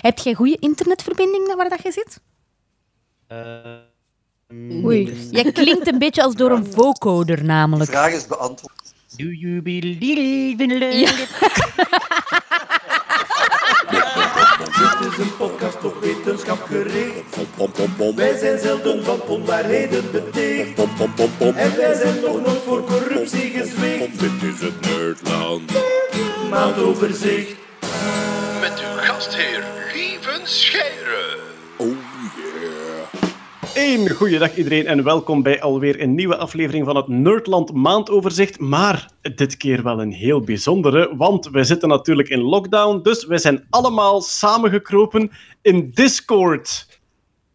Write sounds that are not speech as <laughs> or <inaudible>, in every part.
Heb jij goede internetverbinding waar dat je zit? Uh, Oei. Jij klinkt een beetje als door een vocoder namelijk. De vraag is beantwoord. Do you believe in love? Ja. Dit is een podcast op wetenschap gericht. Wij zijn zelden van onwaarheden beticht. En wij zijn nog nooit voor corruptie gezwicht. Dit is het Nerdland. Maandoverzicht. Met uw gastheer Scheire. Oh yeah. Een goeiedag iedereen en welkom bij alweer een nieuwe aflevering van het Nerdland maandoverzicht. Maar dit keer wel een heel bijzondere, want wij zitten natuurlijk in lockdown, dus wij zijn allemaal samengekropen in Discord.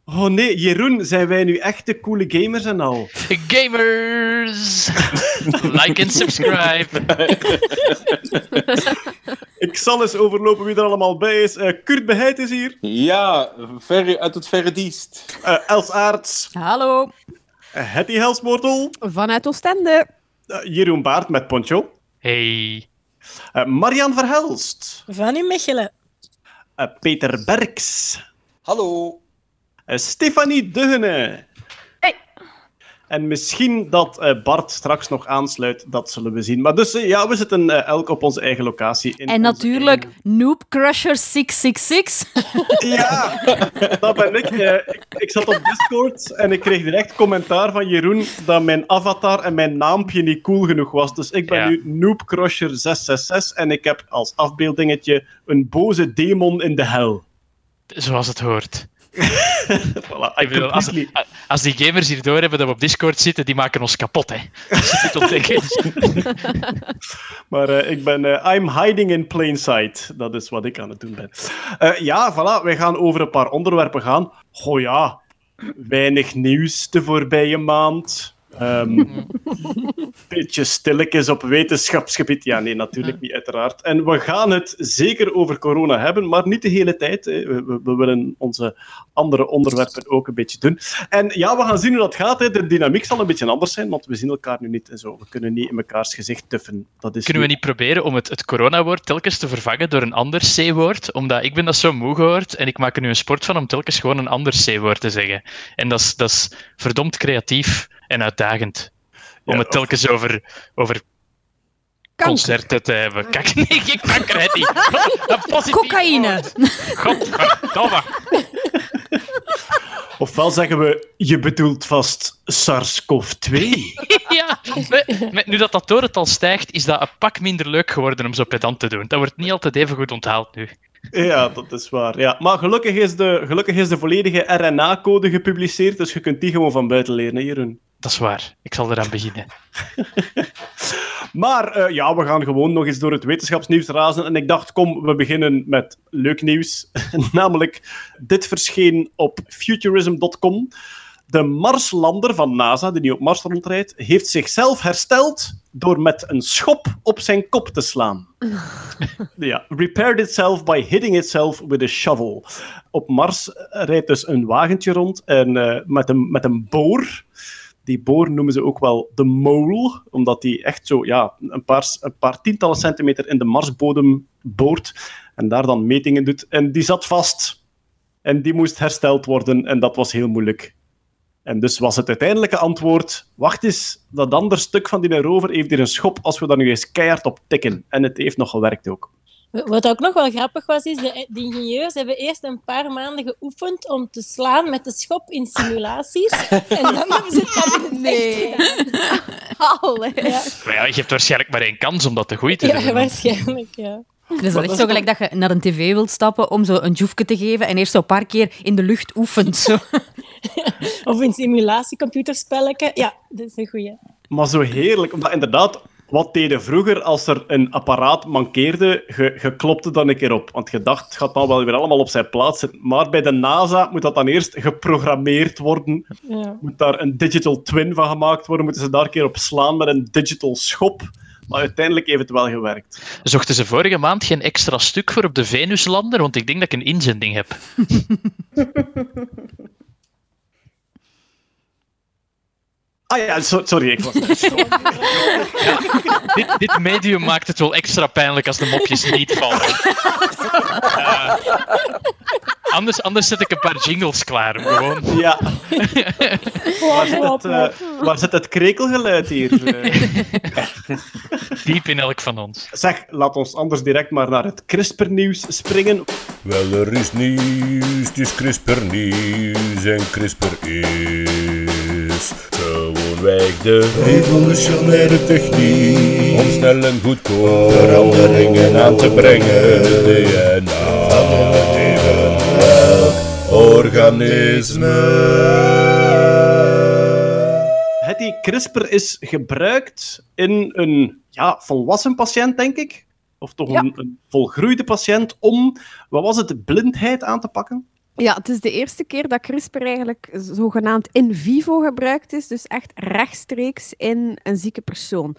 Oh nee, Jeroen, zijn wij nu echte coole gamers en al? <laughs> Gamers! <laughs> like en subscribe. <laughs> Ik zal eens overlopen wie er allemaal bij is. Eh, Kurt Beheid is hier, Ja, uit het verre diest. Eh, Els Aarts, Hallo. uh, Hetty Helsmoortel, Vanuit Oostende. eh, Jeroen Baart met Poncho, Hey. eh, Marian Verhelst, Van u Mechelen. eh, Peter Berks, Hallo. Eh, Stefanie Duggene. En misschien dat eh, Bart straks nog aansluit, dat zullen we zien. Maar dus eh, ja, we zitten eh, elk op onze eigen locatie. in En natuurlijk eigen- Noob Crusher 666. <laughs> Ja, dat ben ik. Ik. Ik zat op Discord en ik kreeg direct commentaar van Jeroen dat mijn avatar en mijn naampje niet cool genoeg was. Dus ik ben Ja. nu Noobcrusher 666 en ik heb als afbeeldingetje een boze demon in de hel. Zoals het hoort. <laughs> Voilà, Ik bedoel, als, die gamers hier doorhebben dat we op Discord zitten, die maken ons kapot, hè. <laughs> Maar eh, ik ben... eh, I'm hiding in plain sight. Dat is wat ik aan het doen ben. Eh, ja, voilà. Wij gaan over een paar onderwerpen gaan. Goh ja, weinig nieuws de voorbije maand. Ehm <laughs> beetje stilletjes op wetenschapsgebied. Ja, nee, natuurlijk niet, uiteraard. En we gaan het zeker over corona hebben, maar niet de hele tijd. We, we- we willen onze andere onderwerpen ook een beetje doen. En ja, we gaan zien hoe dat gaat. Hè. De dynamiek zal een beetje anders zijn, want we zien elkaar nu niet en zo. We kunnen niet in mekaars gezicht tuffen. Dat is Kunnen we niet proberen om het, het coronawoord telkens te vervangen door een ander C-woord? Omdat ik ben dat zo moe gehoord en ik maak er nu een sport van om telkens gewoon een ander C-woord te zeggen. En dat is, dat is verdomd creatief en uitdagend. Om Ja, het telkens over, over concerten te hebben. Kijk, <laughs> nee, geen kanker, het <laughs> niet. Cocaïne. Godverdomme. <laughs> Ofwel zeggen we, je bedoelt vast SARS-CoV-2. Ja, met- met- nu dat dat doortal stijgt, is dat een pak minder leuk geworden om zo pedant te doen. Dat wordt niet altijd even goed onthaald nu. Ja, dat is waar. Ja. Maar gelukkig is, de, gelukkig is de volledige RNA-code gepubliceerd, dus je kunt die gewoon van buiten leren, hè, Jeroen. Dat is waar. Ik zal eraan beginnen. <laughs> Maar eh, ja, we gaan gewoon nog eens door het wetenschapsnieuws razen. En ik dacht, kom, we beginnen met leuk nieuws. <laughs> Namelijk, dit verscheen op futurism.com. De Marslander van NASA, die nu op Mars rondrijdt, heeft zichzelf hersteld door met een schop op zijn kop te slaan. <laughs> ja, repaired itself by hitting itself with a shovel. Op Mars rijdt dus een wagentje rond en, eh, met, een, met een boor. Die boor noemen ze ook wel de mole, omdat die echt zo ja, een, paar, een paar tientallen centimeter in de Marsbodem boort en daar dan metingen doet. En die zat vast. En die moest hersteld worden en dat was heel moeilijk. En dus was het uiteindelijke antwoord: wacht eens, dat andere stuk van die rover heeft hier een schop als we daar nu eens keihard op tikken. En het heeft nog gewerkt ook. Wat ook nog wel grappig was, is de, de ingenieurs hebben eerst een paar maanden geoefend om te slaan met de schop in simulaties. en dan hebben ze het <laughs> in Nee. Allee. Ja, Maar ja, je hebt waarschijnlijk maar één kans om dat te goed te ja, doen. waarschijnlijk, ja. Dat is wel echt zo gelijk dat je naar een tv wilt stappen om zo een joefje te geven en eerst zo een paar keer in de lucht oefent. Zo. <laughs> Of in simulatiecomputerspelletje. Ja, dat is een goeie. Maar zo heerlijk, omdat inderdaad, wat deden vroeger als er een apparaat mankeerde? Je, je klopte dan een keer op. Want je dacht, het gaat dan wel weer allemaal op zijn plaats zitten. Maar bij de NASA moet dat dan eerst geprogrammeerd worden. Ja. Moet daar een digital twin van gemaakt worden. Moeten ze daar een keer op slaan met een digital schop. Maar uiteindelijk heeft het wel gewerkt. Zochten ze vorige maand geen extra stuk voor op de Venuslander? Want ik denk dat ik een inzending heb. <laughs> Ah ja, so- sorry, ik was... dit, dit medium maakt het wel extra pijnlijk als de mopjes niet vallen. Eh, anders, anders zet ik een paar jingles klaar. Gewoon. Ja. Waar zit het, eh, waar zit het krekelgeluid hier? <laughs> Diep in elk van ons. Zeg, laat ons anders direct maar naar het CRISPR-nieuws springen. Wel, er is nieuws, het is CRISPR nieuws en CRISPR is de revolutionaire techniek om snel en goedkoop veranderingen aan te brengen. DNA van een leven welk organisme. Het die CRISPR is gebruikt in een ja, volwassen patiënt, denk ik. Of toch Ja. een, een volgroeide patiënt om, wat was het, blindheid aan te pakken? Ja, het is de eerste keer dat CRISPR eigenlijk zogenaamd in vivo gebruikt is, dus echt rechtstreeks in een zieke persoon.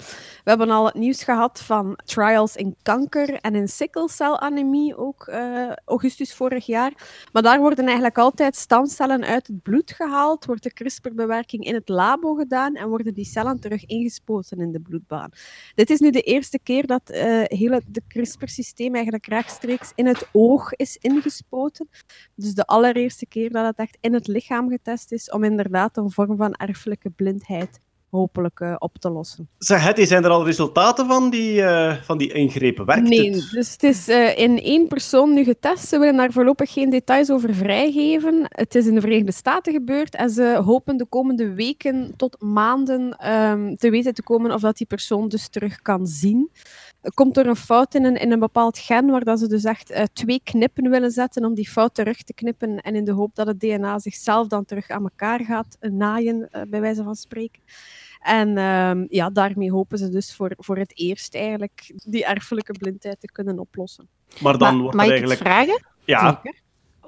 We hebben al het nieuws gehad van trials in kanker en in sikkelcelanemie, ook eh, augustus vorig jaar. Maar daar worden eigenlijk altijd stamcellen uit het bloed gehaald, wordt de CRISPR-bewerking in het labo gedaan en worden die cellen terug ingespoten in de bloedbaan. Dit is nu de eerste keer dat eh hele de CRISPR-systeem eigenlijk rechtstreeks in het oog is ingespoten. Dus de allereerste keer dat het echt in het lichaam getest is om inderdaad een vorm van erfelijke blindheid hopelijk eh, op te lossen. Zeg, Hetty, zijn er al resultaten van die, eh, van die ingrepen? Werkt nee, het? dus het is eh, in één persoon nu getest. Ze willen daar voorlopig geen details over vrijgeven. Het is in de Verenigde Staten gebeurd en ze hopen de komende weken tot maanden ehm, te weten te komen of dat die persoon dus terug kan zien. Komt er een fout in een, in een bepaald gen, waar dat ze dus echt eh, twee knippen willen zetten om die fout terug te knippen en in de hoop dat het DNA zichzelf dan terug aan elkaar gaat eh, naaien, eh, bij wijze van spreken. En ehm, ja, daarmee hopen ze dus voor, voor het eerst eigenlijk die erfelijke blindheid te kunnen oplossen. Maar dan wordt mag er eigenlijk... vragen? Ja,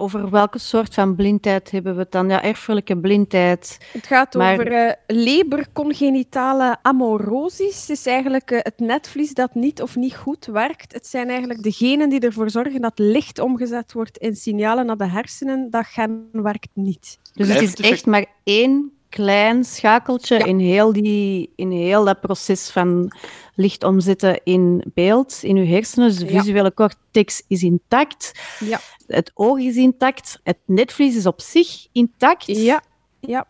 Over welke soort van blindheid hebben we het dan? Ja, erfelijke blindheid. Het gaat Maar- over eh lebercongenitale amaurosis. Het is eigenlijk eh, het netvlies dat niet of niet goed werkt. Het zijn eigenlijk de genen die ervoor zorgen dat licht omgezet wordt in signalen naar de hersenen. Dat gen werkt niet. Dus het is echt maar één klein schakeltje in, heel die, in heel dat proces van licht omzetten in beeld in uw hersenen. Dus de Ja. visuele cortex is intact. Ja. Het oog is intact. Het netvlies is op zich intact. Ja, ja.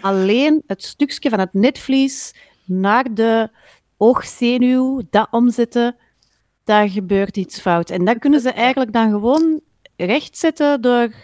Alleen het stukje van het netvlies naar de oogzenuw, dat omzetten, daar gebeurt iets fout. En dat kunnen ze eigenlijk dan gewoon rechtzetten door...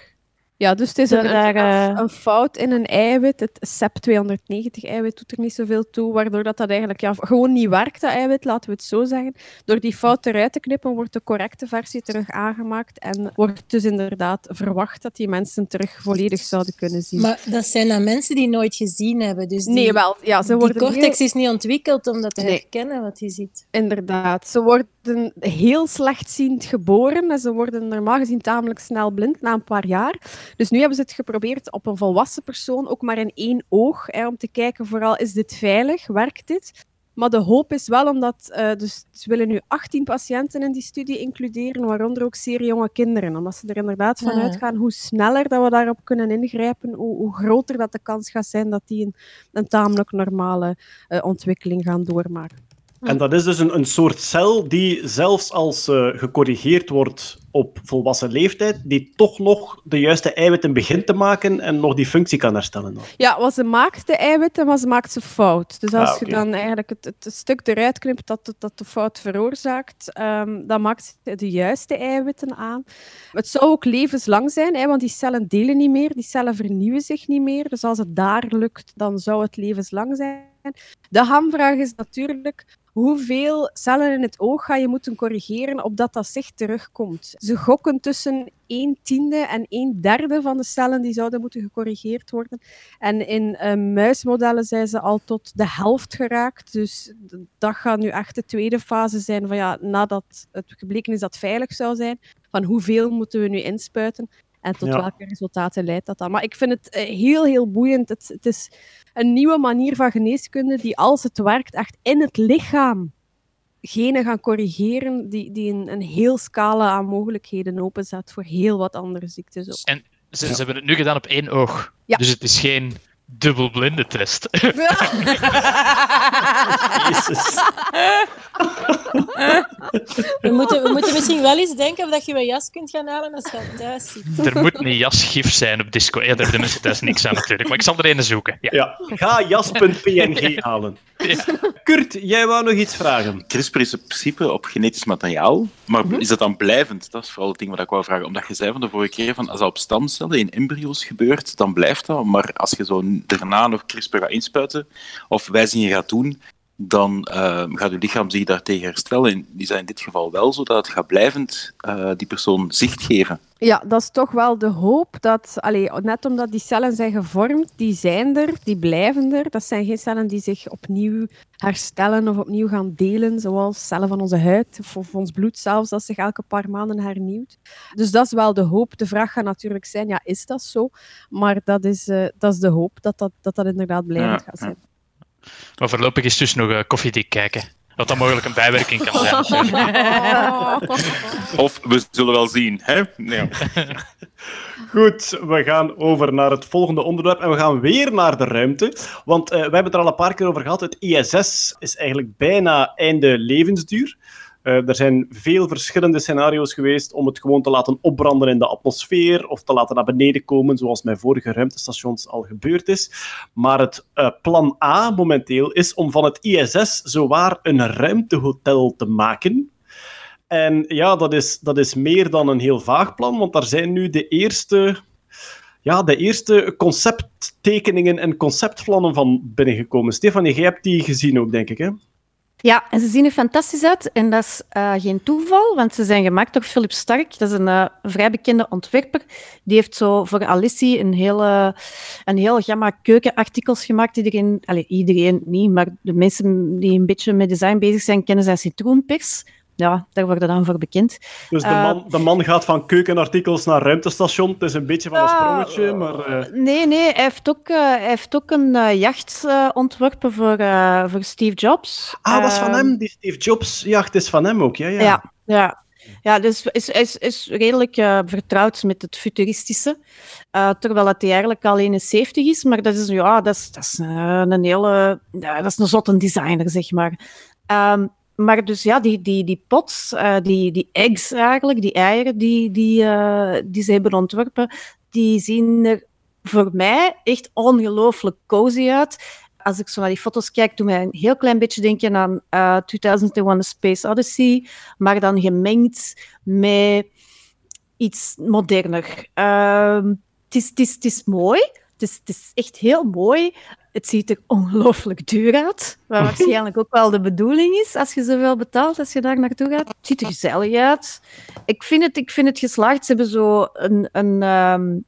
Ja, dus het is een, daar, eh, een fout in een eiwit. Het CEP290-eiwit doet er niet zoveel toe, waardoor dat, dat eigenlijk ja, gewoon niet werkt, dat eiwit, laten we het zo zeggen. Door die fout eruit te knippen, wordt de correcte versie terug aangemaakt en wordt dus inderdaad verwacht dat die mensen terug volledig zouden kunnen zien. Maar dat zijn dan mensen die nooit gezien hebben. Dus die, nee, wel, ja, ze die worden cortex heel- is niet ontwikkeld om dat te Nee. herkennen wat hij ziet. Inderdaad. Ze worden heel slechtziend geboren en ze worden normaal gezien tamelijk snel blind na een paar jaar. Dus nu hebben ze het geprobeerd op een volwassen persoon, ook maar in één oog, hè, om te kijken vooral, is dit veilig? Werkt dit? Maar de hoop is wel omdat, eh, dus ze willen nu 18 patiënten in die studie includeren, waaronder ook zeer jonge kinderen. Omdat ze er inderdaad van Ah. uitgaan hoe sneller dat we daarop kunnen ingrijpen, hoe, hoe groter dat de kans gaat zijn dat die een, een tamelijk normale eh, ontwikkeling gaan doormaken. En dat is dus een, een soort cel die zelfs als eh, gecorrigeerd wordt op volwassen leeftijd, die toch nog de juiste eiwitten begint te maken en nog die functie kan herstellen. dan. Ja, wat ze maakt de eiwitten, maar ze maakt ze fout. Dus als Ah, je dan eigenlijk het, het stuk eruit knipt dat, dat de fout veroorzaakt, ehm, dan maakt ze de juiste eiwitten aan. Het zou ook levenslang zijn, hè, want die cellen delen niet meer, die cellen vernieuwen zich niet meer. Dus als het daar lukt, dan zou het levenslang zijn. De hamvraag is natuurlijk hoeveel cellen in het oog ga je moeten corrigeren opdat dat zicht terugkomt. Ze gokken tussen 1 tiende en 1 derde van de cellen die zouden moeten gecorrigeerd worden. En in eh, muismodellen zijn ze al tot de helft geraakt. Dus dat gaat nu echt de tweede fase zijn van ja, nadat het gebleken is dat het veilig zou zijn, van hoeveel moeten we nu inspuiten en tot Ja. welke resultaten leidt dat dan. Maar ik vind het eh, heel, heel boeiend. Het, het is een nieuwe manier van geneeskunde die, als het werkt, echt in het lichaam genen gaan corrigeren die, die een, een heel scala aan mogelijkheden openzet voor heel wat andere ziektes ook. En ze, ze hebben het nu gedaan op één oog. Ja. Dus het is geen dubbelblinde test. <laughs> <laughs> Jezus. <laughs> We moeten, we moeten misschien wel eens denken of dat je een jas kunt gaan halen als je thuis zit. er moet een jasgif zijn op disco. Ja, daar hebben de mensen thuis niks aan natuurlijk. Maar ik zal er een zoeken. Ja. Ja, ga jas.png <laughs> halen. Kurt, jij wou nog iets vragen. CRISPR is in principe op genetisch materiaal, maar Mhm. is dat dan blijvend? Dat is vooral het ding wat ik wou vragen. Omdat je zei van de vorige keer, van als dat op stamcellen in embryo's gebeurt, dan blijft dat. Maar als je zo daarna nog CRISPR gaat inspuiten, of wijzigingen gaat doen, dan eh, gaat je lichaam zich daartegen herstellen. En is dat in dit geval wel zo dat het gaat blijvend eh, die persoon zicht geven? Ja, dat is toch wel de hoop dat, allee, net omdat die cellen zijn gevormd, die zijn er, die blijven er. Dat zijn geen cellen die zich opnieuw herstellen of opnieuw gaan delen, zoals cellen van onze huid of, of ons bloed zelfs, dat zich elke paar maanden hernieuwt. Dus dat is wel de hoop. De vraag gaat natuurlijk zijn, ja, is dat zo? Maar dat is, eh, dat is de hoop, dat dat, dat, dat inderdaad blijvend Ja, gaat zijn. Maar voorlopig is dus nog eh, koffiedik kijken. Wat dan mogelijk een bijwerking kan zijn. <laughs> Of we zullen wel zien. Hè? Ja. <laughs> Goed, we gaan over naar het volgende onderwerp en we gaan weer naar de ruimte. Want eh, we hebben het er al een paar keer over gehad. Het ISS is eigenlijk bijna einde levensduur. Eh, er zijn veel verschillende scenario's geweest om het gewoon te laten opbranden in de atmosfeer of te laten naar beneden komen, zoals met vorige ruimtestations al gebeurd is. Maar het eh, plan A momenteel is om van het ISS zowaar een ruimtehotel te maken. En ja, dat is, dat is meer dan een heel vaag plan, want daar zijn nu de eerste, ja, de eerste concepttekeningen en conceptplannen van binnengekomen. Stefanie, jij hebt die gezien ook, denk ik, hè? Ja, en ze zien er fantastisch uit. En dat is eh, geen toeval, want ze zijn gemaakt door Philip Stark. Dat is een eh, vrij bekende ontwerper. Die heeft zo voor Alice een hele, een heel gamma keukenartikels gemaakt. Iedereen, allez, iedereen niet, maar de mensen die een beetje met design bezig zijn, kennen zijn citroenpers. Ja, daar worden dan voor bekend. Dus de Eh, man, de man gaat van keukenartikels naar ruimtestation. Het is een beetje van een sprongetje, maar... eh, Nee, nee, hij heeft ook, eh, hij heeft ook een eh, jacht eh, ontworpen voor, eh, voor Steve Jobs. Ah, dat is van Ehm, hem, die Steve Jobs jacht is van hem ook, ja. ja. Ja, ja. ja dus is, is, is redelijk eh, vertrouwd met het futuristische. Eh, terwijl het hij eigenlijk al 71 is, maar dat is, ja, dat is, dat is eh, een hele... dat is een zotte designer, zeg maar. Ehm, maar dus ja, die, die, die pots, eh, die, die eggs eigenlijk, die eieren die, die, eh, die ze hebben ontworpen, die zien er voor mij echt ongelooflijk cozy uit. Als ik zo naar die foto's kijk, doet mij een heel klein beetje denken aan eh 2001 A Space Odyssey, maar dan gemengd met iets moderner. Ehm, het, is, het, is, is mooi. Het is echt heel mooi. Het ziet er ongelooflijk duur uit. Wat waarschijnlijk ook wel de bedoeling is als je zoveel betaalt als je daar naartoe gaat. Het ziet er gezellig uit. Ik vind het, ik vind het geslaagd. Ze hebben zo een. een ehm,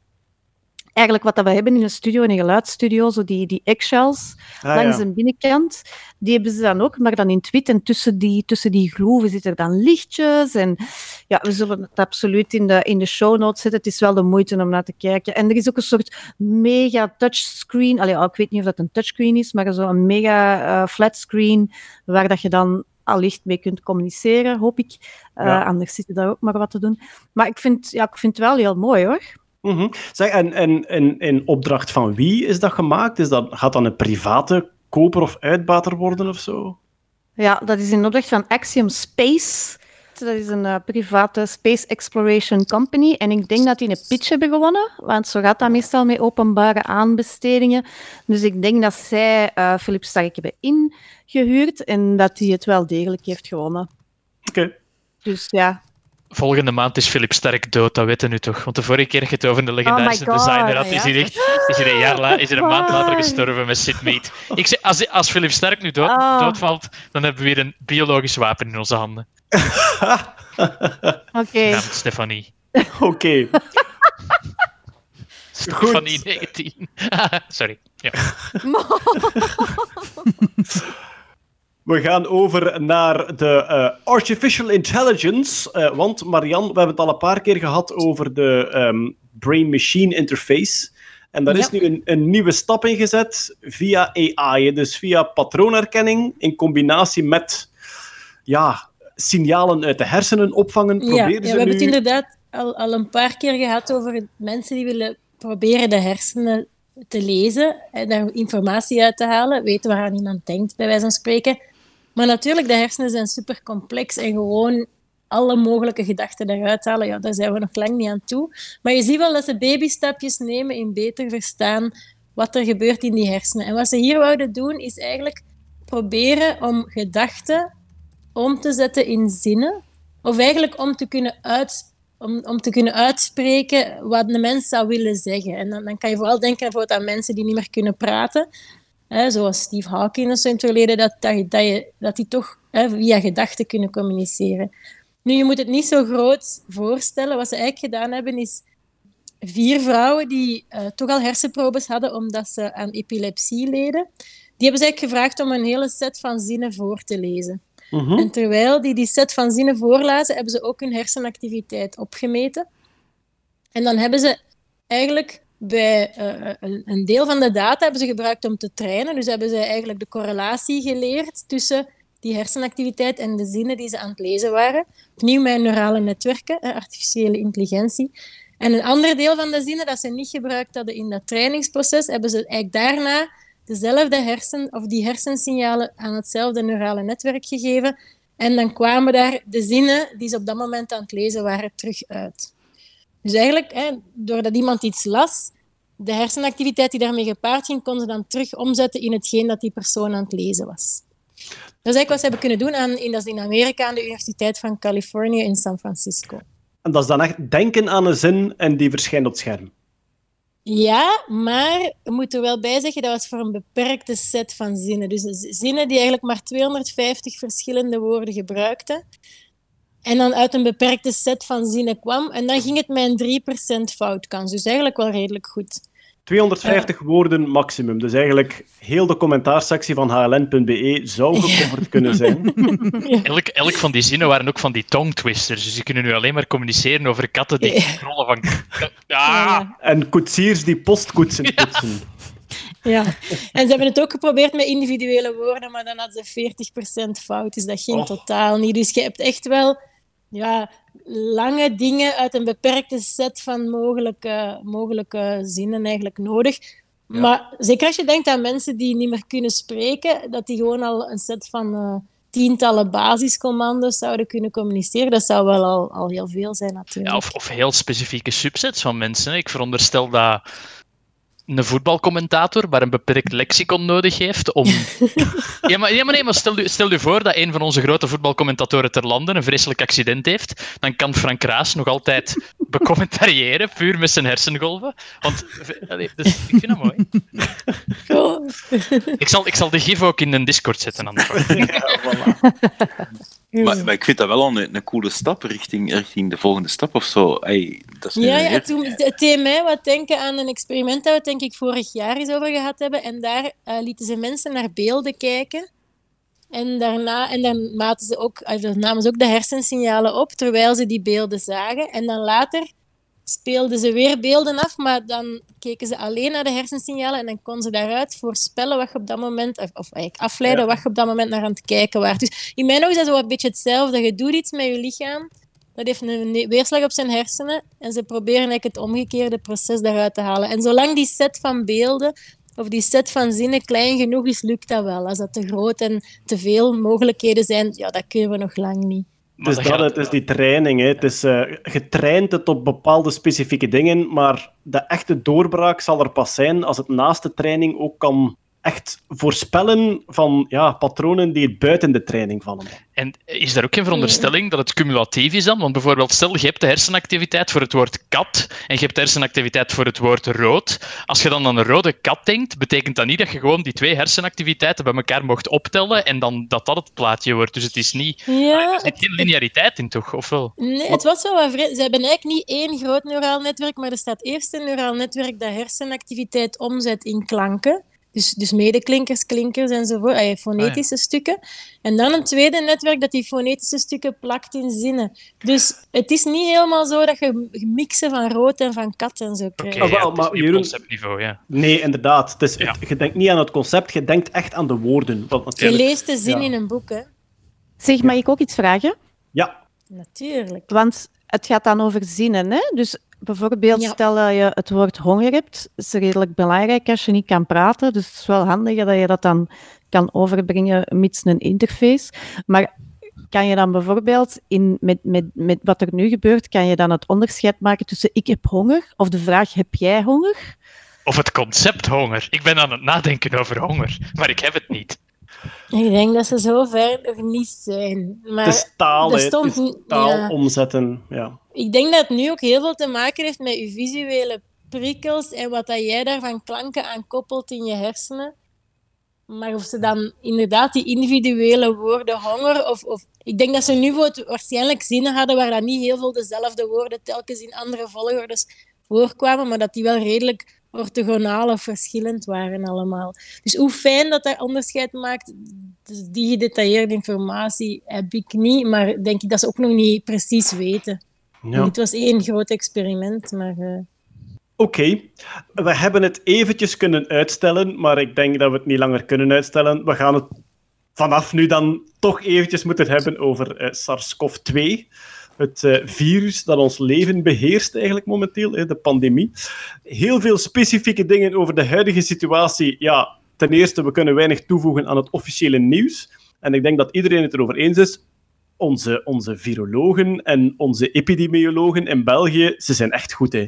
eigenlijk wat dat we hebben in een studio, in een geluidsstudio, zo die, die eggshells Ah, langs ja. de binnenkant. Die hebben ze dan ook, maar dan in het wit. En tussen die, tussen die groeven zitten er dan lichtjes. En ja, we zullen het absoluut in de, in de show notes zetten. Het is wel de moeite om naar te kijken. En er is ook een soort mega touchscreen. Allee, ik weet niet of dat een touchscreen is, maar zo'n mega eh flat screen waar dat je dan allicht mee kunt communiceren, hoop ik. Ja. Anders zit er daar ook maar wat te doen. Maar ik vind, ja, ik vind het wel heel mooi, hoor. Mhm. Zeg, en, en, en in opdracht van wie is dat gemaakt? Is dat, gaat dat een private koper of uitbater worden of zo? Ja, dat is in opdracht van Axiom Space. Dat is een eh, private space exploration company. En ik denk dat die een pitch hebben gewonnen, want zo gaat dat meestal met openbare aanbestedingen. Dus ik denk dat zij eh Philip Stark hebben ingehuurd en dat hij het wel degelijk heeft gewonnen. Oké. Dus ja, Volgende maand is Philip Sterk dood, dat weten we nu toch? Want de vorige keer dat je het over de legendarische Oh God, designer had, ja. is hij, echt, is hij een jaar la, is hij een maand later gestorven met Sid Mead. Ik zeg, als, als Philip Sterk nu dood, Ah. doodvalt, dan hebben we weer een biologisch wapen in onze handen. <laughs> oké. Stefanie. <laughs> Oké. Stefanie 19. <laughs> Sorry. Ja. We gaan over naar de eh, artificial intelligence. eh, want Marian, we hebben het al een paar keer gehad over de ehm, brain-machine interface. En daar is nu een, een nieuwe stap in gezet via AI. Dus via patroonherkenning in combinatie met ja, signalen uit de hersenen opvangen. Ja, ja, we hebben het inderdaad al, al een paar keer gehad over mensen die willen proberen de hersenen te lezen en daar informatie uit te halen, weten waaraan iemand denkt, bij wijze van spreken. Maar natuurlijk, de hersenen zijn super complex en gewoon alle mogelijke gedachten eruit halen, ja, daar zijn we nog lang niet aan toe. Maar je ziet wel dat ze babystapjes nemen in beter verstaan wat er gebeurt in die hersenen. En wat ze hier wouden doen, is eigenlijk proberen om gedachten om te zetten in zinnen. Of eigenlijk om te kunnen, om, om te kunnen uitspreken wat de mens zou willen zeggen. En dan, dan kan je vooral denken aan mensen die niet meer kunnen praten. Hè, zoals Steve Hawking of zo in het verleden, dat, dat, dat, je, dat die toch hè, via gedachten kunnen communiceren. Nu, je moet het niet zo groot voorstellen. Wat ze eigenlijk gedaan hebben, is vier vrouwen die uh, toch al hersenprobes hadden omdat ze aan epilepsie leden. Die hebben ze eigenlijk gevraagd om een hele set van zinnen voor te lezen. Mhm. En terwijl die die set van zinnen voorlazen, hebben ze ook hun hersenactiviteit opgemeten. En dan hebben ze eigenlijk bij een, een, deel van de data hebben ze gebruikt om te trainen. Dus hebben ze eigenlijk de correlatie geleerd tussen die hersenactiviteit en de zinnen die ze aan het lezen waren. Opnieuw met neurale netwerken, artificiële intelligentie. En een ander deel van de zinnen dat ze niet gebruikt hadden in dat trainingsproces, hebben ze eigenlijk daarna dezelfde hersen, of die hersensignalen aan hetzelfde neurale netwerk gegeven. En dan kwamen daar de zinnen die ze op dat moment aan het lezen waren terug uit. Dus eigenlijk, hè, doordat iemand iets las, de hersenactiviteit die daarmee gepaard ging, konden ze dan terug omzetten in hetgeen dat die persoon aan het lezen was. Dat is eigenlijk wat ze hebben kunnen doen aan, in, dat is in Amerika aan de Universiteit van Californië in San Francisco. En dat is dan echt denken aan een zin en die verschijnt op het scherm. Ja, maar we moeten er wel bij zeggen, dat was voor een beperkte set van zinnen. Dus zinnen die eigenlijk maar 250 verschillende woorden gebruikten. En dan uit een beperkte set van zinnen kwam. En dan ging het met een 3% foutkans. Dus eigenlijk wel redelijk goed. 250 woorden maximum. Dus eigenlijk heel de commentaarsectie van hln.be zou gecoverd kunnen zijn. <laughs> elk, elk van die zinnen waren ook van die tongue twisters. Dus die kunnen nu alleen maar communiceren over katten die rollen van... Ah. En koetsiers die postkoetsen poetsen. Ja, en ze hebben het ook geprobeerd met individuele woorden, maar dan hadden ze 40% fout. Dus dat ging Oh. totaal niet. Dus je hebt echt wel ja, lange dingen uit een beperkte set van mogelijke, mogelijke zinnen eigenlijk nodig. Maar zeker als je denkt aan mensen die niet meer kunnen spreken, dat die gewoon al een set van eh, tientallen basiscommando's zouden kunnen communiceren, dat zou wel al, al heel veel zijn natuurlijk. Ja, of, of heel specifieke subsets van mensen. Ik veronderstel dat een voetbalcommentator maar een beperkt lexicon nodig heeft om... <laughs> ja, maar, ja, maar, nee, maar stel, u, stel u voor dat een van onze grote voetbalcommentatoren ter lande een vreselijk accident heeft, dan kan Frank Raas nog altijd <laughs> becommentariëren, puur met zijn hersengolven. Want, allee, dus, ik vind dat mooi. Ik zal, ik zal de gif ook in de Discord zetten. anders. <laughs> Maar, maar ik vind dat wel al een, een coole stap richting, richting de volgende stap of zo. Dat is Ja, ja toen, het deed mij wat denken aan een experiment dat we denk ik vorig jaar eens over gehad hebben. En daar eh, lieten ze mensen naar beelden kijken. En, daarna, en dan maten ze ook, eh, dan namen ze ook de hersensignalen op terwijl ze die beelden zagen. En dan later speelden ze weer beelden af, maar dan keken ze alleen naar de hersensignalen en dan konden ze daaruit voorspellen wat je op dat moment, of, of eigenlijk afleiden wat je op dat moment naar aan het kijken was. Dus in mijn ogen is dat zo een beetje hetzelfde. Je doet iets met je lichaam, dat heeft een weerslag op zijn hersenen en ze proberen eigenlijk het omgekeerde proces daaruit te halen. En zolang die set van beelden of die set van zinnen klein genoeg is, lukt dat wel. Als dat te groot en te veel mogelijkheden zijn, ja, dat kunnen we nog lang niet. Het is, dat, het is die training. Hè. Het is eh, getraind het op bepaalde specifieke dingen, maar de echte doorbraak zal er pas zijn als het naast de training ook kan echt voorspellen van ja, patronen die buiten de training vallen. En is daar ook geen veronderstelling dat het cumulatief is dan? Want bijvoorbeeld, stel je hebt de hersenactiviteit voor het woord kat en je hebt de hersenactiviteit voor het woord rood. Als je dan aan een rode kat denkt, betekent dat niet dat je gewoon die twee hersenactiviteiten bij elkaar mocht optellen en dan dat dat het plaatje wordt. Dus het is niet... Ja, er zit geen lineariteit in, toch? Of wel? Nee, het was wel wat vreemd. Ze hebben eigenlijk niet één groot neuraal netwerk, maar er staat eerst een neuraal netwerk dat hersenactiviteit omzet in klanken. Dus, dus medeklinkers, klinkers enzovoort, ah, ja, fonetische stukken. En dan een tweede netwerk dat die fonetische stukken plakt in zinnen. Dus het is niet helemaal zo dat je mixen van rood en van kat en zo krijgt. Ah, wel, ja, het is maar niet op Jeroen- conceptniveau, ja. Nee, inderdaad. Het is, Ja. het- je denkt niet aan het concept, je denkt echt aan de woorden. Want Je leest de zin Ja. in een boek, hè? Zeg, mag ik ook iets vragen? ja, Natuurlijk. Want het gaat dan over zinnen, hè? Dus Bijvoorbeeld, Ja. stel dat je het woord honger hebt, is redelijk belangrijk als je niet kan praten. Dus het is wel handig dat je dat dan kan overbrengen mits een interface. Maar kan je dan bijvoorbeeld, in, met, met, met wat er nu gebeurt, kan je dan het onderscheid maken tussen ik heb honger of de vraag heb jij honger? Of het concept honger. Ik ben aan het nadenken over honger, maar ik heb het niet. Ik denk dat ze zo ver nog niet zijn. Maar Het is taal, hè. stond Het is niet- taal ja. omzetten. Ja. ik denk dat het nu ook heel veel te maken heeft met je visuele prikkels en wat dat jij daarvan klanken aan koppelt in je hersenen. Maar of ze dan inderdaad die individuele woorden honger of, of... Ik denk dat ze nu waarschijnlijk zinnen hadden waar dan niet heel veel dezelfde woorden telkens in andere volgordes voorkwamen, maar dat die wel redelijk orthogonaal of verschillend waren allemaal. Dus hoe fijn dat dat onderscheid maakt, dus die gedetailleerde informatie heb ik niet, maar denk ik dat ze ook nog niet precies weten. Ja. Dit was één groot experiment, maar... eh, Oké, we hebben het eventjes kunnen uitstellen, maar ik denk dat we het niet langer kunnen uitstellen. We gaan het vanaf nu dan toch eventjes moeten hebben over eh, SARS-CoV-2. Het eh, virus dat ons leven beheerst eigenlijk momenteel, hè, de pandemie. Heel veel specifieke dingen over de huidige situatie. Ja, ten eerste, we kunnen weinig toevoegen aan het officiële nieuws. En ik denk dat iedereen het erover eens is. Onze, onze virologen en onze epidemiologen in België, ze zijn echt goed, hè.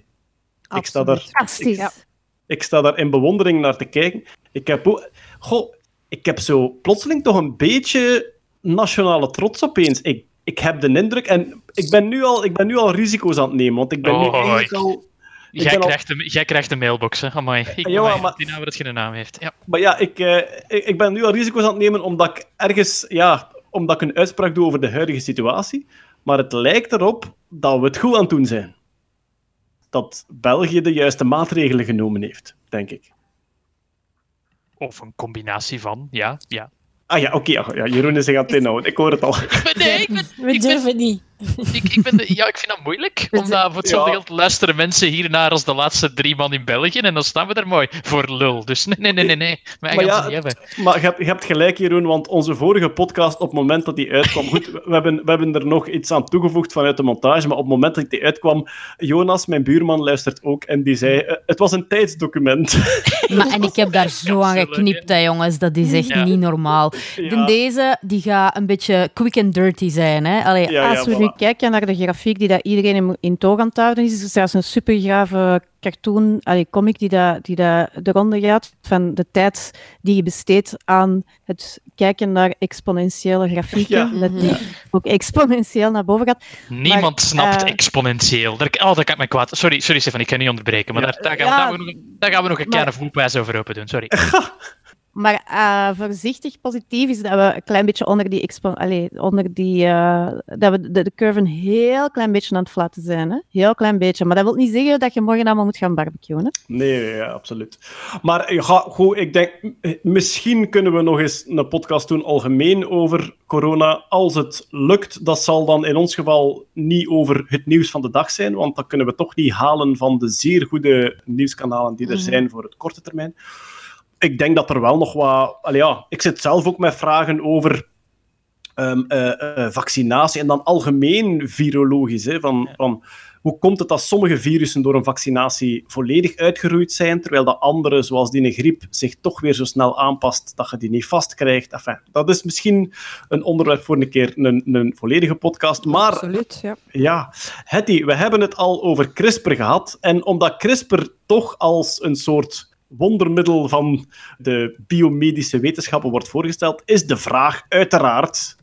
Ik sta, daar, Fantastisch. Ik sta daar in bewondering naar te kijken. Ik heb, ook- goh, ik heb zo plotseling toch een beetje nationale trots opeens. Ik, ik heb de indruk, en ik ben, nu al, ik ben nu al risico's aan het nemen, want ik ben nu Oh, eigenlijk ik- al... Jij al- krijgt, de, jij krijgt de mailbox, hè? Amai. Ik, Ja, amai, maar- Die naam dat geen naam heeft. Ja. Maar ja, ik, eh, ik, ik ben nu al risico's aan het nemen omdat ik ergens, ja, omdat ik een uitspraak doe over de huidige situatie. Maar het lijkt erop dat we het goed aan het doen zijn. Dat België de juiste maatregelen genomen heeft, denk ik. Of een combinatie van, ja. ja. Ah ja, oké. ja, ja, Jeroen is zich aan het inhouden. Ik hoor het al. Nee, ik ben, we durven niet. Ik, ik, ben de- ja, ik vind dat moeilijk. Omdat voor hetzelfde Ja. geld luisteren mensen hiernaar als de laatste drie man in België. En dan staan we er mooi voor lul. Dus nee, nee, nee, nee. nee. Maar gaan ja, ze niet hebben. Maar je hebt, je hebt gelijk, Jeroen, want onze vorige podcast, op het moment dat die uitkwam... Goed, we hebben, we hebben er nog iets aan toegevoegd vanuit de montage, maar op het moment dat die uitkwam... Jonas, mijn buurman, luistert ook en die zei... eh, het was een tijdsdocument. <laughs> Maar, en ik heb daar zo aan geknipt, hè, jongens. Dat is echt Ja. niet normaal. Ja. De deze die gaat een beetje quick and dirty zijn. Hè? Allee, Ja, Als we nu kijken naar de grafiek die dat iedereen in, in toog aan het houden is, is zelfs een supergrave cartoon, allee, comic die, dat, die dat de ronde gaat van de tijd die je besteedt aan het kijken naar exponentiële grafieken. Ja. Dat die ook exponentieel naar boven gaat. Niemand Maar, snapt eh, exponentieel. Daar, oh, dat kan ik me kwaad. Sorry, sorry Stefan, ik kan niet onderbreken. Maar Ja. daar, daar, gaan, we- Ja. daar, gaan we nog, daar gaan we nog een kleine voetpijs over open doen. Sorry. <laughs> Maar eh, voorzichtig positief is dat we een klein beetje onder die, allee, onder die uh, dat we de, de curve een heel klein beetje aan het flatten zijn. Hè? Heel klein beetje. Maar dat wil niet zeggen dat je morgen allemaal moet gaan barbecuen. Hè? Nee, ja, absoluut. Maar ja, goed, ik denk, misschien kunnen we nog eens een podcast doen algemeen over corona. Als het lukt, dat zal dan in ons geval niet over het nieuws van de dag zijn, want dat kunnen we toch niet halen van de zeer goede nieuwskanalen die er Mhm. zijn voor het korte termijn. Ik denk dat er wel nog wat... Allee, ja, ik zit zelf ook met vragen over ehm, eh, eh, vaccinatie en dan algemeen virologisch. Hè, van, van, hoe komt het dat sommige virussen door een vaccinatie volledig uitgeroeid zijn, terwijl de andere, zoals die een griep, zich toch weer zo snel aanpast dat je die niet vastkrijgt? Enfin, dat is misschien een onderwerp voor een keer een, een volledige podcast. Maar Absoluut, ja. ja, Hetty, we hebben het al over CRISPR gehad. En omdat CRISPR toch als een soort wondermiddel van de biomedische wetenschappen wordt voorgesteld, is de vraag uiteraard: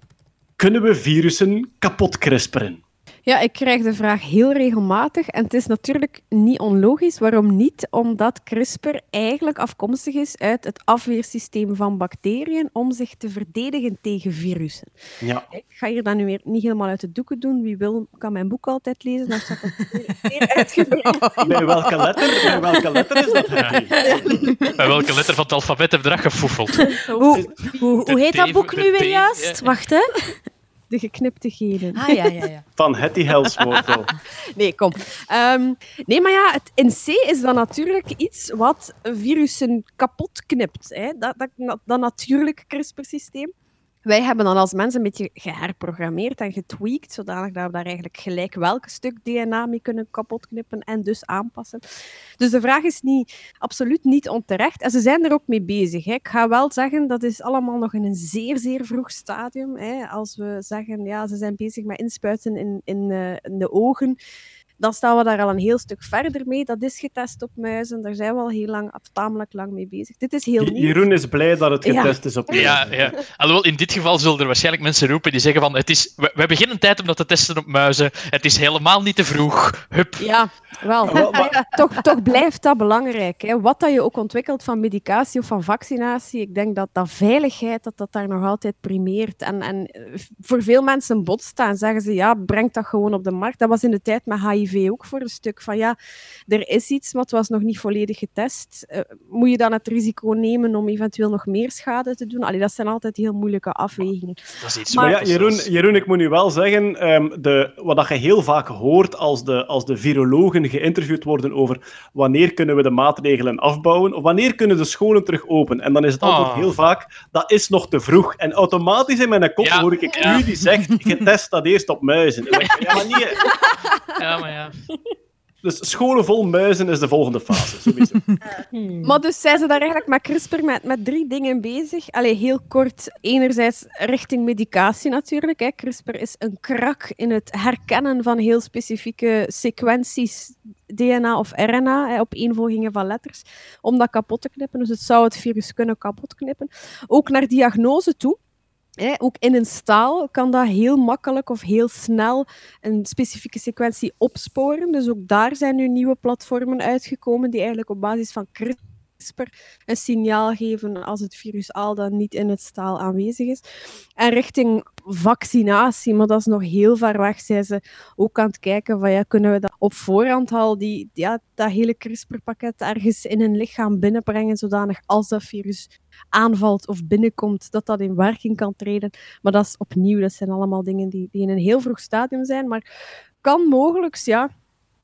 kunnen we virussen kapot crisperen? Ja, ik krijg de vraag heel regelmatig. En het is natuurlijk niet onlogisch. Waarom niet? Omdat CRISPR eigenlijk afkomstig is uit het afweersysteem van bacteriën om zich te verdedigen tegen virussen. Ja. Ik ga hier dan nu weer niet helemaal uit de doeken doen. Wie wil, kan mijn boek altijd lezen. Daar staat het <laughs> uitgebreid. Bij welke letter, bij welke letter is dat, Hetty? Bij welke letter van het alfabet heb je dat gefoefeld? Hoe, hoe, hoe heet dat boek nu weer juist? ja. Wacht, hè? De geknipte genen. Ah, ja, ja, ja. Van Hetty Helswortel. <laughs> Nee, kom. Ehm, nee, maar ja, het in C is dan natuurlijk iets wat virussen kapot knipt. Hè? Dat, dat, dat, dat natuurlijk CRISPR-systeem. Wij hebben dan als mensen een beetje geherprogrammeerd en getweakt, zodanig dat we daar eigenlijk gelijk welk stuk DNA mee kunnen kapotknippen en dus aanpassen. Dus de vraag is niet, absoluut niet onterecht. En ze zijn er ook mee bezig. Hè. Ik ga wel zeggen, dat is allemaal nog in een zeer, zeer vroeg stadium. Hè. Als we zeggen, ja, ze zijn bezig met inspuiten in, in, eh, in de ogen dan staan we daar al een heel stuk verder mee. Dat is getest op muizen. Daar zijn we al heel lang, tamelijk lang mee bezig. Dit is heel nieuw. Jeroen is blij dat het Ja. getest is op Ja, ja. Alhoewel, in dit geval zullen er waarschijnlijk mensen roepen die zeggen van het is, we, we hebben geen tijd om dat te testen op muizen. Het is helemaal niet te vroeg. Hup. Ja, wel. <laughs> toch, toch blijft dat belangrijk. Hè. Wat dat je ook ontwikkelt van medicatie of van vaccinatie, ik denk dat dat veiligheid dat dat daar nog altijd primeert. En, en eh, voor veel mensen botst dat en zeggen ze, ja, breng dat gewoon op de markt. Dat was in de tijd met HIV ook voor een stuk van, ja, er is iets, maar het was nog niet volledig getest. Eh, moet je dan het risico nemen om eventueel nog meer schade te doen? Allee, dat zijn altijd heel moeilijke afwegingen. Dat is iets Maar ja, Jeroen, Jeroen, ik moet nu wel zeggen, ehm, de, wat dat je heel vaak hoort als de, als de virologen geïnterviewd worden over wanneer kunnen we de maatregelen afbouwen, of wanneer kunnen de scholen terug open. En dan is het antwoord Oh. heel vaak, dat is nog te vroeg. En automatisch in mijn kop hoor ik ja. u die zegt, getest dat eerst op muizen. <laughs> Ja, maar niet. Ja, maar ja. <laughs> Dus scholen vol muizen is de volgende fase. Sowieso. <laughs> Maar dus zijn ze daar eigenlijk met CRISPR met, met drie dingen bezig. Allee, heel kort, enerzijds richting medicatie natuurlijk. Hè. CRISPR is een krak in het herkennen van heel specifieke sequenties, DNA of RNA, hè, opeenvolgingen van letters, om dat kapot te knippen. Dus het zou het virus kunnen kapotknippen. Ook naar diagnose toe. Ook in een staal kan dat heel makkelijk of heel snel een specifieke sequentie opsporen. Dus ook daar zijn nu nieuwe platformen uitgekomen die eigenlijk op basis van CRISPR een signaal geven als het virus al dan niet in het staal aanwezig is. En richting vaccinatie, maar dat is nog heel ver weg, zijn ze ook aan het kijken van ja, kunnen we dat op voorhand al die, ja, dat hele CRISPR-pakket ergens in een lichaam binnenbrengen, zodanig als dat virus aanvalt of binnenkomt, dat dat in werking kan treden. Maar dat is opnieuw, dat zijn allemaal dingen die, die in een heel vroeg stadium zijn, maar kan mogelijk, ja,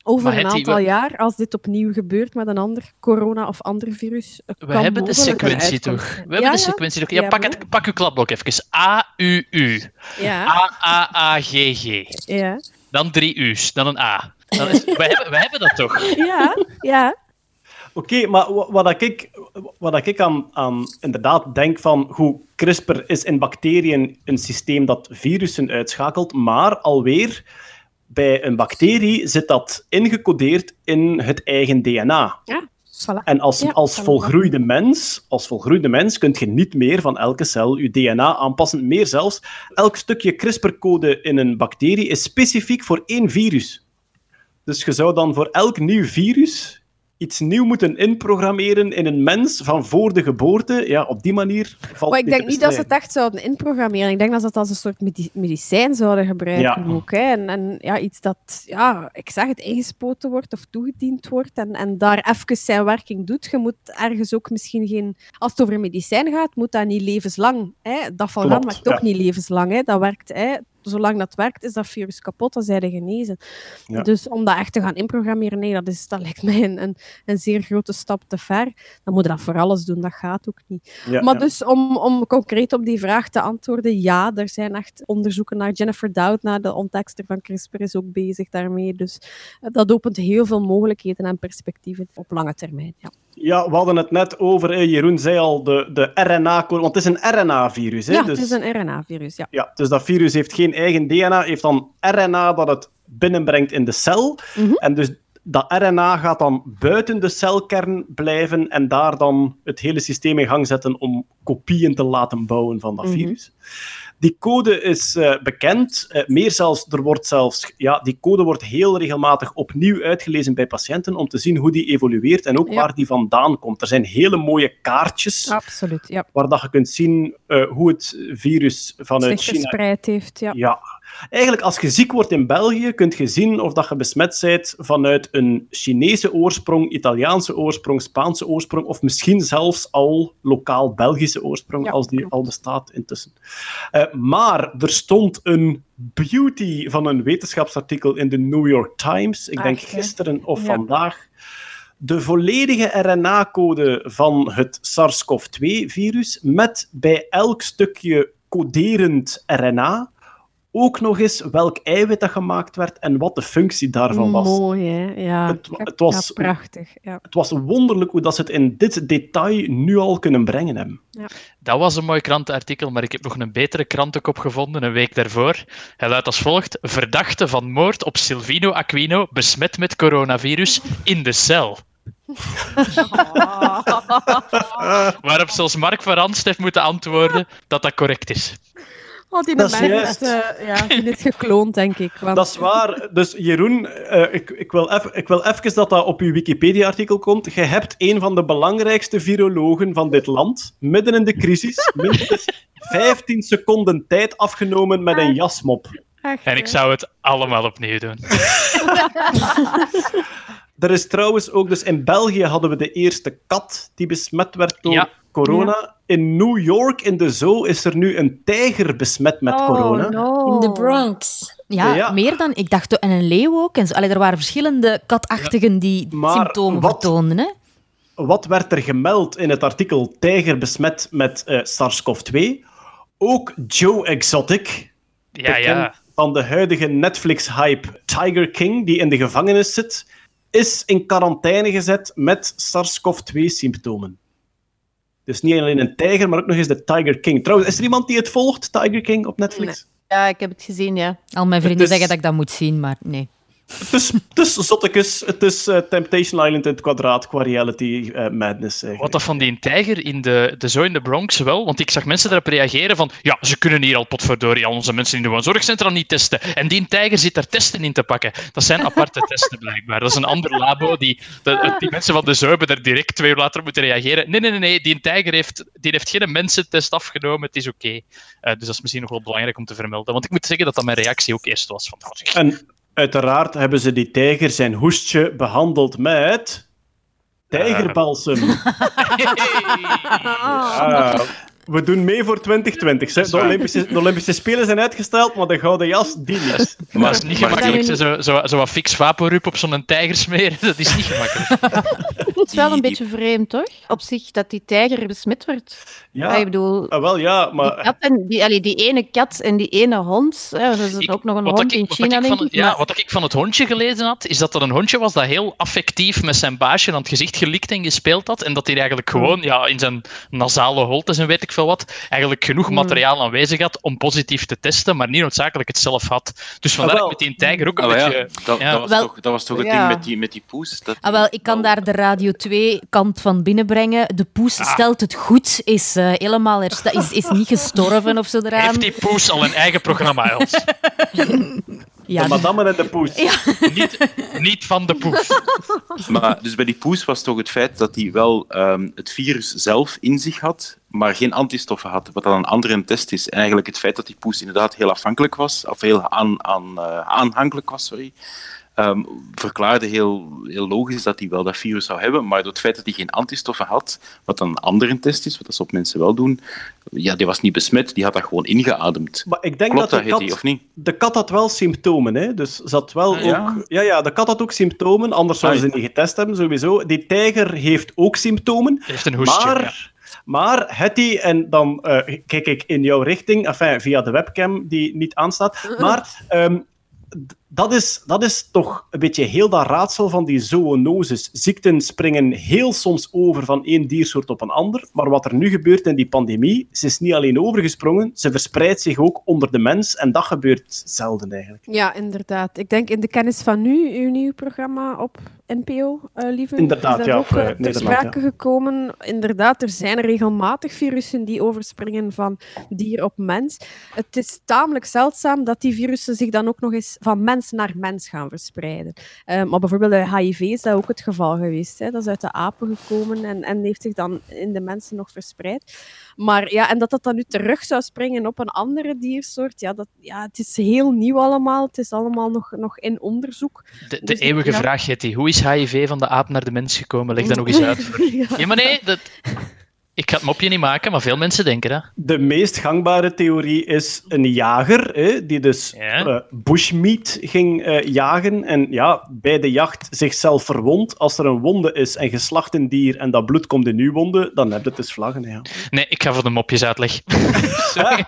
over Maar een aantal we- jaar, als dit opnieuw gebeurt met een ander corona of ander virus, We kan hebben de sequentie toch? We hebben Ja, de ja. sequentie toch? Ja, Ja, pak, het, pak uw kladblok even. A-U-U. Ja. A-A-A-G-G. Ja. Dan drie U's, dan een A. Dan is, we, hebben, we hebben dat toch? <laughs> Ja, ja. Oké, maar wa- wat ik, wat ik aan, aan inderdaad denk van hoe CRISPR is in bacteriën een systeem dat virussen uitschakelt, maar alweer bij een bacterie zit dat ingecodeerd in het eigen DNA. Ja, voilà. En als, Ja, als volgroeide mens, als volgroeide mens kun je niet meer van elke cel je DNA aanpassen. Meer zelfs, elk stukje CRISPR-code in een bacterie is specifiek voor één virus. Dus je zou dan voor elk nieuw virus iets nieuw moeten inprogrammeren in een mens van voor de geboorte. Ja, op die manier valt Maar ik denk niet dat ze het echt zouden inprogrammeren. Ik denk dat ze het als een soort medi- medicijn zouden gebruiken Ja. ook. Hè. En, en ja, iets dat, ja, ik zeg het, ingespoten wordt of toegediend wordt en, en daar even zijn werking doet. Je moet ergens ook misschien geen... Als het over medicijn gaat, moet dat niet levenslang. Hè. Dat van ook ja. niet levenslang. Hè. Dat werkt... Hè. Zolang dat werkt, is dat virus kapot, dan zijn ze genezen. Ja. Dus om dat echt te gaan inprogrammeren, nee, dat, is, dat lijkt mij een, een, een zeer grote stap te ver. Dan moet je dat voor alles doen, dat gaat ook niet. Ja, maar ja. dus om, om concreet op die vraag te antwoorden, ja, er zijn echt onderzoeken naar Jennifer Doudna, de ontdekster van CRISPR, is ook bezig daarmee. Dus eh, dat opent heel veel mogelijkheden en perspectieven op lange termijn. Ja, Ja, we hadden het net over, Jeroen zei al, de, de RNA-code, want het is een RNA-virus. hè, ja dus... het is een RNA-virus, ja. Ja, dus dat virus heeft geen eigen DNA, heeft dan RNA dat het binnenbrengt in de cel. Mhm. En dus dat RNA gaat dan buiten de celkern blijven en daar dan het hele systeem in gang zetten om kopieën te laten bouwen van dat Mhm. virus. Die code is eh, bekend. Eh, meer zelfs, er wordt zelfs, ja, die code wordt heel regelmatig opnieuw uitgelezen bij patiënten om te zien hoe die evolueert en ook Ja. waar die vandaan komt. Er zijn hele mooie kaartjes Absoluut, ja. waar dat je kunt zien eh, hoe het virus vanuit Zich China verspreid heeft, ja. ja. Eigenlijk, als je ziek wordt in België, kun je zien of dat je besmet bent vanuit een Chinese oorsprong, Italiaanse oorsprong, Spaanse oorsprong, of misschien zelfs al lokaal Belgische oorsprong, Ja, als die klopt. al bestaat intussen. Eh, maar er stond een beauty van een wetenschapsartikel in de New York Times, ik denk gisteren of Ja. vandaag. De volledige RNA-code van het SARS-CoV-2-virus met bij elk stukje coderend RNA. Ook nog eens welk eiwit dat gemaakt werd en wat de functie daarvan was. Mooi, hè? Ja, Het, ja, het was, ja, prachtig. Ja. het was wonderlijk hoe dat ze het in dit detail nu al kunnen brengen hebben. Dat was een mooi krantenartikel, maar ik heb nog een betere krantenkop gevonden een week daarvoor. Hij luidt als volgt: Verdachte van moord op Silvino Aquino besmet met coronavirus in de cel. <laughs> Waarop zelfs Mark van Ranst heeft moeten antwoorden dat dat correct is. Oh, die Dat is eh, ja, die is gekloond, denk ik. Want... Dat is waar. Dus Jeroen, eh, ik, ik, wil eff- ik wil even dat dat op uw Wikipedia-artikel komt. Je hebt een van de belangrijkste virologen van dit land, midden in de crisis, <laughs> minstens 15 seconden tijd afgenomen met een jasmop. Echt, En ik zou het allemaal opnieuw doen. <laughs> Er is trouwens ook, dus in België hadden we de eerste kat die besmet werd door Ja. corona. In New York, in de zoo, is er nu een tijger besmet met Oh, corona. no. In de Bronx. Ja, Ja. meer dan... Ik dacht, en een leeuw ook. En zo. Allee, er waren verschillende katachtigen die Maar symptomen wat- vertoonden. Hè? Wat werd er gemeld in het artikel Tijger besmet met eh, SARS-CoV-2? Ook Joe Exotic, Ja, bekend ja. van de huidige Netflix-hype Tiger King, die in de gevangenis zit, is in quarantaine gezet met SARS-CoV-2-symptomen. Dus niet alleen een tijger, maar ook nog eens de Tiger King. Trouwens, is er iemand die het volgt, Tiger King, op Netflix? Ja, ik heb het gezien, ja. Al mijn vrienden is- zeggen dat ik dat moet zien, maar nee. Het is, het is zottekes, het is eh, Temptation Island in het kwadraat qua reality eh, madness. eigenlijk. Wat dat van die tijger in de, de zoo in de Bronx wel, want ik zag mensen daarop reageren van ja, ze kunnen hier al potverdorie al onze mensen in de woonzorgcentra niet testen. En die tijger zit daar testen in te pakken. Dat zijn aparte <laughs> testen blijkbaar. Dat is een ander labo. Die, de- die mensen van de zoo hebben daar direct twee uur later moeten reageren. Nee, nee, nee, nee die tijger heeft, die heeft geen mensentest afgenomen. Het is oké. Eh, dus dat is misschien nog wel belangrijk om te vermelden. Want ik moet zeggen dat dat mijn reactie ook eerst was. Van, En uiteraard hebben ze die tijger zijn hoestje behandeld met. Tijgerbalsem. Ja, <laughs> we doen mee voor 2020. hè. De Olympische, de Olympische Spelen zijn uitgesteld, maar de gouden jas, die niet. Maar dat is niet gemakkelijk. Zo, zo, zo, zo wat fix op zo'n tijger smeren, dat is niet gemakkelijk. <laughs> Het is wel een beetje vreemd, toch? Op zich, dat die tijger besmet wordt. Ja, Ja, ik bedoel, ah, wel ja, die, maar kat en, die, allee, die ene kat en die ene hond. Hè, er is Ik- ook nog een hond ik- in wat China, denk ik. Ja, maar- wat ik van het hondje gelezen had, is dat dat een hondje was dat heel affectief met zijn baasje aan het gezicht gelikt en gespeeld had. En dat hij eigenlijk gewoon ja, in zijn nasale holtes en weet ik veel wat, eigenlijk genoeg materiaal aanwezig had om positief te testen, maar niet noodzakelijk het zelf had. Dus vandaar Ah, wel. ik met die tijger ook een Ah, ja, beetje... dat, ja. dat, was Wel- toch, dat was toch het Ja. ding met die, met die poes? Dat Ah, wel, ik kan daar de Radio 2-kant van binnenbrengen. De poes Ah. stelt het goed, is eh, helemaal hersta- is, is niet gestorven of zo eraan. Heeft die poes al een eigen programma, Els? <laughs> Ja, de madame en de poes. niet, niet van de poes. Maar dus bij die poes was toch het feit dat hij wel ehm, het virus zelf in zich had, maar geen antistoffen had, wat dan een andere test is. En eigenlijk het feit dat die poes inderdaad heel afhankelijk was, of heel aan, aan, eh, aanhankelijk was, sorry, ehm, verklaarde heel, heel logisch dat hij wel dat virus zou hebben, maar door het feit dat hij geen antistoffen had, wat dan een andere test is, wat dat ze op mensen wel doen, ja, die was niet besmet, die had dat gewoon ingeademd. Maar ik denk Klopt dat dat, de kat, of niet? de kat had wel symptomen, hè? dus ze had wel Ah, ja? ook... Ja, ja, de kat had ook symptomen, anders zouden Ah, ze niet getest hebben, sowieso. Die tijger heeft ook symptomen, Heeft een hoestje. maar... ja. Maar Hetty, en dan eh, kijk ik in jouw richting, enfin, via de webcam die niet aanstaat, <laughs> maar ehm, dat, is, dat is toch een beetje heel dat raadsel van die zoonoses. Ziekten springen heel soms over van één diersoort op een ander, maar wat er nu gebeurt in die pandemie, ze is niet alleen overgesprongen, ze verspreidt zich ook onder de mens en dat gebeurt zelden eigenlijk. Ja, inderdaad. Ik denk in de kennis van nu, uw nieuw programma op NPO, eh lieve. Inderdaad, is ja, ook op, eh, ter sprake gekomen. Inderdaad, er zijn regelmatig virussen die overspringen van dier op mens. Het is tamelijk zeldzaam dat die virussen zich dan ook nog eens van mens naar mens gaan verspreiden. Eh, maar bijvoorbeeld bij HIV is dat ook het geval geweest. Hè. Dat is uit de apen gekomen en, en heeft zich dan in de mensen nog verspreid. Maar ja, en dat dat dan nu terug zou springen op een andere diersoort, ja, dat, ja het is heel nieuw allemaal. Het is allemaal nog, nog in onderzoek. De, de Dus, eeuwige ja. vraag, Getty. Hoe is HIV van de aap naar de mens gekomen? Leg dat nog eens uit. Voor... <laughs> Ja. Ja, maar nee, dat... ik ga het mopje niet maken, maar veel mensen denken dat. De meest gangbare theorie is een jager, hè, die dus Ja. eh, bushmeat ging eh, jagen en ja, bij de jacht zichzelf verwondt. Als er een wonde is en geslacht een dier en dat bloed komt in uw wonde, dan heb je het dus vlaggen. Ja. Nee, ik ga voor de mopjes uitleg. <laughs> <laughs> <laughs> Sorry.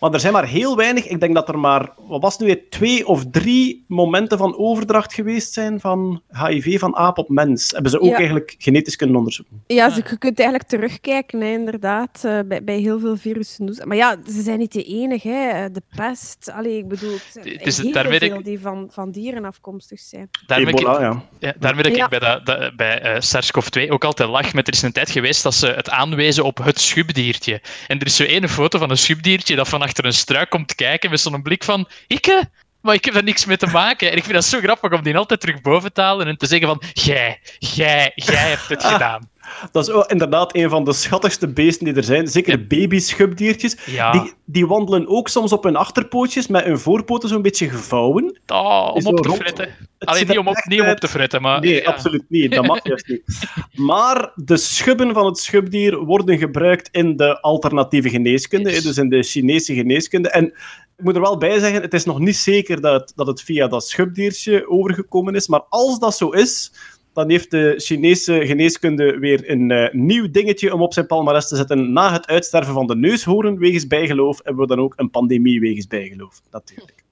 Maar er zijn maar heel weinig, ik denk dat er maar, wat was het nu, twee of drie momenten van overdracht geweest zijn van HIV van aap op mens. Hebben ze ook Ja. eigenlijk genetisch kunnen onderzoeken. Ja, dus je kunt eigenlijk terugkijken, hè, inderdaad, eh, bij, bij heel veel virussen. Dus- Maar ja, ze zijn niet de enige. Hè. De pest, allee, ik bedoel, het is- heel daar weet ik- veel die van, van dieren afkomstig zijn. Daarom heb ik- Ebola, ja. Ja, Ja. ik bij, dat, dat- bij eh, SARS-CoV-2 ook altijd lach. Met er is een tijd geweest dat ze het aanwezen op het schubdiertje. En er is zo ene foto van een schubdiertje dat van achter een struik komt kijken met zo'n blik van ikke, maar ik heb daar niks mee te maken. En ik vind dat zo grappig om die altijd terug boven te halen en te zeggen van jij, jij, jij hebt het gedaan. Dat is inderdaad een van de schattigste beesten die er zijn. Zeker baby-schubdiertjes. Ja. Die, die wandelen ook soms op hun achterpootjes met hun voorpoten zo'n beetje gevouwen. Oh, om op te rond- fretten. Het Allee, ziet niet om op, niet om op te fretten, maar... Nee, ja. absoluut niet. Dat mag juist niet. <laughs> Maar de schubben van het schubdier worden gebruikt in de alternatieve geneeskunde, Yes. dus in de Chinese geneeskunde. En ik moet er wel bij zeggen, het is nog niet zeker dat het, dat het via dat schubdiertje overgekomen is. Maar als dat zo is, dan heeft de Chinese geneeskunde weer een eh, nieuw dingetje om op zijn palmarès te zetten. Na het uitsterven van de neushoorn wegens bijgeloof, hebben we dan ook een pandemie wegens bijgeloof, natuurlijk.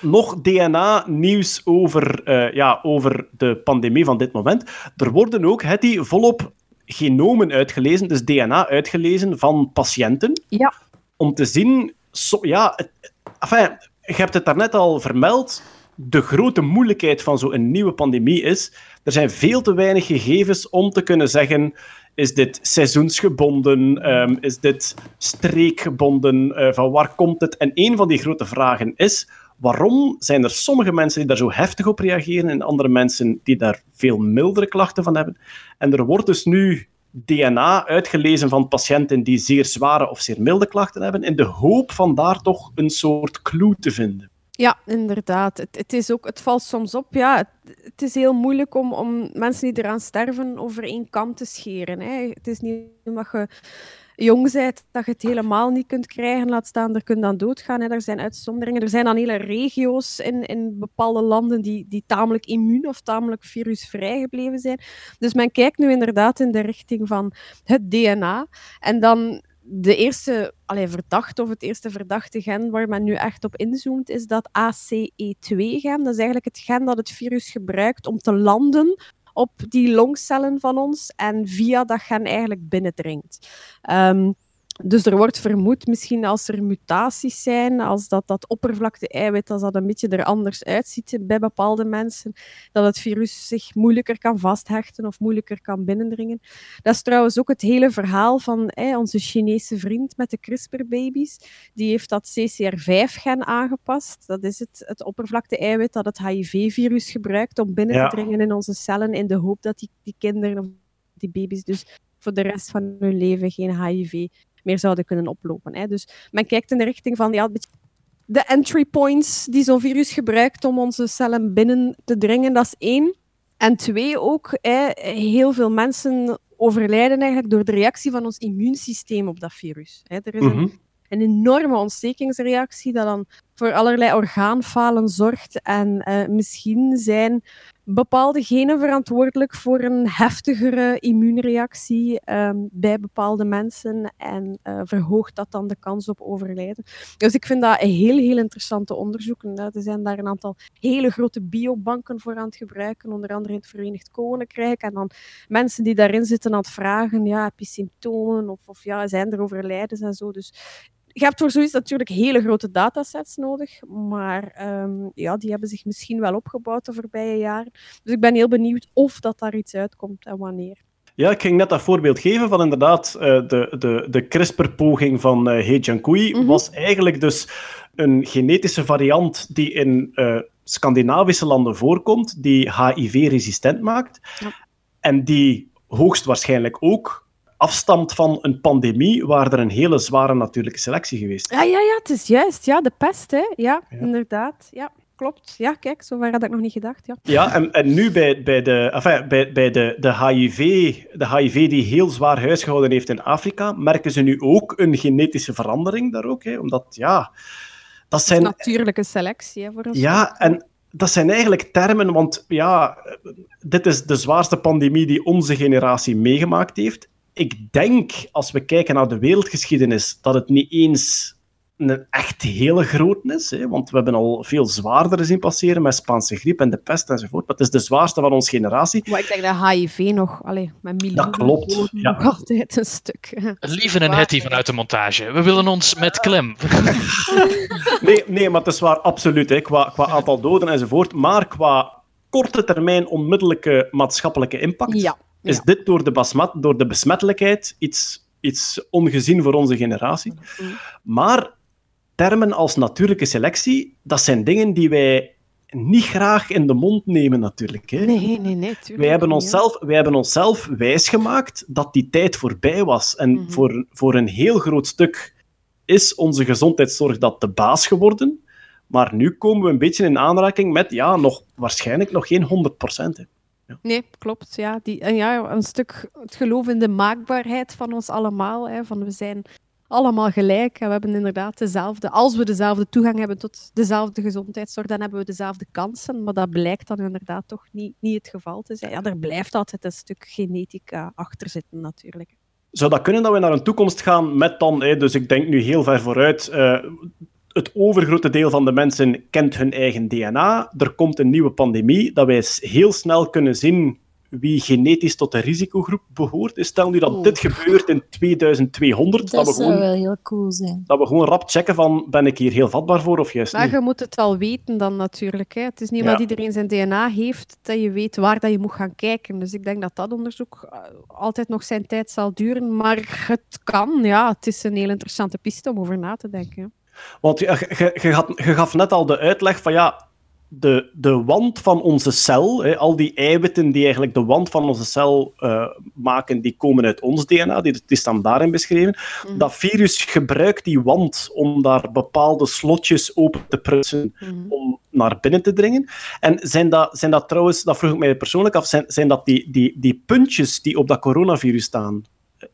Nog DNA-nieuws over, eh, ja, over de pandemie van dit moment. Er worden ook, Hetty, volop genomen uitgelezen, dus DNA uitgelezen van patiënten. Ja. Om te zien, so- ja, het, enfin, je hebt het daarnet al vermeld, de grote moeilijkheid van zo'n nieuwe pandemie is, er zijn veel te weinig gegevens om te kunnen zeggen, is dit seizoensgebonden, Ehm, is dit streekgebonden, Eh, van waar komt het? En een van die grote vragen is, waarom zijn er sommige mensen die daar zo heftig op reageren en andere mensen die daar veel mildere klachten van hebben? En er wordt dus nu DNA uitgelezen van patiënten die zeer zware of zeer milde klachten hebben, in de hoop van daar toch een soort clue te vinden. Ja, inderdaad. Het, het, is ook, het valt soms op. Ja, het, is heel moeilijk om, om mensen die eraan sterven over één kam te scheren. Hè. Het is niet omdat je jong bent dat je het helemaal niet kunt krijgen. Laat staan, er kunt dan doodgaan. Hè. Er zijn uitzonderingen. Er zijn dan hele regio's in, in bepaalde landen die, die tamelijk immuun of tamelijk virusvrij gebleven zijn. Dus men kijkt nu inderdaad in de richting van het DNA. En dan de eerste allee, verdachte of het eerste verdachte gen waar men nu echt op inzoomt, is dat ACE2-gen. Dat is eigenlijk het gen dat het virus gebruikt om te landen op die longcellen van ons en via dat gen eigenlijk binnendringt. Ehm, dus er wordt vermoed, misschien als er mutaties zijn, als dat, dat oppervlakte-eiwit, als dat een beetje er anders uitziet bij bepaalde mensen, dat het virus zich moeilijker kan vasthechten of moeilijker kan binnendringen. Dat is trouwens ook het hele verhaal van hè, onze Chinese vriend met de CRISPR-baby's. Die heeft dat CCR5-gen aangepast. Dat is het, het oppervlakte-eiwit dat het HIV-virus gebruikt om binnen Ja. te dringen in onze cellen, in de hoop dat die, die kinderen of die baby's dus voor de rest van hun leven geen HIV meer zouden kunnen oplopen. Hè. Dus men kijkt in de richting van ja, de entry points die zo'n virus gebruikt om onze cellen binnen te dringen, dat is één. En twee ook, hè, heel veel mensen overlijden eigenlijk door de reactie van ons immuunsysteem op dat virus. Hè. Er is een, Mhm. een enorme ontstekingsreactie dat dan voor allerlei orgaanfalen zorgt. En eh, misschien zijn bepaalde genen verantwoordelijk voor een heftigere immuunreactie ehm, bij bepaalde mensen en eh, verhoogt dat dan de kans op overlijden. Dus ik vind dat een heel, heel interessante onderzoeken. Er zijn daar een aantal hele grote biobanken voor aan het gebruiken, onder andere in het Verenigd Koninkrijk. En dan mensen die daarin zitten aan het vragen, ja, heb je symptomen of, of ja, zijn er overlijdens en zo. Dus je hebt voor zoiets natuurlijk hele grote datasets nodig, maar ehm, ja, die hebben zich misschien wel opgebouwd de voorbije jaren. Dus ik ben heel benieuwd of dat daar iets uitkomt en wanneer. Ja, ik ging net dat voorbeeld geven van inderdaad eh, de, de, de CRISPR-poging van eh He Jiankui Mhm. was eigenlijk dus een genetische variant die in eh, Scandinavische landen voorkomt, die HIV-resistent maakt Ja. en die hoogstwaarschijnlijk ook afstamt van een pandemie waar er een hele zware natuurlijke selectie geweest is. Ja, ja, ja, het is juist. Ja, de pest, hè. Ja, Ja. inderdaad. Ja, klopt. Ja, kijk, zover had ik nog niet gedacht. Ja. Ja, en, en nu bij, bij, de, enfin, bij, bij de, de, HIV, de HIV die heel zwaar huisgehouden heeft in Afrika, merken ze nu ook een genetische verandering daar ook. Hè, omdat, ja, dat zijn... Natuurlijke selectie, hè, voor een Ja, en dat zijn eigenlijk termen, want ja, dit is de zwaarste pandemie die onze generatie meegemaakt heeft. Ik denk, als we kijken naar de wereldgeschiedenis, dat het niet eens een echt hele grote is. Hè? Want we hebben al veel zwaardere zien passeren met Spaanse griep en de pest enzovoort. Maar het is de zwaarste van onze generatie. Maar ik denk dat HIV nog, allee, met miljoenen klopt, doden ja. nog altijd een stuk. Lieve en Hetty vanuit de montage. We willen ons met klem. <laughs> Nee, nee maar het is waar, absoluut. Hè? Qua, qua aantal doden enzovoort. Maar qua korte termijn onmiddellijke maatschappelijke impact Ja. Is ja. dit door de, basmet, door de besmettelijkheid iets, iets ongezien voor onze generatie. Maar termen als natuurlijke selectie, dat zijn dingen die wij niet graag in de mond nemen, natuurlijk. Hè. Nee, nee, nee. Wij hebben, onszelf, wij hebben onszelf wijsgemaakt dat die tijd voorbij was. En Mhm. voor, voor een heel groot stuk is onze gezondheidszorg dat de baas geworden. Maar nu komen we een beetje in aanraking met, ja, nog, waarschijnlijk nog geen 100 procent. Nee, klopt. Ja. Die, en ja, een stuk het geloof in de maakbaarheid van ons allemaal. Hè, van we zijn allemaal gelijk en we hebben inderdaad dezelfde... Als we dezelfde toegang hebben tot dezelfde gezondheidszorg, dan hebben we dezelfde kansen. Maar dat blijkt dan inderdaad toch niet, niet het geval te zijn. Ja, er blijft altijd een stuk genetica achter zitten, natuurlijk. Zou dat kunnen dat we naar een toekomst gaan met dan, hè, dus ik denk nu heel ver vooruit, eh, het overgrote deel van de mensen kent hun eigen DNA. Er komt een nieuwe pandemie, dat wij heel snel kunnen zien wie genetisch tot de risicogroep behoort. Dus Stel nu dat dit gebeurt in 2200, dat, Dat we zou gewoon, wel heel cool zijn. dat we gewoon rap checken van, ben ik hier heel vatbaar voor of juist Maar niet. je moet het wel weten dan natuurlijk. Hè. Het is niet Ja. omdat iedereen zijn DNA heeft dat je weet waar dat je moet gaan kijken. Dus ik denk dat dat onderzoek eh, altijd nog zijn tijd zal duren. Maar het kan, ja. Het is een heel interessante piste om over na te denken. Want je, gaf net al de uitleg van ja, de, de wand van onze cel, hè, al die eiwitten die eigenlijk de wand van onze cel eh, maken, die komen uit ons DNA, die, die staan daarin beschreven. Dat virus gebruikt die wand om daar bepaalde slotjes open te prutsen om naar binnen te dringen. En zijn dat, zijn dat trouwens, dat vroeg ik mij persoonlijk af, zijn, zijn dat die, die, die puntjes die op dat coronavirus staan?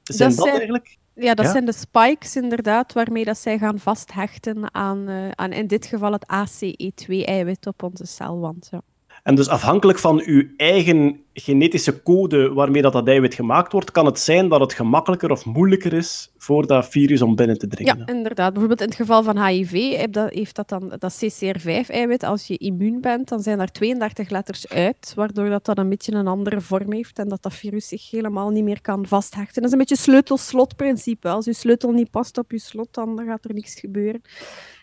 Zijn dat, zijn- eigenlijk? Ja, dat Ja? zijn de spikes inderdaad, waarmee dat zij gaan vasthechten aan, eh, aan in dit geval het ACE2-eiwit op onze celwand. Ja. En dus afhankelijk van uw eigen genetische code waarmee dat, dat eiwit gemaakt wordt, kan het zijn dat het gemakkelijker of moeilijker is voor dat virus om binnen te dringen. Ja, inderdaad. Bijvoorbeeld in het geval van HIV heeft dat, heeft dat dan dat CCR5-eiwit. Als je immuun bent, dan zijn daar 32 letters uit, waardoor dat dan een beetje een andere vorm heeft en dat dat virus zich helemaal niet meer kan vasthechten. Dat is een beetje sleutel-slot-principe. Als je sleutel niet past op je slot, dan gaat er niks gebeuren.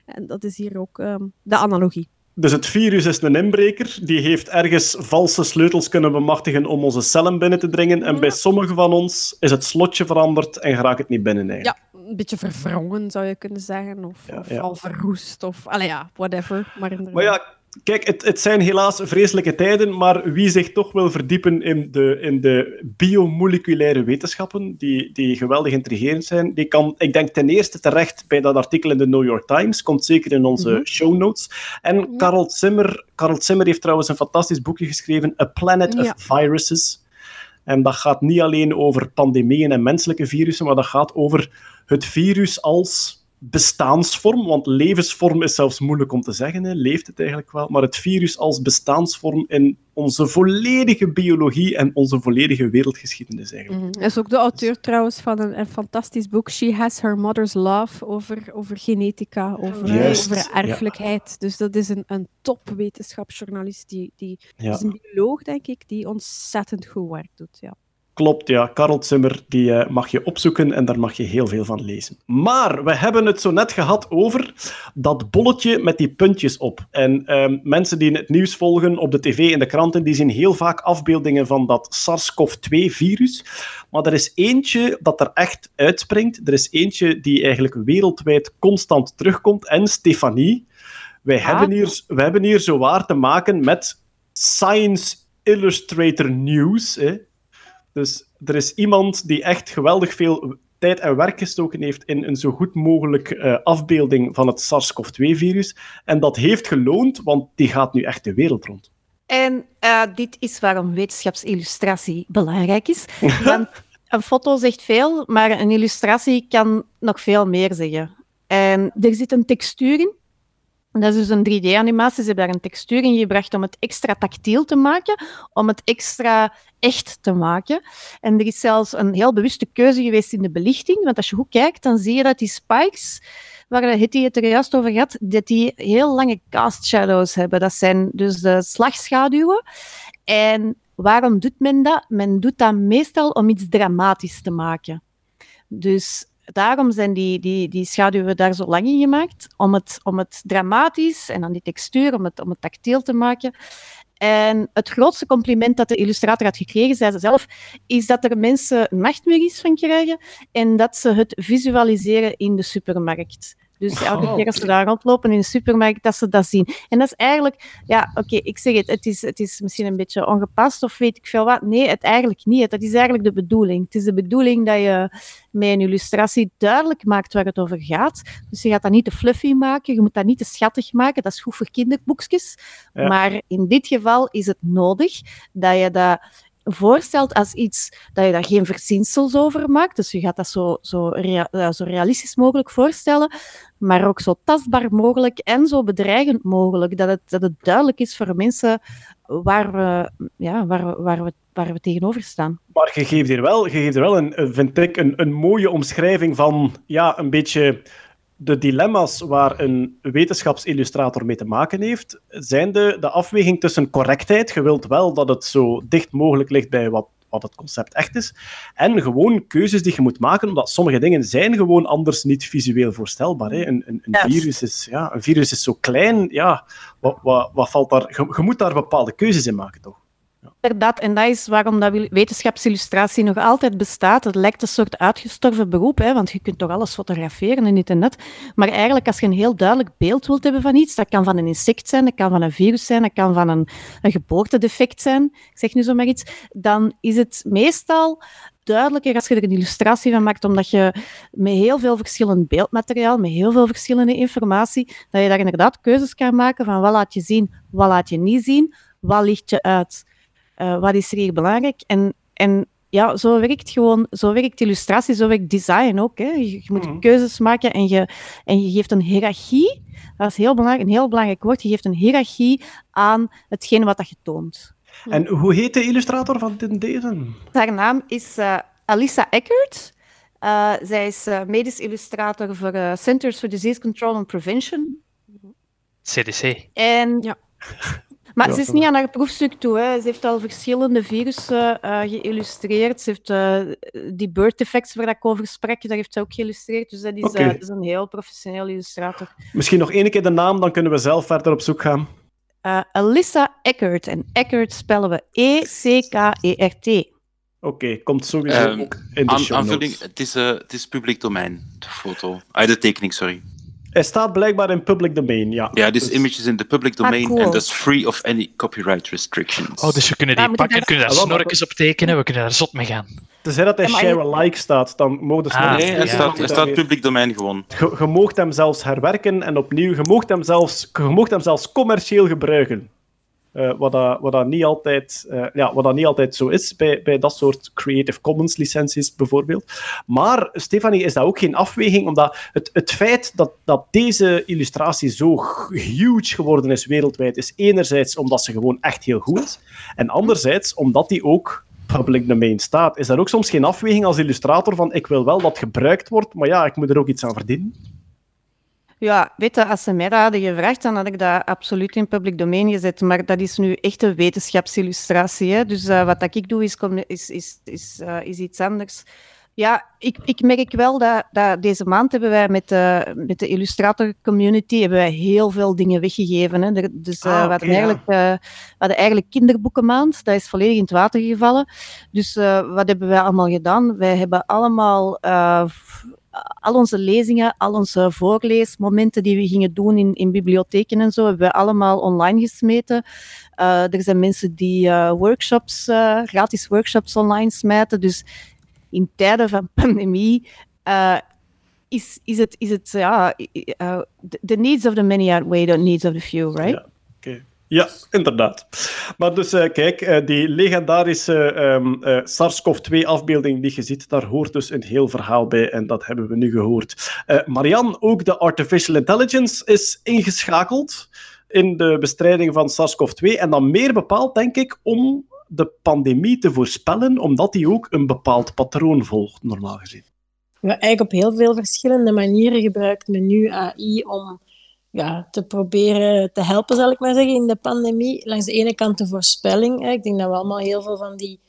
En dat is hier ook ehm, de analogie. Dus het virus is een inbreker, die heeft ergens valse sleutels kunnen bemachtigen om onze cellen binnen te dringen. En bij sommigen van ons is het slotje veranderd en raakt het niet binnen eigenlijk. Ja, een beetje verwrongen zou je kunnen zeggen, of, of ja. al verroest, of allee, ja, whatever. Maar, inderdaad. Maar ja, kijk, het, het zijn helaas vreselijke tijden, maar wie zich toch wil verdiepen in de, in de biomoleculaire wetenschappen, die, die geweldig intrigerend zijn, die kan, ik denk, ten eerste terecht bij dat artikel in de New York Times, komt zeker in onze Mhm. show notes. En Karel Zimmer, Karel Zimmer heeft trouwens een fantastisch boekje geschreven, A Planet Ja. of Viruses. En dat gaat niet alleen over pandemieën en menselijke virussen, maar dat gaat over het virus als bestaansvorm. Want levensvorm is zelfs moeilijk om te zeggen, hè. leeft het eigenlijk wel. Maar het virus als bestaansvorm in onze volledige biologie en onze volledige wereldgeschiedenis eigenlijk. Mhm. Hij is ook de auteur trouwens van een, een fantastisch boek, She Has Her Mother's Love, over, over genetica, over, Juist, over ja. erfelijkheid. Dus dat is een, een topwetenschapsjournalist, die, die Ja. is een bioloog, denk ik, die ontzettend goed werk doet. Ja. Klopt, ja. Karel Zimmer, die eh, mag je opzoeken en daar mag je heel veel van lezen. Maar we hebben het zo net gehad over dat bolletje met die puntjes op. En ehm, mensen die het nieuws volgen op de tv en de kranten, die zien heel vaak afbeeldingen van dat SARS-CoV-2-virus. Maar er is eentje dat er echt uitspringt. Er is eentje die eigenlijk wereldwijd constant terugkomt. En Stefanie, wij, hebben, hier, wij hebben hier zowaar te maken met Science Illustrator News. Hè. Dus er is iemand die echt geweldig veel tijd en werk gestoken heeft in een zo goed mogelijk eh, afbeelding van het SARS-CoV-2-virus. En dat heeft geloond, want die gaat nu echt de wereld rond. En eh, dit is waarom wetenschapsillustratie belangrijk is. <laughs> Want een foto zegt veel, maar een illustratie kan nog veel meer zeggen. En er zit een textuur in Dat is dus een 3D-animatie. Ze hebben daar een textuur in gebracht om het extra tactiel te maken, om het extra echt te maken. En er is zelfs een heel bewuste keuze geweest in de belichting. Want als je goed kijkt, dan zie je dat die spikes, waar Hitty het er juist over had, dat die heel lange cast shadows hebben. Dat zijn dus de slagschaduwen. En waarom doet men dat? Men doet dat meestal om iets dramatisch te maken. Dus daarom zijn die, die, die schaduwen daar zo lang in gemaakt, om het, om het dramatisch en dan die textuur, om het, om het tactiel te maken. En het grootste compliment dat de illustrator had gekregen, zei ze zelf, is dat er mensen nachtmerries van krijgen en dat ze het visualiseren in de supermarkt. Dus elke Oh, keer als ze daar rondlopen in de supermarkt, dat ze dat zien. En dat is eigenlijk, ja, oké, ik zeg het, het is, het is misschien een beetje ongepast of weet ik veel wat. Nee, het eigenlijk niet. Dat is eigenlijk de bedoeling. Het is de bedoeling dat je met een illustratie duidelijk maakt waar het over gaat. Dus je gaat dat niet te fluffy maken, je moet dat niet te schattig maken. Dat is goed voor kinderboekjes. Ja. Maar in dit geval is het nodig dat je dat voorstelt als iets dat je daar geen verzinsels over maakt. Dus je gaat dat zo, zo, ja, zo realistisch mogelijk voorstellen, maar ook zo tastbaar mogelijk en zo bedreigend mogelijk. Dat het, dat het duidelijk is voor mensen waar we, ja, waar waar we, waar we tegenover staan. Maar je geeft hier wel, je geeft er wel een- vind ik, een, een mooie omschrijving van ja, een beetje de dilemma's waar een wetenschapsillustrator mee te maken heeft. Zijn de, de afweging tussen correctheid, je wilt wel dat het zo dicht mogelijk ligt bij wat, wat het concept echt is, en gewoon keuzes die je moet maken, omdat sommige dingen zijn gewoon anders niet visueel voorstelbaar. Hè. Een, een, een, virus is, ja, een virus is zo klein, ja, wat, wat, wat valt daar... Je, je moet daar bepaalde keuzes in maken, toch? Inderdaad, en dat is waarom dat wetenschapsillustratie nog altijd bestaat. Het lijkt een soort uitgestorven beroep, hè, want je kunt toch alles fotograferen en dit en. Maar eigenlijk, als je een heel duidelijk beeld wilt hebben van iets, dat kan van een insect zijn, dat kan van een virus zijn, dat kan van een, een geboortedefect zijn, ik zeg nu zomaar iets, dan is het meestal duidelijker als je er een illustratie van maakt, omdat je met heel veel verschillend beeldmateriaal, met heel veel verschillende informatie, dat je daar inderdaad keuzes kan maken van wat laat je zien, wat laat je niet zien, wat licht je uit. Eh, wat is er hier belangrijk? En, en ja, zo werkt gewoon, zo werkt illustratie, zo werkt design ook. Hè. Je, je moet Mhm. keuzes maken en je, en je geeft een hiërarchie. Dat is heel belangrijk, een heel belangrijk woord. Je geeft een hiërarchie aan hetgeen wat dat je toont. En hoe heet de illustrator van dit- deze? Haar naam is eh, Alissa Eckert. Eh, zij is eh, medisch illustrator voor eh, Centers for Disease Control and Prevention. CDC. En, Ja. <laughs> Maar Ja, ze is niet aan haar proefstuk toe. Hè. Ze heeft al verschillende virussen eh, geïllustreerd. Ze heeft eh, die birth defects waar ik over sprak, daar heeft ze ook geïllustreerd. Dus dat is, eh, dat is een heel professioneel illustrator. Misschien nog één keer de naam, dan kunnen we zelf verder op zoek gaan. Eh Alyssa Eckert. En Eckert spellen we E E-C-K-E-R-T. Oké, komt sowieso Ehm, ook in de Aan, show aanvulling, het is, het is publiek domein, de foto. Ah, de tekening, sorry. Hij staat blijkbaar in public domain, ja. Ja, this Dus- image is in the public domain cool. and thus free of any copyright restrictions. Oh, dus we kunnen die Ah, pakken, daar- kunnen daar Ah, snorkjes op tekenen, we kunnen daar zot mee gaan. Tenzij dat hij Ja, share alike staat, dan mogen ze Ah, nee, hij ja. staat, hij staat public domein gewoon. Je, je moogt hem zelfs herwerken en opnieuw, je moogt hem zelfs, je moogt hem zelfs commercieel gebruiken. Eh, wat, dat, wat, dat niet altijd, eh, ja, wat dat niet altijd zo is bij, bij dat soort Creative Commons licenties bijvoorbeeld. Maar, Stefanie, is dat ook geen afweging? Omdat het, het feit dat, dat deze illustratie zo huge geworden is wereldwijd, is enerzijds omdat ze gewoon echt heel goed is, en anderzijds omdat die ook public domain staat. Is dat ook soms geen afweging als illustrator van ik wil wel dat gebruikt wordt, maar ja, ik moet er ook iets aan verdienen? Ja, weet je, als ze mij dat hadden gevraagd, dan had ik dat absoluut in public domein gezet. Maar dat is nu echt een wetenschapsillustratie. Hè? Dus eh, wat dat ik doe, is, is, is, is, eh, is iets anders. Ja, ik, ik merk wel dat, dat deze maand hebben wij met de, met de illustrator community hebben wij heel veel dingen weggegeven. Hè. Er- Dus eh, Ah, we, hadden eigenlijk, we hadden eigenlijk kinderboekenmaand. Dat is volledig in het water gevallen. Dus wat hebben wij allemaal gedaan? Wij hebben allemaal al onze lezingen, al onze voorleesmomenten die we gingen doen in, in bibliotheken en zo, hebben we allemaal online gesmeten. Eh, er zijn mensen die eh, workshops, eh, gratis workshops online smijten. Dus in tijden van <laughs> pandemie is, is het, is het ja, the- needs of the many outweigh the needs of the few, right? Ja, inderdaad. Maar dus eh, kijk, eh, die legendarische ehm, eh, SARS-CoV-2-afbeelding die je ziet, daar hoort dus een heel verhaal bij en dat hebben we nu gehoord. Eh Marian, ook de artificial intelligence is ingeschakeld in de bestrijding van SARS-CoV-2 en dan meer bepaald, denk ik, om de pandemie te voorspellen, omdat die ook een bepaald patroon volgt, normaal gezien. Ja, eigenlijk op heel veel verschillende manieren gebruikt men nu AI om ja, te proberen te helpen, zal ik maar zeggen, in de pandemie. Langs de ene kant de voorspelling. Hè. Ik denk dat we allemaal heel veel van die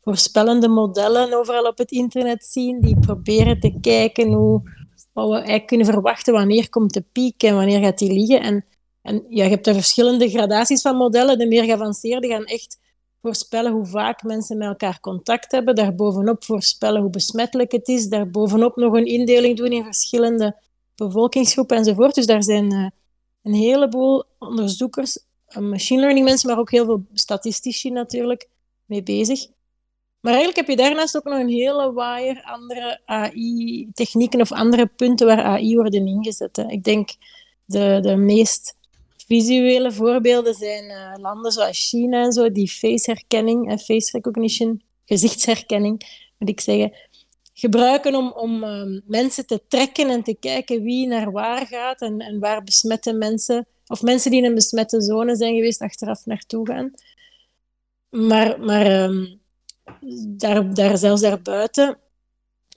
voorspellende modellen overal op het internet zien, die proberen te kijken hoe, wat we eigenlijk kunnen verwachten, wanneer komt de piek en wanneer gaat die liggen. En, en ja, je hebt er verschillende gradaties van modellen. De meer geavanceerde gaan echt voorspellen hoe vaak mensen met elkaar contact hebben, daarbovenop voorspellen hoe besmettelijk het is, daarbovenop nog een indeling doen in verschillende bevolkingsgroepen enzovoort. Dus daar zijn uh, een heleboel onderzoekers, uh, machine learning mensen, maar ook heel veel statistici natuurlijk mee bezig. Maar eigenlijk heb je daarnaast ook nog een hele waaier andere AI-technieken of andere punten waar AI worden ingezet. Ik denk de, de meest visuele voorbeelden zijn uh, landen zoals China en zo, die faceherkenning, uh, face recognition, gezichtsherkenning, moet ik zeggen, gebruiken om, om um, mensen te trekken en te kijken wie naar waar gaat en, en waar besmette mensen, of mensen die in een besmette zone zijn geweest, achteraf naartoe gaan. Maar, maar um, daar, daar, zelfs daarbuiten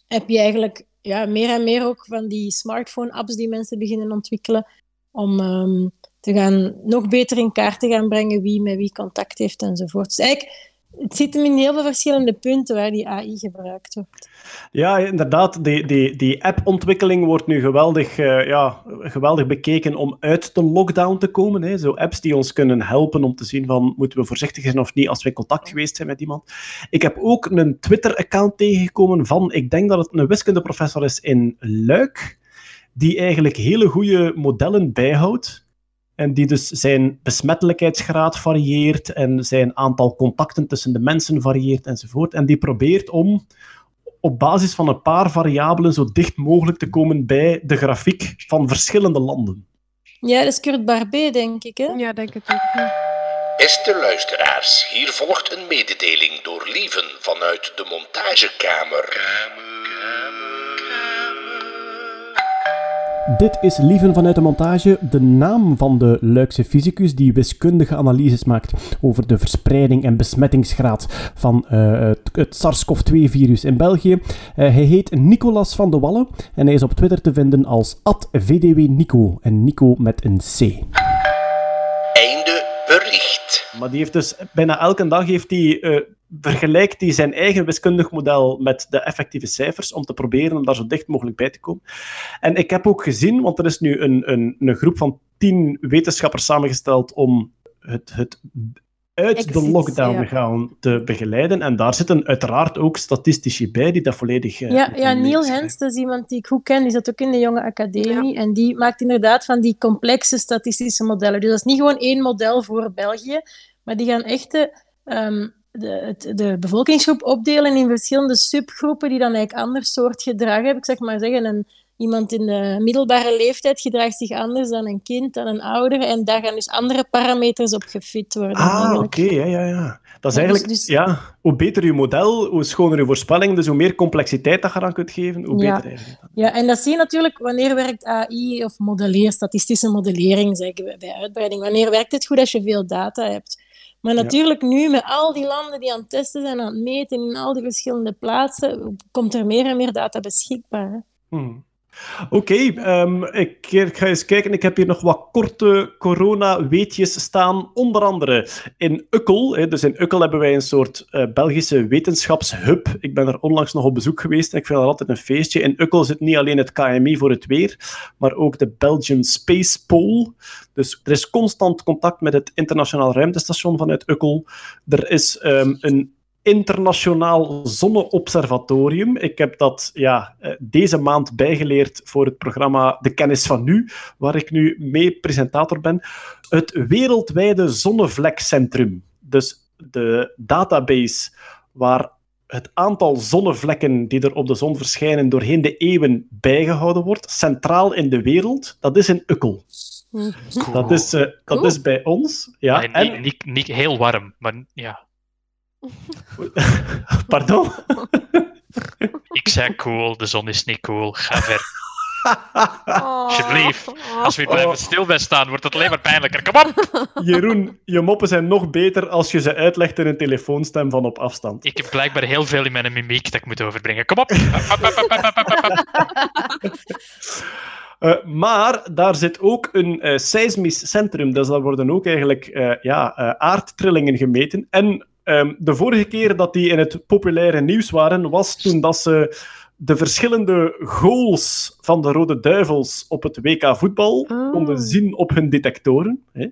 heb je eigenlijk ja, meer en meer ook van die smartphone-apps die mensen beginnen ontwikkelen om um, te gaan nog beter in kaart te gaan brengen wie met wie contact heeft enzovoort. Dus eigenlijk, het zit hem in heel veel verschillende punten waar die AI gebruikt wordt. Ja, inderdaad. Die, die, die app-ontwikkeling wordt nu geweldig, uh, ja, geweldig bekeken om uit de lockdown te komen. Hè. Zo apps die ons kunnen helpen om te zien van moeten we voorzichtig zijn of niet als we in contact geweest zijn met iemand. Ik heb ook een Twitter-account tegengekomen van, ik denk dat het een wiskundeprofessor is in Luik, die eigenlijk hele goede modellen bijhoudt en die dus zijn besmettelijkheidsgraad varieert en zijn aantal contacten tussen de mensen varieert enzovoort. En die probeert om op basis van een paar variabelen zo dicht mogelijk te komen bij de grafiek van verschillende landen. Ja, dat is Kurt Barbé, denk ik. Hè? Ja, denk ik ook. Beste luisteraars, hier volgt een mededeling door Lieven vanuit de montagekamer. Dit is Lieven vanuit de montage, de naam van de Luikse fysicus die wiskundige analyses maakt over de verspreiding en besmettingsgraad van uh, het, het SARS-CoV-2-virus in België. Uh, hij heet Nicolas van de Wallen en hij is op Twitter te vinden als @vdwnico en Nico met een C. Einde bericht. Maar die heeft dus bijna elke dag heeft hij uh, vergelijkt hij zijn eigen wiskundig model met de effectieve cijfers om te proberen om daar zo dicht mogelijk bij te komen. En ik heb ook gezien, want er is nu een, een, een groep van tien wetenschappers samengesteld om het, het uit Exit, de lockdown ja. gaan te begeleiden. En daar zitten uiteraard ook statistici bij die dat volledig... eh, Ja, ja Neil. Hens, dat is iemand die ik goed ken, die zat ook in de jonge academie. En die maakt inderdaad van die complexe statistische modellen. Dus dat is niet gewoon één model voor België, maar die gaan echt de, ehm, de, de bevolkingsgroep opdelen in verschillende subgroepen die dan eigenlijk ander soort gedrag hebben. Ik zeg maar zeggen, een, iemand in de middelbare leeftijd gedraagt zich anders dan een kind, dan een ouder. En daar gaan dus andere parameters op gefit worden. Ah, oké, ja, ja, ja. Dat is Ja, dus- eigenlijk, dus- ja, hoe beter je model, hoe schoner je voorspelling, dus hoe meer complexiteit dat je eraan kunt geven, hoe Ja. beter eigenlijk. Ja, en dat zie je natuurlijk wanneer werkt AI of modelleer, statistische modellering, zeggen we bij uitbreiding. Wanneer werkt het goed als je veel data hebt? Maar Ja. natuurlijk nu, met al die landen die aan het testen zijn, aan het meten in al die verschillende plaatsen, komt er meer en meer data beschikbaar. Hmm. Oké, ehm, ik, ga eens kijken. Ik heb hier nog wat korte corona-weetjes staan. Onder andere in Ukkel. Hè, dus in Ukkel hebben wij een soort eh, Belgische wetenschapshub. Ik ben er onlangs nog op bezoek geweest ik vind dat altijd een feestje. In Ukkel zit niet alleen het KMI voor het weer, maar ook de Belgian Space Pole. Dus er is constant contact met het internationaal ruimtestation vanuit Ukkel. Er is ehm, een internationaal zonneobservatorium. Ik heb dat ja, eh, deze maand bijgeleerd voor het programma De Kennis van Nu, waar ik nu mee presentator ben. Het wereldwijde zonnevlekcentrum. Dus de database waar het aantal zonnevlekken die er op de zon verschijnen doorheen de eeuwen bijgehouden wordt, centraal in de wereld, dat is in Ukkel. Dat is, eh, dat Cool. is bij ons. Ja, en, niet, niet heel warm, maar ja. <laughs> pardon? Ik zei cool, de zon is niet cool. Ga ver. Alsjeblieft. Als we hier blijven stil bij staan, wordt het alleen maar pijnlijker. Kom op! Jeroen, je moppen zijn nog beter als je ze uitlegt in een telefoonstem van op afstand. Ik heb blijkbaar heel veel in mijn mimiek dat ik moet overbrengen. Kom op! <laughs> Eh, maar daar zit ook een eh, seismisch centrum, dus daar worden ook eigenlijk eh, ja, eh, aardtrillingen gemeten. En ehm, de vorige keer dat die in het populaire nieuws waren, was toen dat ze de verschillende goals van de Rode Duivels op het WK voetbal konden zien op hun detectoren. Hè.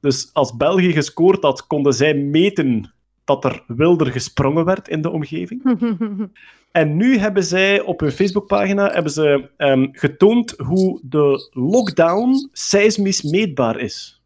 Dus als België gescoord had, konden zij meten dat er wilder gesprongen werd in de omgeving. <laughs> En nu hebben zij op hun Facebookpagina hebben ze, ehm, getoond hoe de lockdown seismisch meetbaar is.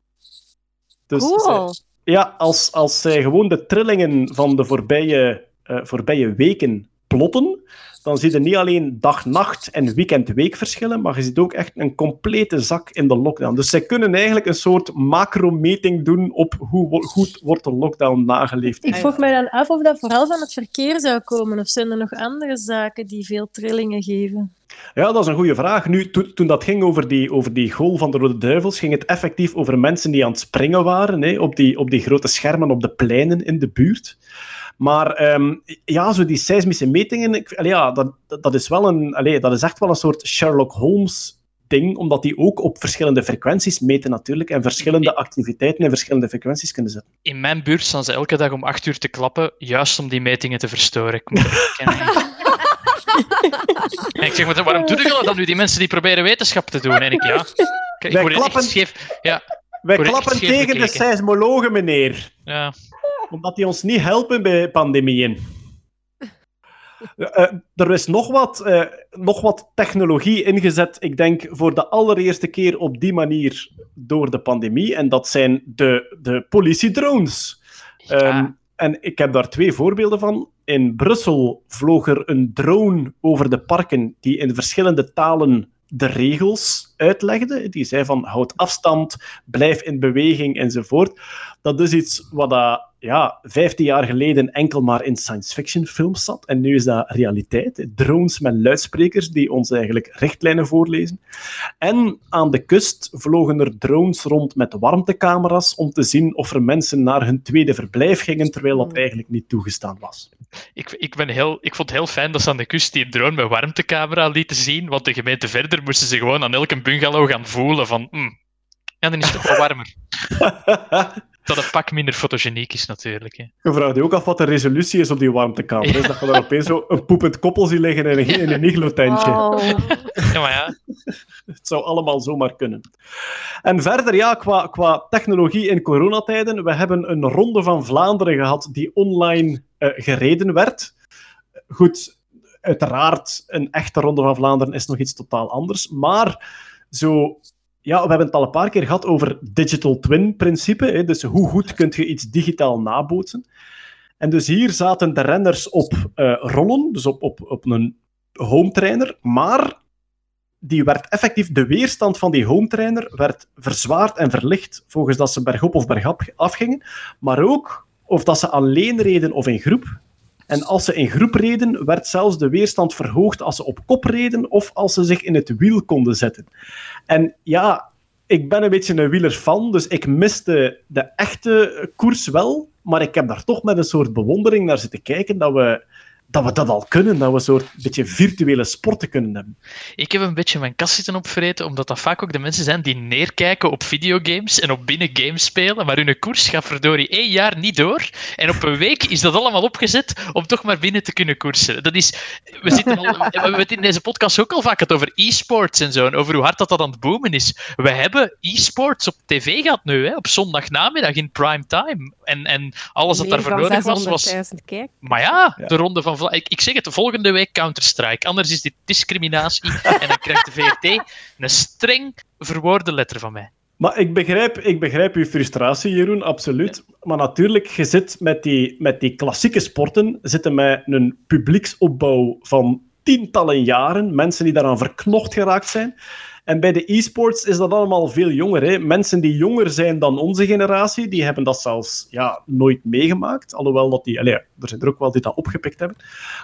Dus Cool. zij- ja, als, als zij gewoon de trillingen van de voorbije, eh, voorbije weken plotten, dan zie je niet alleen dag-nacht en weekend-week verschillen, maar je ziet ook echt een complete zak in de lockdown. Dus zij kunnen eigenlijk een soort macrometing doen op hoe goed wordt de lockdown nageleefd. Ik vroeg mij dan af of dat vooral van het verkeer zou komen, of zijn er nog andere zaken die veel trillingen geven? Ja, dat is een goede vraag. Nu, toen, toen dat ging over die, over die goal van de Rode Duivels, ging het effectief over mensen die aan het springen waren hè, op, die, op die grote schermen op de pleinen in de buurt. Maar ehm, ja, zo die seismische metingen, ik, allee, ja, dat, dat is wel een, allee, dat is echt wel een soort Sherlock Holmes ding, omdat die ook op verschillende frequenties meten natuurlijk, en verschillende activiteiten in verschillende frequenties kunnen zetten. In mijn buurt staan ze elke dag om 8 uur te klappen, juist om die metingen te verstoren. Ik moet het bekennen. <laughs> En ik zeg, maar waarom doe je dat nu? Die mensen die proberen wetenschap te doen. En ik, ja. Ik Wij word klappen- scheef. Ja, Wij word klappen tegen de seismologen, meneer. Ja. Omdat die ons niet helpen bij pandemieën. Eh, er is nog wat, eh, nog wat technologie ingezet, ik denk voor de allereerste keer op die manier door de pandemie. En dat zijn de, de politiedrones. Ehm, en ik heb daar twee voorbeelden van. In Brussel vloog er een drone over de parken die in verschillende talen de regels uitlegde. Die zei van houd afstand, blijf in beweging enzovoort. Dat is iets wat ja, 15 jaar geleden enkel maar in science fiction films zat. En nu is dat realiteit. Drones met luidsprekers die ons eigenlijk richtlijnen voorlezen. En aan de kust vlogen er drones rond met warmtecamera's om te zien of er mensen naar hun tweede verblijf gingen, terwijl dat eigenlijk niet toegestaan was. Ik, ik, ben heel, ik vond het heel fijn dat ze aan de kust die drone met warmtecamera lieten zien, want de gemeente verder moesten ze gewoon aan elke bungalow gaan voelen van hm, ja, dan is het toch wel warmer. <laughs> dat het pak minder fotogeniek is natuurlijk. Hè. Je vraagt je ook af wat de resolutie is op die warmtekamer. Is dat je daar <laughs> opeens zo een poepend koppel ziet liggen in een, in een iglo-tentje. Ja, maar ja. Het zou allemaal zomaar kunnen. En verder, ja, qua, qua technologie in coronatijden, we hebben een ronde van Vlaanderen gehad die online eh, gereden werd. Goed, uiteraard, een echte ronde van Vlaanderen is nog iets totaal anders, maar zo... Ja, we hebben het al een paar keer gehad over digital twin-principe. Dus hoe goed kun je iets digitaal nabootsen? En dus hier zaten de renners op eh, rollen, dus op, op, op een home trainer, maar die werd effectief, de weerstand van die home trainer werd verzwaard en verlicht volgens dat ze bergop of bergaf afgingen, maar ook of dat ze alleen reden of in groep. En als ze in groep reden, werd zelfs de weerstand verhoogd als ze op kop reden of als ze zich in het wiel konden zetten. En ja, ik ben een beetje een wielerfan, dus ik miste de echte koers wel, maar ik heb daar toch met een soort bewondering naar zitten kijken dat we dat, we dat al kunnen, dat we een soort beetje virtuele sporten kunnen hebben. Ik heb een beetje mijn kast zitten opvreten, omdat dat vaak ook de mensen zijn die neerkijken op videogames en op binnen games spelen, maar hun koers gaat verdorie één jaar niet door. En op een week is dat allemaal opgezet om toch maar binnen te kunnen koersen. Dat is, we, zitten al, we hebben het in deze podcast ook al vaak het over e-sports en zo, en over hoe hard dat, dat aan het boomen is. We hebben e-sports op tv gehad nu, hè, op zondagnamiddag in prime time. En, en alles dat Meer daarvoor nodig was, was 600.000 kijk. maar ja, de ronde van Ik, ik zeg het, volgende week Counter-Strike. Anders is dit discriminatie en dan krijgt de VRT een streng verwoorde letter van mij. Maar ik begrijp, ik begrijp uw frustratie, Jeroen, absoluut. Maar natuurlijk, je zit met die, met die klassieke sporten, zitten met een publieksopbouw van tientallen jaren, mensen die daaraan verknocht geraakt zijn. En bij de e-sports is dat allemaal veel jonger. Hè. Mensen die jonger zijn dan onze generatie, die hebben dat zelfs ja, nooit meegemaakt. Alhoewel dat die... Allee, er zijn er ook wel die dat opgepikt hebben.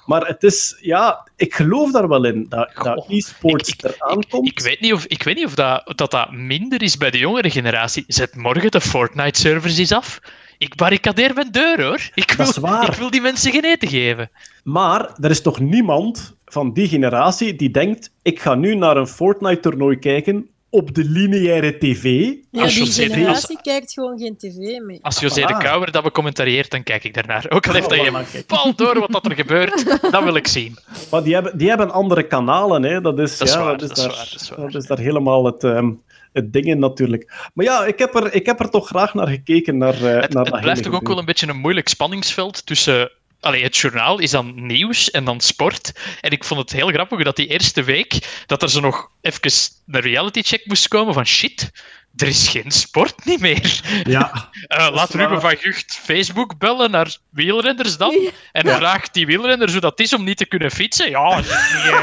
Maar het is... Ja, ik geloof daar wel in, dat, dat e-sports eraan komt. Ik weet niet of, ik weet niet of dat, dat, dat minder is bij de jongere generatie. Zet morgen de Fortnite-servers eens af. Ik barricadeer mijn deur, hoor. Ik wil. Ik wil die mensen geen eten geven. Maar er is toch niemand van die generatie die denkt: ik ga nu naar een Fortnite-toernooi kijken op de lineaire tv. Ja, Als die generatie kijkt gewoon geen tv mee. Als José de. Kouwer dat becommentarieert, dan kijk ik daarnaar. Ook al heeft hij Oh, pal door wat dat er gebeurt, dat wil ik zien. Maar die hebben, die hebben andere kanalen. Hè. Dat, is, Dat is ja, waar, dat, is dat daar, waar, dat is waar. dat is daar helemaal het, ehm, het ding in, natuurlijk. Maar ja, ik heb er, ik heb er toch graag naar gekeken. Naar, eh, naar Het, blijft toch ook wel een beetje een moeilijk spanningsveld tussen... Allee, het journaal is dan nieuws en dan sport. En ik vond het heel grappig dat die eerste week dat er zo nog even een reality check moest komen van shit, er is geen sport niet meer. Ja, <laughs> Eh, laat Ruben waar. van Gucht Facebook bellen naar wielrenners dan. En vraagt die wielrenners hoe dat is om niet te kunnen fietsen. Ja, dat is niet, eh,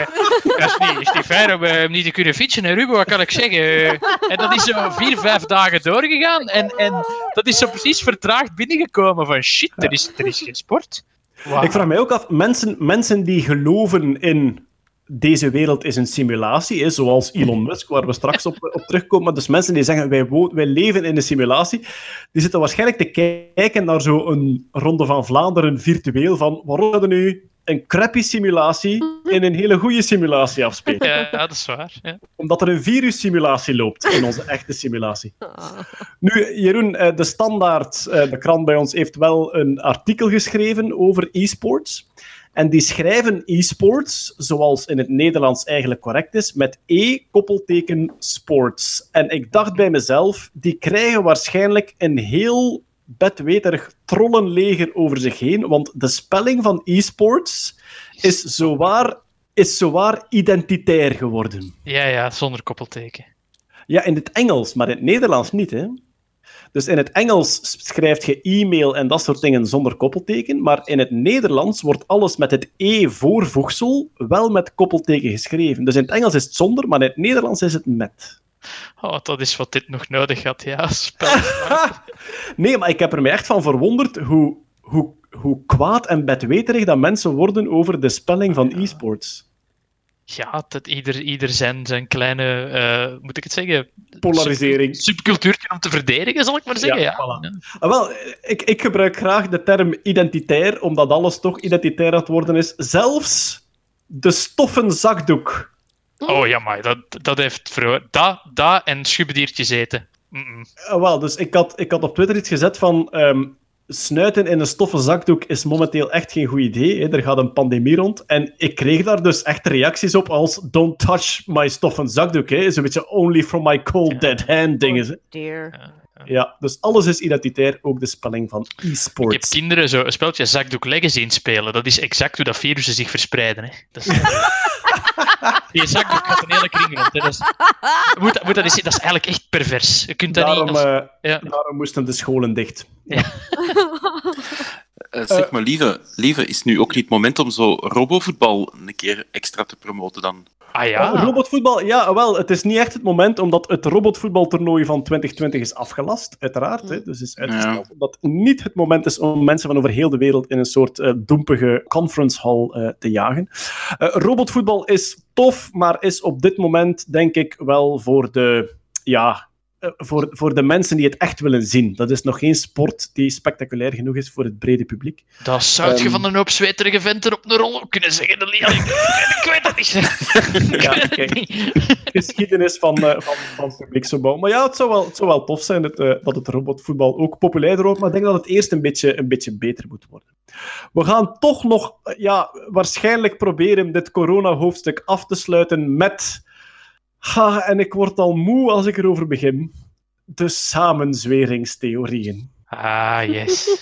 <laughs> dat is niet, is niet fijn om eh, niet te kunnen fietsen. En Ruben, wat kan ik zeggen? En dat is zo vier, vijf dagen doorgegaan. En, en dat is zo precies vertraagd binnengekomen van shit, er is, er is geen sport. Ik vraag mij ook af, mensen, mensen die geloven in deze wereld is een simulatie, zoals Elon Musk, waar we straks op, op terugkomen. Maar dus mensen die zeggen, wij, wij leven in een simulatie, die zitten waarschijnlijk te kijken naar zo'n Ronde van Vlaanderen virtueel van waarom we nu een crappy simulatie in een hele goede simulatie afspelen? Ja, dat is waar. Ja. Omdat er een virussimulatie loopt in onze echte simulatie. Nu, Jeroen, eh, de Standaard, eh, de krant bij ons, heeft wel een artikel geschreven over e-sports. En die schrijven e-sports, zoals in het Nederlands eigenlijk correct is, met E, koppelteken sports. En ik dacht bij mezelf, die krijgen waarschijnlijk een heel bedweterig trollenleger over zich heen, want de spelling van e-sports is zowaar, is zowaar identitair geworden. ja, ja, zonder koppelteken. Ja, in het Engels, maar in het Nederlands niet. Hè? Dus in het Engels schrijf je e-mail en dat soort dingen zonder koppelteken, maar in het Nederlands wordt alles met het e-voorvoegsel wel met koppelteken geschreven. Dus in het Engels is het zonder, maar in het Nederlands is het met. Oh, dat is wat dit nog nodig had. Ja, <laughs> spel. Nee, maar ik heb er mij echt van verwonderd hoe, hoe, hoe kwaad en bedweterig dat mensen worden over de spelling van e-sports. Ja, dat ieder, ieder zijn, zijn kleine, eh, moet ik het zeggen? Polarisering. Sub, subcultuurtje om te verdedigen, zal ik maar zeggen. Ja, Ja, Ah, wel, ik, ik gebruik graag de term identitair, omdat alles toch identitair aan het worden is. Zelfs de stoffen zakdoek. Oh ja, maar dat, dat heeft vroeger. Dat, dat en schubbediertjes eten. Ah, wel, dus ik had, ik had op Twitter iets gezet van... ehm, snuiten in een stoffen zakdoek is momenteel echt geen goed idee. Hè. Er gaat een pandemie rond. En ik kreeg daar dus echt reacties op als... Don't touch my stoffen zakdoek. Hè. Zo'n beetje only from my cold dead hand dingen. hè. Dear. Ja, dus alles is identitair, ook de spelling van Ik heb e-sports. kinderen zo een speltje zakdoek leggen zien spelen. Dat is exact hoe dat virussen zich verspreiden. Hè. Dat is, <laughs> die zakdoek gaat een hele kring rond. Hè. Dat, is, moet, moet dat, eens zien, dat is eigenlijk echt pervers. Je kunt dat Daarom, niet... Als, eh, ja. daarom moesten de scholen dicht. <laughs> Eh, zeg maar, lieve, lieve, is nu ook niet het moment om zo robovoetbal een keer extra te promoten dan? Ah ja? Oh, robotvoetbal, ja, wel. Het is niet echt het moment, omdat het robotvoetbaltoernooi van 2020 is afgelast, uiteraard. Hè, dus is uitgesteld. Omdat het niet het moment is om mensen van over heel de wereld in een soort doempige conference hall eh, te jagen. Eh, robotvoetbal is tof, maar is op dit moment, denk ik, wel voor de... Ja, voor, voor de mensen die het echt willen zien. Dat is nog geen sport die spectaculair genoeg is voor het brede publiek. Dat zou je Ehm. van een hoop zweterige venten op een rol kunnen zeggen. De leerling. <laughs> ik weet het niet. <laughs> Ja, kijk. geschiedenis van, eh, van, van publieksopbouw. Maar ja, het zou wel, het zou wel tof zijn dat, eh, dat het robotvoetbal ook populairder wordt, maar ik denk dat het eerst een beetje, een beetje beter moet worden. We gaan toch nog, eh, ja, waarschijnlijk proberen dit corona-hoofdstuk af te sluiten met... Ha, en ik word al moe als ik erover begin. De samenzweringstheorieën. Ah, yes. <laughs>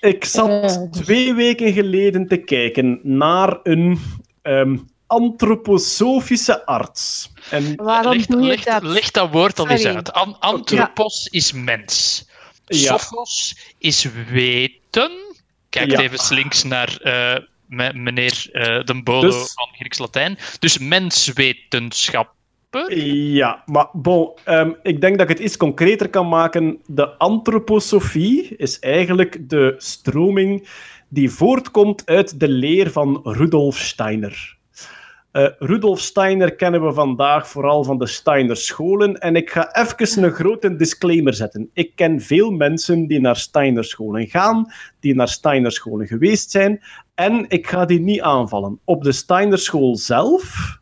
Ik zat twee weken geleden te kijken naar een ehm, antroposofische arts. En Waarom Leg, doe je dat? leg dat woord al eens uit. An- anthropos is mens. Ja. Sophos is weten. Kijk Ja. even links naar eh, me- meneer eh Den Bodo Dus- van Grieks-Latijn. Dus menswetenschap. Ja, maar bon, ehm, ik denk dat ik het iets concreter kan maken. De antroposofie is eigenlijk de stroming die voortkomt uit de leer van Rudolf Steiner. Eh, Rudolf Steiner kennen we vandaag vooral van de Steiner scholen. En ik ga even een grote disclaimer zetten. Ik ken veel mensen die naar Steiner scholen gaan, die naar Steiner scholen geweest zijn. En ik ga die niet aanvallen. Op de Steiner school zelf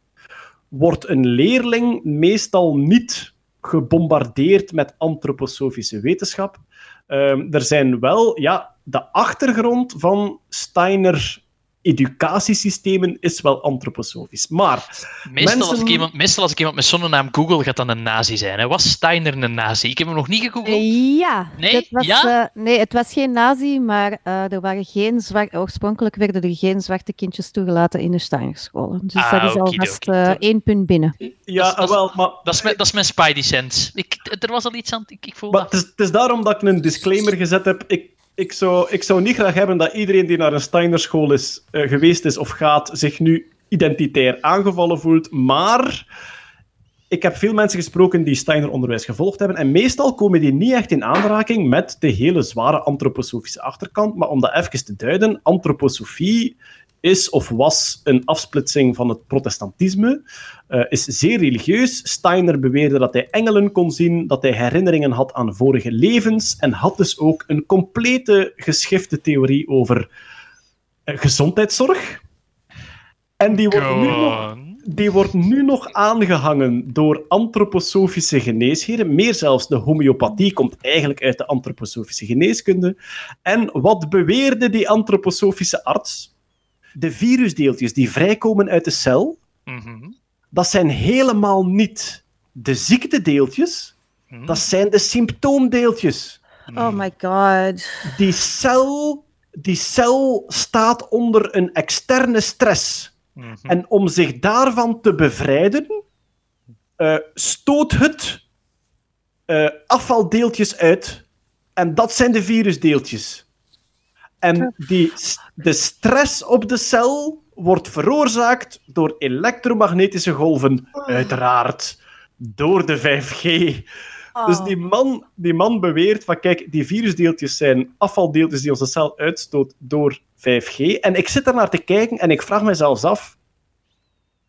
wordt een leerling meestal niet gebombardeerd met antroposofische wetenschap. Ehm, er zijn wel, ja, de achtergrond van Steiner educatiesystemen is wel antroposofisch. Maar Meestal, als mensen- ik iemand, meestal als ik iemand met zo'n naam google, gaat dat een nazi zijn. Hè? Was Steiner een nazi? Ik heb hem nog niet gegoogeld. Ja, Nee? het was, Ja? eh, nee, het was geen nazi, maar eh, er waren geen zwart, oorspronkelijk werden er geen zwarte kindjes toegelaten in de Steinerscholen. Dus Ah, dat is alvast eh, één punt binnen. Ja, dat, is- wel, maar, dat, is mijn, dat is mijn Spidey sense. Ik, er was al iets aan. Ik, ik voel maar dat. het, is, het is daarom dat ik een disclaimer gezet heb. Ik, ik, zou, ik zou niet graag hebben dat iedereen die naar een Steiner school is, eh, geweest is of gaat, zich nu identitair aangevallen voelt. Maar ik heb veel mensen gesproken die Steiner onderwijs gevolgd hebben. En meestal komen die niet echt in aanraking met de hele zware antroposofische achterkant. Maar om dat even te duiden, antroposofie is of was een afsplitsing van het protestantisme, eh, is zeer religieus. Steiner beweerde dat hij engelen kon zien, dat hij herinneringen had aan vorige levens en had dus ook een complete geschifte theorie over eh, gezondheidszorg. En die wordt, nu nog, die wordt nu nog aangehangen door antroposofische geneesheren. Meer zelfs, de homeopathie komt eigenlijk uit de antroposofische geneeskunde. En wat beweerde die antroposofische arts? De virusdeeltjes die vrijkomen uit de cel, Mhm. dat zijn helemaal niet de ziektedeeltjes, dat zijn de symptoomdeeltjes. Oh my god. Die cel, die cel staat onder een externe stress. En om zich daarvan te bevrijden, eh, stoot het eh, afvaldeeltjes uit. En dat zijn de virusdeeltjes. En die, de stress op de cel wordt veroorzaakt door elektromagnetische golven, uiteraard. Door de 5G. Dus die man, die man beweert van, kijk, die virusdeeltjes zijn afvaldeeltjes die onze cel uitstoot door 5G. En ik zit er naar te kijken en ik vraag mezelf af,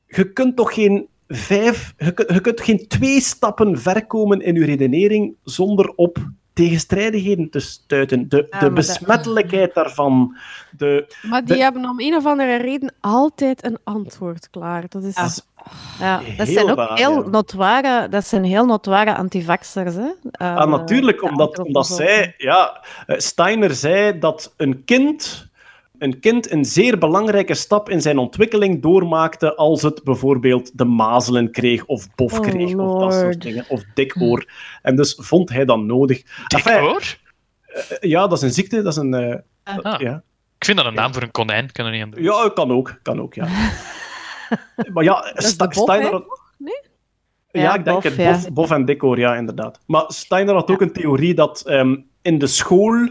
je kunt toch geen vijf, je kunt, je kunt geen twee stappen ver komen in je redenering zonder op tegenstrijdigheden te stuiten. De, Ja, de dat- besmettelijkheid daarvan, de... Maar die de- hebben om een of andere reden altijd een antwoord klaar. Dat is... Ja, dat Heel zijn ook waar, heel ja. notoire, dat zijn heel notoire antivaxers. Hè? Eh, Ah, natuurlijk, omdat, omdat zij... Ja, eh, Steiner zei dat een kind, een kind een zeer belangrijke stap in zijn ontwikkeling doormaakte als het bijvoorbeeld de mazelen kreeg, of bof Oh, kreeg, of dat soort dingen, of dikoor. En dus vond hij dat nodig. Enfin, Dikoor? eh, ja, dat is een ziekte, dat is een... eh, Ah. ja. Ik vind dat een naam voor een konijn. Kan er niet aan doen. ja, kan ook, kan ook, ja. <laughs> maar ja, Sta- bof, Steiner... Nee? Ja, Ja, ik denk bof, het. ja. Bof, bof en decor, ja, inderdaad. Maar Steiner had ook een theorie dat ehm, in de school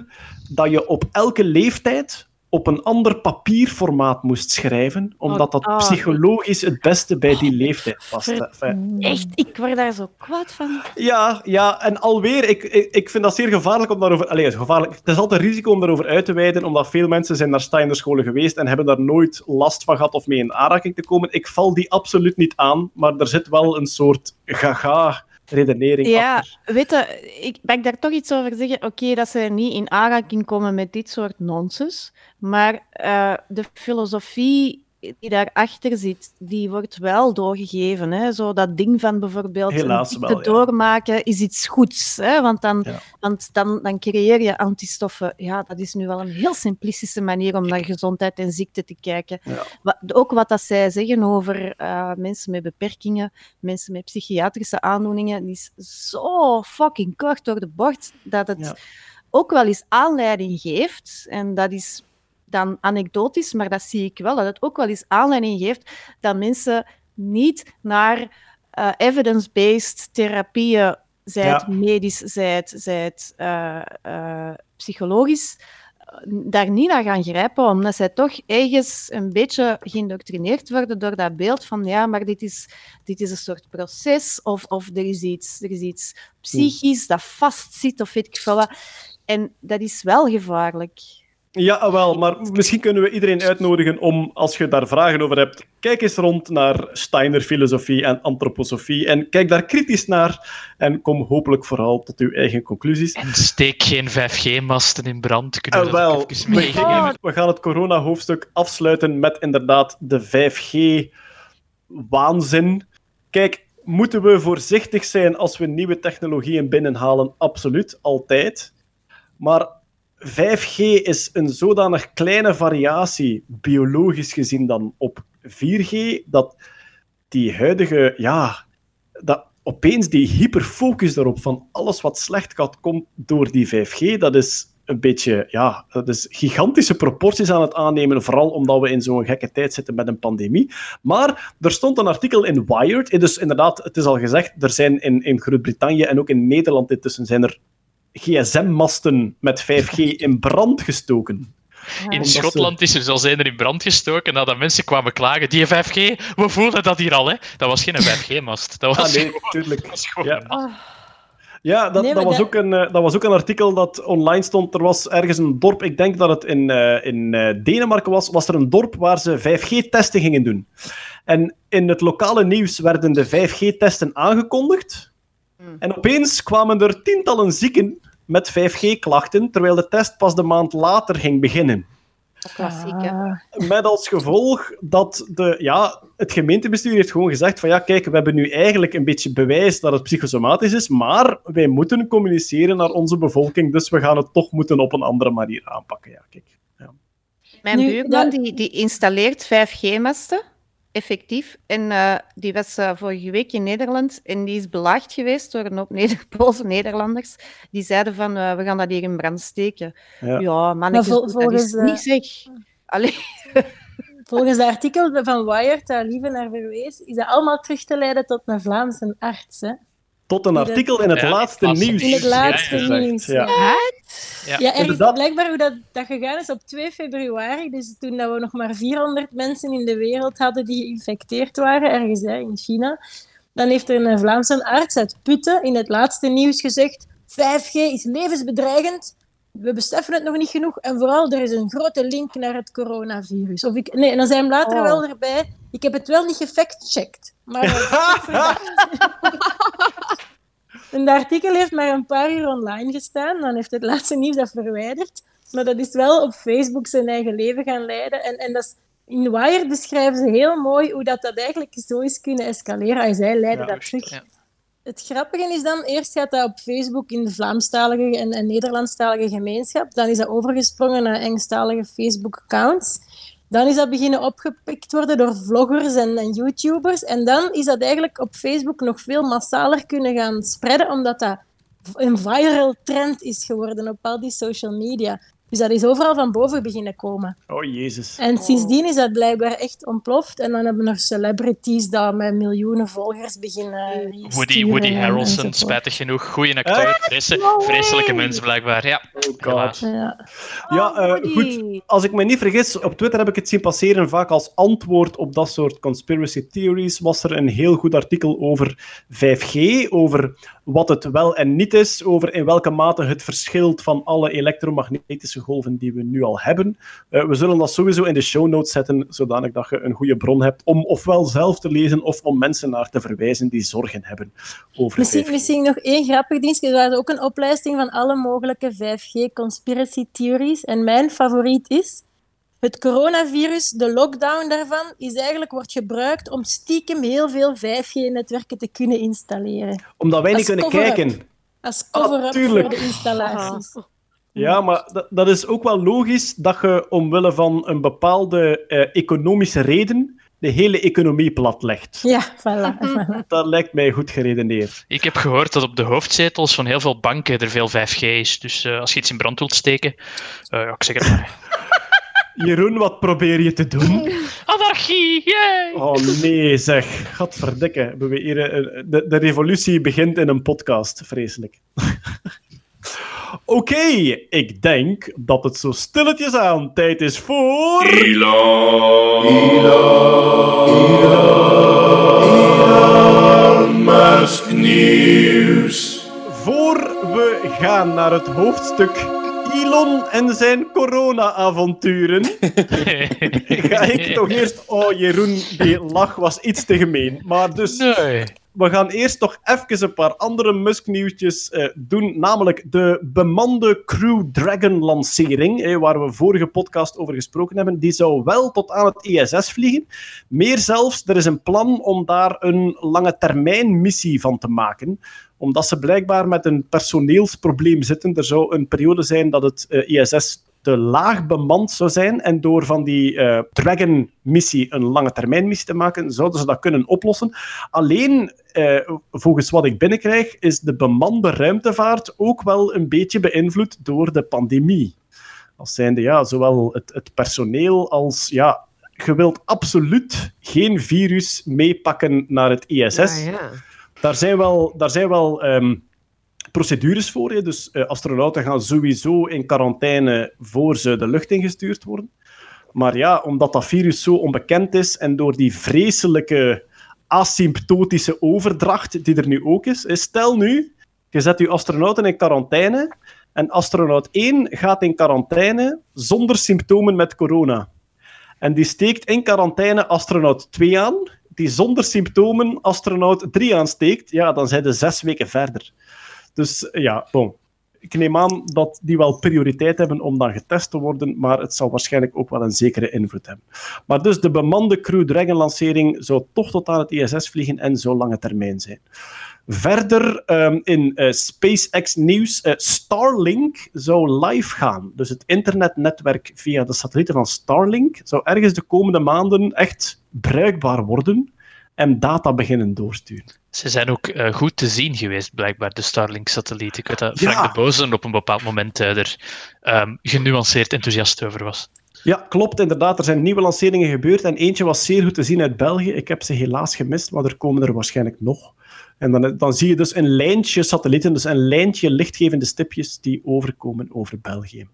dat je op elke leeftijd op een ander papierformaat moest schrijven, omdat dat ah. psychologisch het beste bij die leeftijd paste. Enfin, Echt, ik word daar zo kwaad van. ja, ja, en alweer, ik, ik, vind dat zeer gevaarlijk om daarover... Allee, gevaarlijk. Het is altijd risico om daarover uit te wijden, omdat veel mensen zijn naar Steiner scholen geweest en hebben daar nooit last van gehad of mee in aanraking te komen. Ik val die absoluut niet aan, maar er zit wel een soort gaga-redenering Ja, achter. weet je, ik mag ik daar toch iets over zeggen. Oké, dat ze niet in aanraking komen met dit soort nonsens, maar eh, de filosofie die daarachter zit, die wordt wel doorgegeven. Hè? Zo dat ding van bijvoorbeeld Helaas wel, ja. doormaken is iets goeds. Hè? Want, dan, Ja. want dan, dan creëer je antistoffen. Ja, dat is nu wel een heel simplistische manier om naar gezondheid en ziekte te kijken. Ja. Wat, ook wat dat zij zeggen over eh, mensen met beperkingen, mensen met psychiatrische aandoeningen, die is zo fucking kort door de bocht dat het ook wel eens aanleiding geeft. En dat is dan anekdotisch, maar dat zie ik wel, dat het ook wel eens aanleiding geeft dat mensen niet naar eh, evidence-based therapieën, zij het Ja. medisch, zij het, zij het eh, eh, psychologisch, daar niet naar gaan grijpen, omdat zij toch ergens een beetje geïndoctrineerd worden door dat beeld van ja, maar dit is, dit is een soort proces of, of er, is iets, er is iets psychisch dat vastzit of weet ik veel wat. En dat is wel gevaarlijk. Ja, wel, maar misschien kunnen we iedereen uitnodigen om, als je daar vragen over hebt, kijk eens rond naar Steiner filosofie en antroposofie en kijk daar kritisch naar en kom hopelijk vooral tot uw eigen conclusies. En steek geen 5G-masten in brand. Kunnen we Ah, dat wel, ook even we, meegeven? we gaan het corona-hoofdstuk afsluiten met inderdaad de 5G-waanzin. Kijk, moeten we voorzichtig zijn als we nieuwe technologieën binnenhalen? Absoluut, altijd. Maar 5G is een zodanig kleine variatie, biologisch gezien dan, op 4G, dat die huidige, ja, dat opeens die hyperfocus daarop van alles wat slecht gaat, komt door die 5G, dat is een beetje, ja, dat is gigantische proporties aan het aannemen, vooral omdat we in zo'n gekke tijd zitten met een pandemie. Maar er stond een artikel in Wired, dus inderdaad, het is al gezegd, er zijn in, in Groot-Brittannië en ook in Nederland intussen zijn er gsm-masten met 5G in brand gestoken. In ze- Schotland is er zelfs een er in brand gestoken nadat mensen kwamen klagen. Die 5G, we voelen dat hier al. Hè. Dat was geen 5G-mast. Dat was Ah, nee, gewoon- tuurlijk. dat was gewoon Ja. een mast. Ja, dat, Nee, dat, was dat- ook een, eh, dat was ook een artikel dat online stond. Er was ergens een dorp, ik denk dat het in, eh, in eh, Denemarken was, was er een dorp waar ze 5G-testen gingen doen. En in het lokale nieuws werden de 5G-testen aangekondigd. En opeens kwamen er tientallen zieken met 5G-klachten, terwijl de test pas de maand later ging beginnen. Klassiek. Ah. Met als gevolg dat de, ja, het gemeentebestuur heeft gewoon gezegd van ja, kijk, we hebben nu eigenlijk een beetje bewijs dat het psychosomatisch is, maar wij moeten communiceren naar onze bevolking, dus we gaan het toch moeten op een andere manier aanpakken. Ja, kijk. Mijn Nu, buurman dat- die, die installeert 5G-masten, effectief. En eh, die was eh, vorige week in Nederland en die is belaagd geweest door een hoop Neder <laughs> Poolse Nederlanders. Die zeiden van, eh, we gaan dat hier in brand steken. Ja. Ja, mannetjes, vol- dat volgens, is niet zeg. Allee, <laughs> Volgens het artikel van Wired, daar Lieve naar verwees, is dat allemaal terug te leiden tot een Vlaamse arts. Hè? Tot een dat- artikel in het Ja, laatste nieuws. In het laatste nieuws. Ja. Ja, ergens Inderdaad. blijkbaar hoe dat, dat gegaan is op 2 februari, dus toen dat we nog maar 400 mensen in de wereld hadden die geïnfecteerd waren, ergens hè, in China, dan heeft er een Vlaamse arts uit Putten in het laatste nieuws gezegd 5G is levensbedreigend, we beseffen het nog niet genoeg en vooral er is een grote link naar het coronavirus. Of ik, nee, en dan zei hem later Oh. wel erbij, ik heb het wel niet gefactcheckt, maar <laughs> het is toch verdacht. En dat artikel heeft maar een paar uur online gestaan. Dan heeft het laatste nieuws dat verwijderd. Maar dat is wel op Facebook zijn eigen leven gaan leiden. En, en dat is, in Wire beschrijven ze heel mooi hoe dat, dat eigenlijk zo is kunnen escaleren. En zij leiden Ja, dat terug. ja. Het grappige is dan, eerst gaat dat op Facebook in de Vlaamstalige en, en Nederlandstalige gemeenschap. Dan is dat overgesprongen naar Engelstalige Facebook-accounts. Dan is dat beginnen opgepikt worden door vloggers en, en YouTubers. En dan is dat eigenlijk op Facebook nog veel massaler kunnen gaan spreiden, omdat dat een viral trend is geworden op al die social media. Dus dat is overal van boven beginnen komen. Oh, jezus. En sindsdien is dat blijkbaar echt ontploft. En dan hebben we nog celebrities dat met miljoenen volgers beginnen Woody, sturen Woody en- Harrelson, enzovoort. spijtig genoeg. Goeie acteur. Vresel- vreselijke mens, blijkbaar. Ja, Oh. God. Ja. Ja, eh, Woody. goed. Als ik me niet vergis, op Twitter heb ik het zien passeren, vaak als antwoord op dat soort conspiracy theories, was er een heel goed artikel over 5G, over wat het wel en niet is, over in welke mate het verschilt van alle elektromagnetische golven die we nu al hebben. Eh, we zullen dat sowieso in de show notes zetten, zodanig dat je een goede bron hebt om ofwel zelf te lezen of om mensen naar te verwijzen die zorgen hebben over Misschien, 5G. misschien nog één grappig ding. Er was ook een oplijsting van alle mogelijke 5G-conspiracy theories. En mijn favoriet is... Het coronavirus, de lockdown daarvan, is eigenlijk, wordt gebruikt om stiekem heel veel 5G-netwerken te kunnen installeren. Omdat wij niet Als kunnen kijken. Als Ah, cover-up tuurlijk. voor de installaties. Ja, maar dat, dat is ook wel logisch dat je omwille van een bepaalde eh, economische reden de hele economie platlegt. Ja, voilà. <laughs> Dat lijkt mij goed geredeneerd. Ik heb gehoord dat op de hoofdzetels van heel veel banken er veel 5G is. Dus eh, als je iets in brand wilt steken, eh, ja, ik zeg het maar. <laughs> Jeroen, wat probeer je te doen? <laughs> Anarchie, yay! Oh nee, zeg. Gadverdikke. Hebben we hier, de, de revolutie begint in een podcast. Vreselijk. Oké, ik denk dat het zo stilletjes aan tijd is voor... Elon Musk Nieuws. Voor we gaan naar het hoofdstuk Elon en zijn corona-avonturen, <laughs> ga ik toch eerst... Oh, Jeroen, die lach was iets te gemeen. Maar dus... Nee. We gaan eerst nog even een paar andere Musk-nieuwtjes eh, doen. Namelijk de bemande Crew Dragon-lancering, eh, waar we vorige podcast over gesproken hebben. Die zou wel tot aan het ISS vliegen. Meer zelfs, er is een plan om daar een lange termijn missie van te maken omdat ze blijkbaar met een personeelsprobleem zitten. Er zou een periode zijn dat het eh, ISS te laag bemand zou zijn. En door van die eh, Dragon-missie een lange termijn missie te maken, zouden ze dat kunnen oplossen. Alleen, eh, volgens wat ik binnenkrijg, is de bemande ruimtevaart ook wel een beetje beïnvloed door de pandemie. Als zijnde, ja, zowel het, het personeel als... Ja, je wilt absoluut geen virus meepakken naar het ISS. Ja, ja. Daar zijn wel, daar zijn wel ehm, procedures voor. Hè. Dus eh, astronauten gaan sowieso in quarantaine voor ze de lucht ingestuurd worden. Maar ja, omdat dat virus zo onbekend is en door die vreselijke asymptotische overdracht die er nu ook is, is stel nu, je zet je astronauten in quarantaine en astronaut 1 gaat in quarantaine zonder symptomen met corona. En die steekt in quarantaine astronaut 2 aan, die zonder symptomen astronaut 3 aansteekt, ja, dan zijn ze zes weken verder. Dus ja, bon. Ik neem aan dat die wel prioriteit hebben om dan getest te worden, maar het zal waarschijnlijk ook wel een zekere invloed hebben. Maar dus de bemande Crew Dragon-lancering zou toch tot aan het ISS vliegen en zo lange termijn zijn. Verder ehm, in eh, SpaceX-nieuws, eh, Starlink zou live gaan. Dus het internetnetwerk via de satellieten van Starlink zou ergens de komende maanden echt bruikbaar worden en data beginnen doorsturen. Ze zijn ook eh, goed te zien geweest, blijkbaar, de Starlink-satelliet. Ik weet dat Frank Ja. de Bozen op een bepaald moment eh, er ehm, genuanceerd enthousiast over was. Ja, klopt, inderdaad. Er zijn nieuwe lanceringen gebeurd en eentje was zeer goed te zien uit België. Ik heb ze helaas gemist, maar er komen er waarschijnlijk nog. En dan, dan zie je dus een lijntje satellieten, dus een lijntje lichtgevende stipjes die overkomen over België.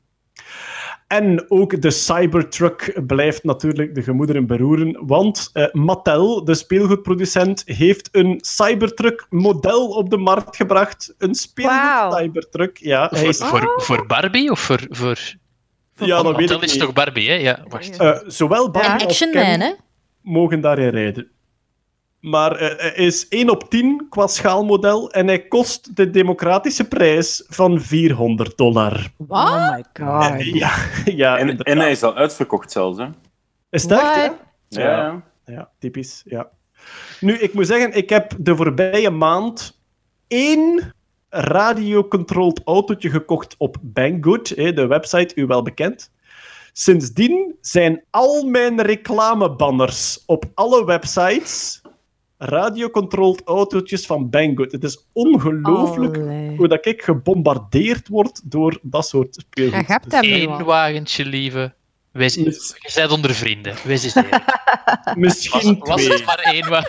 En ook de Cybertruck blijft natuurlijk de gemoederen beroeren, want eh, Mattel, de speelgoedproducent, heeft een Cybertruck-model op de markt gebracht. Een speelgoed-Cybertruck. Ja, Voor, is- voor, voor Barbie of voor... voor... Ja, dat weet Mattel ik is niet. toch Barbie, hè? Ja, wacht. Eh, zowel Barbie als Action Ken Man, mogen daarin rijden. Maar eh, hij is 1 op 10 qua schaalmodel en hij kost de democratische prijs van 400 dollar. Oh my god. Eh, ja, <laughs> ja, En, hij is al uitverkocht zelfs, hè? Is echt? What? Ja, Ja. ja. Ja, typisch. Ja. Nu, ik moet zeggen, ik heb de voorbije maand één radio-controlled autootje gekocht op Banggood, hè, de website, u wel bekend. Sindsdien zijn al mijn reclamebanners op alle websites radio-controlled autootjes van Banggood. Het is ongelooflijk Allee. hoe dat ik gebombardeerd word door dat soort speelgoed. Ja, je hebt Dus- Eén wagentje, lieve. Wees, Mis- je bent onder vrienden. Wees eens eerlijk. <laughs> Was, Misschien was twee. het maar één? <laughs>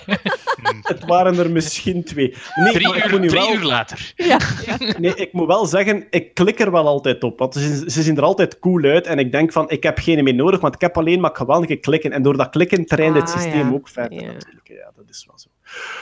Het waren er misschien twee. Nee, Drie, uur, moet nu drie wel... uur later. Nee, ik moet wel zeggen, ik klik er wel altijd op. Want ze, ze zien er altijd cool uit. En ik denk van, ik heb geen meer nodig, want ik heb alleen maar geweldige klikken. En door dat klikken traint het Ah, systeem ja. ook verder Ja. natuurlijk. Ja, dat is wel zo.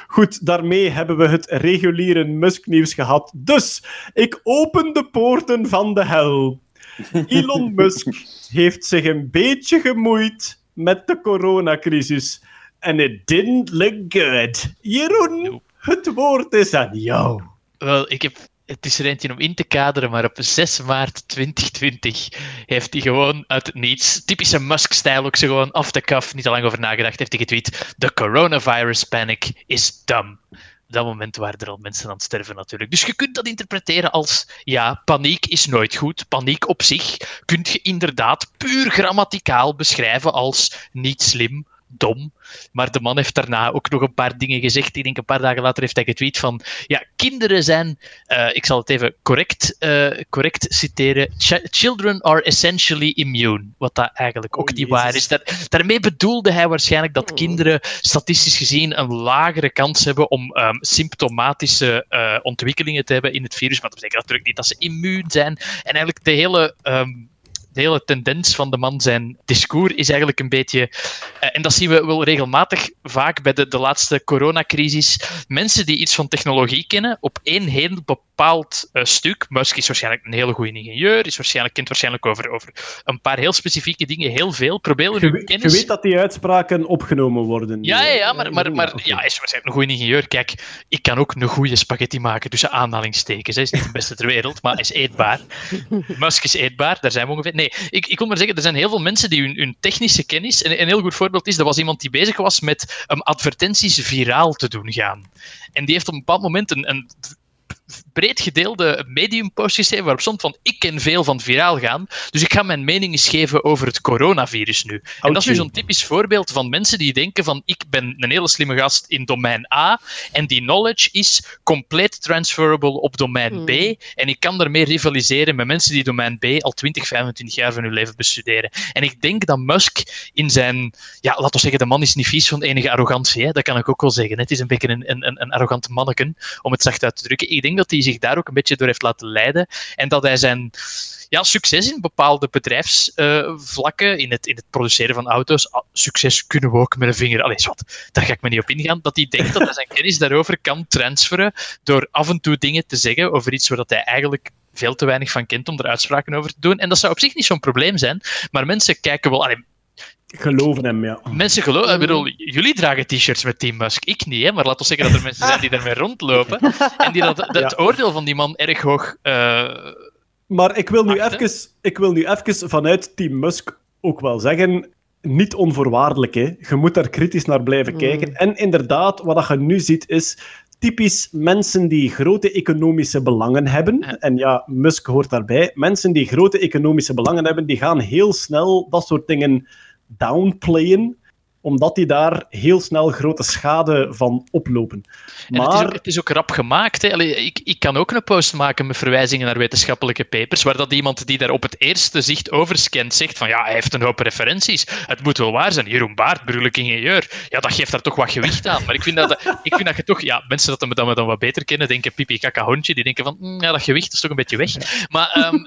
Goed, daarmee hebben we het reguliere Musk-nieuws gehad. Dus, ik open de poorten van de hel. <laughs> Elon Musk heeft zich een beetje gemoeid met de coronacrisis. En it didn't look good. Jeroen, het woord is aan jou. Wel, ik heb, het is er eentje om in te kaderen, maar op 6 maart 2020 heeft hij gewoon uit het niets, typische Musk-stijl ook zo gewoon af de kaf, niet te lang over nagedacht, heeft hij getweet: The coronavirus panic is dumb. Dat moment waren er al mensen aan het sterven natuurlijk. Dus je kunt dat interpreteren als, ja, paniek is nooit goed. Paniek op zich kun je inderdaad puur grammaticaal beschrijven als niet slim, dom. Maar de man heeft daarna ook nog een paar dingen gezegd. Ik denk een paar dagen later heeft hij getweet van ja, kinderen zijn, eh, ik zal het even correct, eh, correct citeren, "Ch- children are essentially immune. Wat dat eigenlijk ook niet waar is. Daar, daarmee bedoelde hij waarschijnlijk dat kinderen statistisch gezien een lagere kans hebben om ehm, symptomatische eh, ontwikkelingen te hebben in het virus. Maar dat betekent natuurlijk niet dat ze immuun zijn. En eigenlijk de hele ehm, de hele tendens van de man zijn discours is eigenlijk een beetje. eh, en dat zien we wel regelmatig vaak bij de, de laatste coronacrisis. Mensen die iets van technologie kennen op één heel bepaald eh, stuk. Musk is waarschijnlijk een hele goede ingenieur, is waarschijnlijk, kent waarschijnlijk over, over een paar heel specifieke dingen heel veel. Proberen Je, hun we- je kennis. weet dat die uitspraken opgenomen worden. Ja, ja, ja, maar, maar, maar ja, hij is waarschijnlijk een goede ingenieur. Kijk, ik kan ook een goede spaghetti maken tussen aanhalingstekens. Hij is niet de beste ter wereld, maar hij is eetbaar. <laughs> Musk is eetbaar, daar zijn we ongeveer. Nee, ik, ik wil maar zeggen, er zijn heel veel mensen die hun, hun technische kennis. En een heel goed voorbeeld is: er was iemand die bezig was met um, advertenties viraal te doen gaan. En die heeft op een bepaald moment een. een breed gedeelde mediumpost geschreven waarop stond van ik ken veel van viraal gaan, dus ik ga mijn mening eens geven over het coronavirus nu. En dat is nu zo'n typisch voorbeeld van mensen die denken van ik ben een hele slimme gast in domein A en die knowledge is compleet transferable op domein B en ik kan daarmee rivaliseren met mensen die domein B al 20, 25 jaar van hun leven bestuderen. En ik denk dat Musk in zijn, ja, laten we zeggen, de man is niet vies van enige arrogantie, hè? dat kan ik ook wel zeggen. Het is een beetje een, een, een arrogant manneken, om het zacht uit te drukken. Ik denk dat hij zich daar ook een beetje door heeft laten leiden en dat hij zijn ja, succes in bepaalde bedrijfsvlakken, in, het, in het produceren van auto's, ah, succes kunnen we ook met een vinger, allee, wat, daar ga ik me niet op ingaan, dat hij denkt dat hij zijn kennis daarover kan transferen door af en toe dingen te zeggen over iets waar dat hij eigenlijk veel te weinig van kent om er uitspraken over te doen. En dat zou op zich niet zo'n probleem zijn, maar mensen kijken wel... Allee, Geloven hem, ja. Mensen geloven, ik bedoel, jullie dragen t-shirts met Team Musk, ik niet, hè, maar laten we zeggen dat er <laughs> mensen zijn die daarmee rondlopen en die dat, dat <laughs> het oordeel van die man erg hoog eh, Maar ik wil, nu hè. even, ik wil nu even vanuit Team Musk ook wel zeggen, niet onvoorwaardelijk. Hè. Je moet daar kritisch naar blijven kijken. En inderdaad, wat dat je nu ziet is typisch mensen die grote economische belangen hebben. En ja, Musk hoort daarbij. Mensen die grote economische belangen hebben, die gaan heel snel dat soort dingen downplaying omdat die daar heel snel grote schade van oplopen. En het, is Maar ook, het is ook rap gemaakt. Hè. Allee, ik, ik kan ook een post maken met verwijzingen naar wetenschappelijke papers, waar dat iemand die daar op het eerste zicht overscant zegt van ja, hij heeft een hoop referenties. Het moet wel waar zijn. Jeroen Baart, burgerlijk ingenieur. Ja, dat geeft daar toch wat gewicht aan. Maar ik vind dat, ik vind dat je toch... Ja, mensen dat me dan, dan wat beter kennen, denken pipi kaka hondje, die denken van "Mm, ja, dat gewicht is toch een beetje weg. Maar ehm,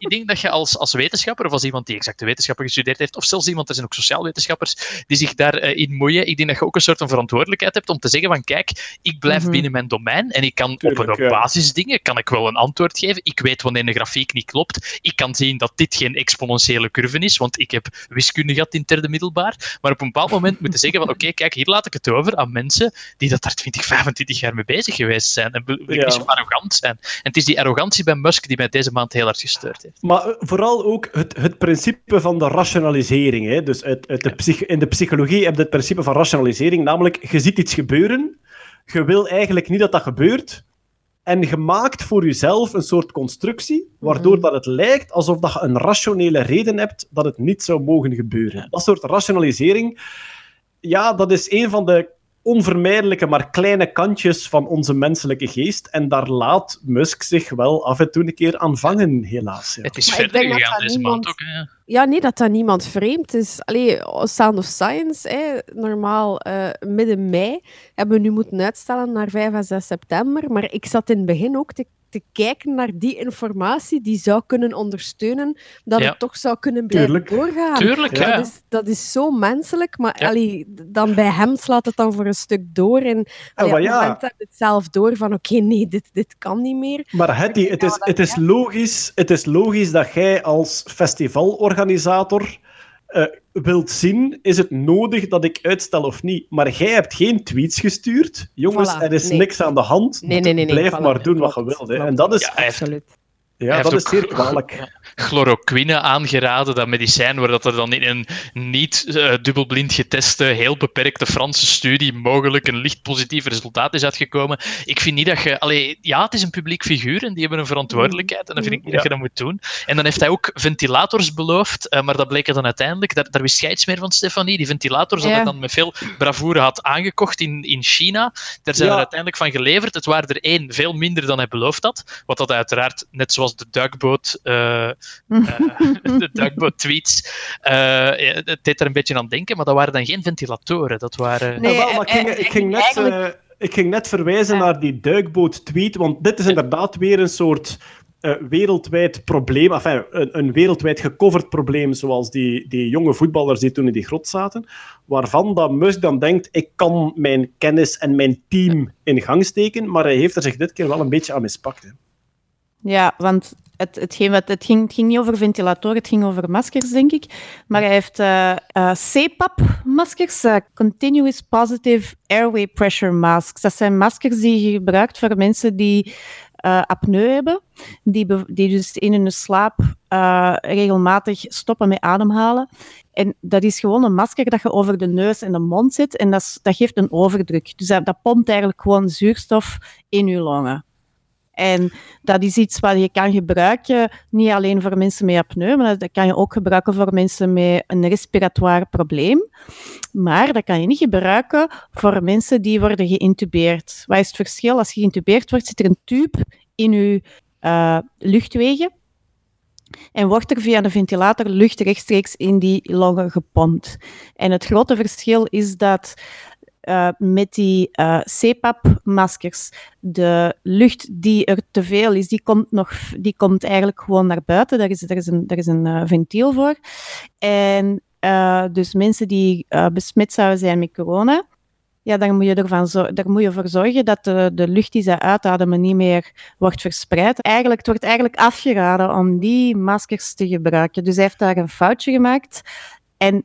ik denk dat je als, als wetenschapper, of als iemand die exacte wetenschappen gestudeerd heeft, of zelfs iemand, er zijn ook sociaalwetenschappers, die zich daarin in moeien, ik denk dat je ook een soort van verantwoordelijkheid hebt om te zeggen van kijk, ik blijf Mhm. binnen mijn domein en ik kan Tuurlijk, op een ja. basisdingen kan ik wel een antwoord geven. Ik weet wanneer een grafiek niet klopt. Ik kan zien dat dit geen exponentiële curve is, want ik heb wiskunde gehad in het derde middelbaar. Maar op een bepaald moment moeten zeggen van <laughs> oké, kijk, hier laat ik het over aan mensen die dat daar 20, 25 jaar mee bezig geweest zijn. En wil ik Ja. zo arrogant zijn. En het is die arrogantie bij Musk die mij deze maand heel hard gesteurd heeft. Maar eh, vooral ook het, het principe van de rationalisering. Hè. Dus uit, uit de psych- in de psychologie heb je het principe van rationalisering, namelijk je ziet iets gebeuren, je wil eigenlijk niet dat dat gebeurt, en je maakt voor jezelf een soort constructie, waardoor dat het lijkt alsof dat je een rationele reden hebt dat het niet zou mogen gebeuren. Dat soort rationalisering, ja, dat is een van de onvermijdelijke, maar kleine kantjes van onze menselijke geest. En daar laat Musk zich wel af en toe een keer aan vangen, helaas. Ja. Het is Maar verder denk dat gegaan dat deze niemand- maand ook. Hè. Ja, nee, dat dat niemand vreemd is. Allee, Sound of Science, hè, normaal eh, midden mei, hebben we nu moeten uitstellen naar 5 en 6 september. Maar ik zat in het begin ook te, te kijken naar die informatie die zou kunnen ondersteunen dat Ja. het toch zou kunnen blijven Tuurlijk. doorgaan. Tuurlijk, dat, ja. is, dat is zo menselijk, maar Ja. allee, dan bij hem slaat het dan voor een stuk door. En allee, maar op ja. het zelf door van oké, nee, dit, dit kan niet meer. Maar Hetty, het is, het, is logisch, het is logisch dat jij als festivalorganisator eh, wilt zien, is het nodig dat ik uitstel of niet? Maar jij hebt geen tweets gestuurd. Jongens, Voilà, er is nee. niks aan de hand. Nee, nee, nee. nee Blijf voilà, maar doen wat je wilt. Hè. klopt. En dat is... Ja, Absoluut. Ja, dat is zeer kwalijk. <laughs> chloroquine aangeraden, dat medicijn waar dat er dan in een niet eh, dubbelblind geteste, heel beperkte Franse studie mogelijk een licht positief resultaat is uitgekomen. Ik vind niet dat je... Allee, ja, het is een publiek figuur en die hebben een verantwoordelijkheid en dan vind ik niet dat je dat moet doen. En dan heeft hij ook ventilators beloofd, eh, maar dat bleek er dan uiteindelijk... Daar, daar wist jij iets meer van, Stefanie. Die ventilators dat Ja. hij dan met veel bravoure had aangekocht in, in China. Daar zijn Ja. er uiteindelijk van geleverd. Het waren er één, veel minder dan hij beloofd had. Wat dat uiteraard, net zoals de duikboot, eh, <laughs> de duikboot tweets, eh, het deed er een beetje aan denken, maar dat waren dan geen ventilatoren. Dat waren... Nee, Ja, wel, maar ik ging, eh, ik ging net, eigenlijk- eh, ik ging net verwijzen naar die duikboot-tweet, want dit is inderdaad weer een soort eh, wereldwijd probleem, enfin, een, een wereldwijd gecoverd probleem, zoals die, die jonge voetballers die toen in die grot zaten, waarvan dat Musk dan denkt, ik kan mijn kennis en mijn team in gang steken, maar hij heeft er zich dit keer wel een beetje aan mispakt. Hè. Ja, want het, het, ging, het ging niet over ventilatoren, het ging over maskers, denk ik. Maar hij heeft eh eh, CPAP-maskers, eh, Continuous Positive Airway Pressure Masks. Dat zijn maskers die je gebruikt voor mensen die apneu hebben, die, die dus in hun slaap regelmatig stoppen met ademhalen. En dat is gewoon een masker dat je over de neus en de mond zet en dat, dat geeft een overdruk. Dus dat, dat pompt eigenlijk gewoon zuurstof in je longen. En dat is iets wat je kan gebruiken, niet alleen voor mensen met apneu, maar dat kan je ook gebruiken voor mensen met een respiratoire probleem. Maar dat kan je niet gebruiken voor mensen die worden geïntubeerd. Wat is het verschil? Als je geïntubeerd wordt, zit er een tube in je eh, luchtwegen en wordt er via de ventilator lucht rechtstreeks in die longen gepompt. En het grote verschil is dat eh, met die eh, CPAP-maskers, de lucht die er te veel is, die komt, nog, die komt eigenlijk gewoon naar buiten. Daar is, daar is een, daar is een eh, ventiel voor. En dus mensen die besmet zouden zijn met corona, ja, dan moet je ervan daar moet je voor zorgen dat de, de lucht die ze uitademen niet meer wordt verspreid. Eigenlijk, het wordt eigenlijk afgeraden om die maskers te gebruiken. Dus hij heeft daar een foutje gemaakt. En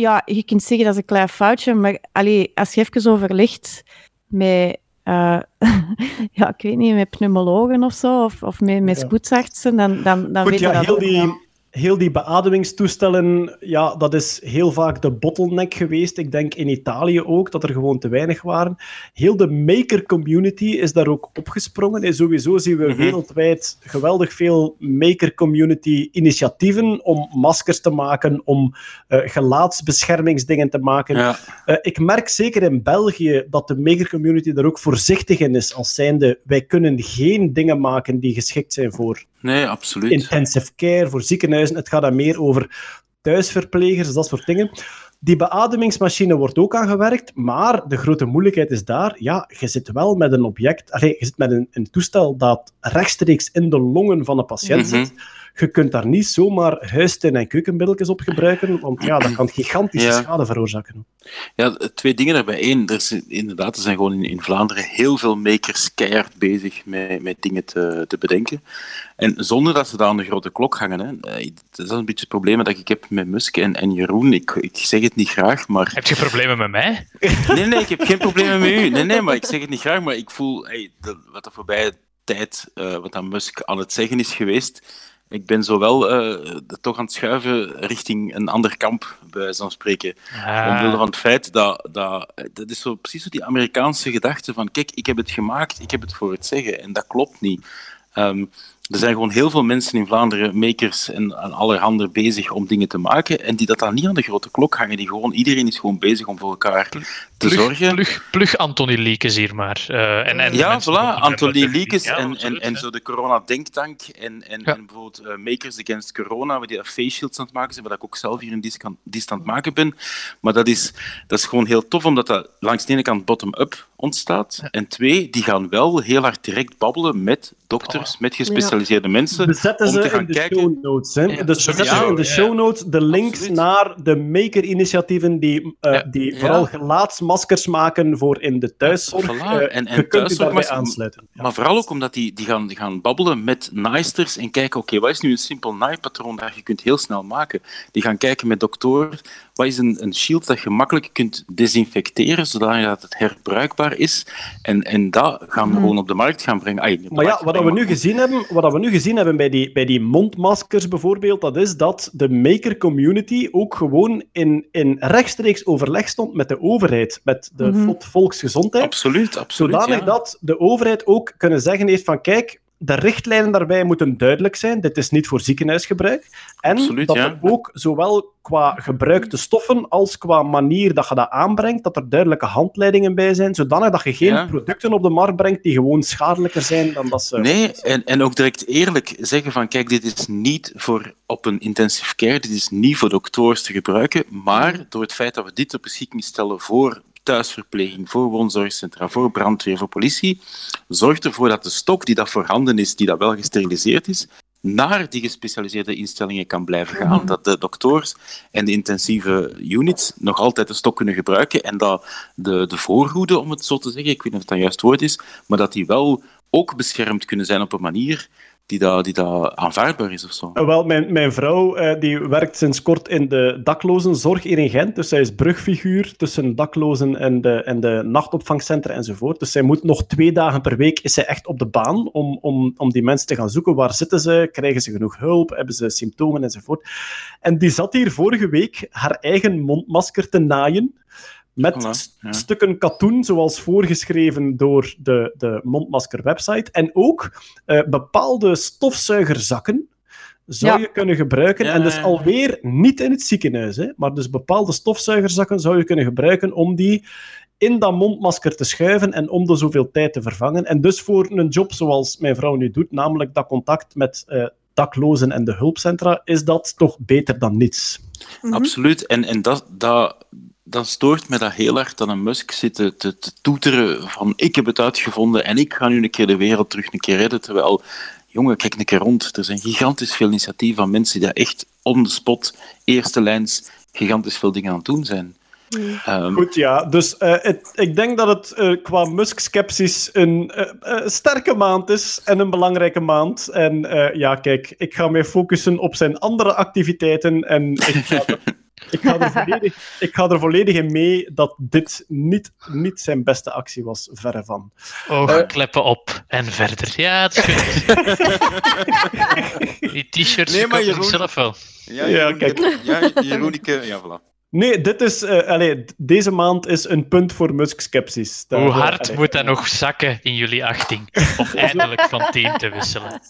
ja, je kunt zeggen dat is een klein foutje, maar allee, als je even overlegt met, eh, <laughs> ja, ik weet niet, met pneumologen of zo, of, of met, met Ja. spoedsartsen, dan, dan, dan Goed, weet je ja, dat heel die, heel die beademingstoestellen, ja, dat is heel vaak de bottleneck geweest. Ik denk in Italië ook, dat er gewoon te weinig waren. Heel de maker community is daar ook opgesprongen. En sowieso zien we Mhm. wereldwijd geweldig veel maker community initiatieven om maskers te maken, om eh, gelaatsbeschermingsdingen te maken. Ja. Eh, ik merk zeker in België dat de maker community daar ook voorzichtig in is, als zijnde wij kunnen geen dingen maken die geschikt zijn voor Nee, absoluut. intensive care, voor ziekenhuizen. Het gaat dan meer over thuisverplegers, dat soort dingen. Die beademingsmachine wordt ook aangewerkt, maar de grote moeilijkheid is daar, ja, je zit wel met een object, allee, je zit met een, een toestel dat rechtstreeks in de longen van een patiënt Mhm. zit. Je kunt daar niet zomaar huistuin- en keukenmiddeltjes op gebruiken, want ja, dat kan gigantische Ja. schade veroorzaken. Ja, twee dingen daarbij. Eén, er is, inderdaad, er zijn gewoon in, in Vlaanderen heel veel makers keihard bezig met, met dingen te, te bedenken. En zonder dat ze daar aan de grote klok hangen. Hè. Eh, Dat is een beetje het probleem dat ik heb met Musk en, en Jeroen. Ik, ik zeg het niet graag, maar... Heb je problemen met mij? <laughs> Nee, nee, ik heb geen problemen met u. Nee, nee, maar ik zeg het niet graag, maar ik voel hey, de, wat de voorbije tijd, eh, wat aan Musk aan het zeggen is geweest, ik ben zowel eh, toch aan het schuiven richting een ander kamp, bij wijze van spreken. Ah. Omwille van het feit dat, dat... Dat is zo precies zo die Amerikaanse gedachte van, kijk, ik heb het gemaakt, ik heb het voor het zeggen. En dat klopt niet. Ehm, er zijn gewoon heel veel mensen in Vlaanderen, makers en, en allerhande, bezig om dingen te maken. En die dat dan niet aan de grote klok hangen. Die gewoon, iedereen is gewoon bezig om voor elkaar te Plug, zorgen. plug, plug Anthony Liekes hier maar. Eh, en, en ja, voilà. Anthony. Liekes Ja, en, en, en zo de corona-denktank en, en, en bijvoorbeeld eh, Makers Against Corona, waar die face shields aan het maken zijn, waar ik ook zelf hier disc aan het maken ben. Maar dat is, dat is gewoon heel tof, omdat dat langs de ene kant bottom-up ontstaat. En twee, die gaan wel heel hard direct babbelen met dokters, met gespecialiseerde mensen, We zetten om te ze gaan in de kijken... show notes. Hè? Ja, dus we sowieso, zetten in de show notes de links naar de maker-initiatieven die, eh, die Ja. vooral gelaatsmaskers maken voor in de thuiszorg. Voilà, Eh, en, en je kunt u daarbij maar- aansluiten. Maar vooral ook omdat die, die, gaan, die gaan babbelen met naaisters en kijken, oké, wat is nu een simpel naaipatroon dat je kunt heel snel maken? Die gaan kijken met dokter, wat is een, een shield dat je makkelijk kunt desinfecteren, zodat het herbruikbaar is. En, en dat gaan we Mhm. gewoon op de markt gaan brengen. Maar ja, wat we nu gezien hebben, wat wat we nu gezien hebben bij die, bij die mondmaskers bijvoorbeeld, dat is dat de maker community ook gewoon in, in rechtstreeks overleg stond met de overheid, met de Mhm. vol- volksgezondheid. Absoluut, absoluut. Zodanig ja. dat de overheid ook kunnen zeggen heeft van kijk, de richtlijnen daarbij moeten duidelijk zijn. Dit is niet voor ziekenhuisgebruik. En Absoluut, dat ja. er ook zowel qua gebruikte stoffen als qua manier dat je dat aanbrengt, dat er duidelijke handleidingen bij zijn, zodanig dat je geen Ja. producten op de markt brengt die gewoon schadelijker zijn dan dat ze... Nee, en, en ook direct eerlijk zeggen van kijk, dit is niet voor op een intensive care, dit is niet voor dokters te gebruiken, maar door het feit dat we dit ter beschikking stellen voor thuisverpleging, voor woonzorgcentra, voor brandweer, voor politie, zorgt ervoor dat de stok die dat voorhanden is, die dat wel gesteriliseerd is, naar die gespecialiseerde instellingen kan blijven gaan. Dat de dokters en de intensieve units nog altijd de stok kunnen gebruiken en dat de, de voorhoede, om het zo te zeggen, ik weet niet of dat het juist woord is, maar dat die wel ook beschermd kunnen zijn op een manier die dat, die aanvaardbaar is of zo. Eh, Wel, mijn, mijn vrouw eh, die werkt sinds kort in de daklozenzorg hier in Gent. Dus zij is brugfiguur tussen daklozen en de, en de nachtopvangcentra enzovoort. Dus zij moet nog twee dagen per week is zij echt op de baan om, om, om die mensen te gaan zoeken. Waar zitten ze? Krijgen ze genoeg hulp? Hebben ze symptomen enzovoort? En die zat hier vorige week haar eigen mondmasker te naaien. Met Voilà, st- ja. stukken katoen, zoals voorgeschreven door de, de mondmasker-website. En ook eh, bepaalde stofzuigerzakken zou Ja. je kunnen gebruiken. Ja, en dus ja, ja. alweer niet in het ziekenhuis, hè, maar dus bepaalde stofzuigerzakken zou je kunnen gebruiken om die in dat mondmasker te schuiven en om de zoveel tijd te vervangen. En dus voor een job zoals mijn vrouw nu doet, namelijk dat contact met eh, daklozen en de hulpcentra, is dat toch beter dan niets. Absoluut. En, en dat, dat, dat stoort me dat heel hard dat een Musk zit te, te, te toeteren van ik heb het uitgevonden en ik ga nu een keer de wereld terug een keer redden. Terwijl, jongen, kijk een keer rond. Er zijn gigantisch veel initiatieven van mensen die daar echt on the spot, eerste lijns, gigantisch veel dingen aan het doen zijn. Ehm, Goed, ja. Dus eh, het- ik denk dat het eh, qua Musk-skepsis een eh, sterke maand is en een belangrijke maand. En eh, ja, kijk, ik ga mij focussen op zijn andere activiteiten en ik ga <laughs> ik ga er, <laughs> volledig, ik ga er volledig in mee dat dit niet, niet zijn beste actie was, verre van. Oogkleppen op en verder. Ja, het is goed. <laughs> Die t-shirts Nee, maar Jeroen- zelf wel. ja, Ja, Jeroen, kijk. Ja, Jeroenike, ja, voilà. Nee, dit is, eh, allee, d- deze maand is een punt voor Musk-skepsis. Hoe eh, hard allee. moet dat nog zakken in jullie achting om eindelijk van team te wisselen?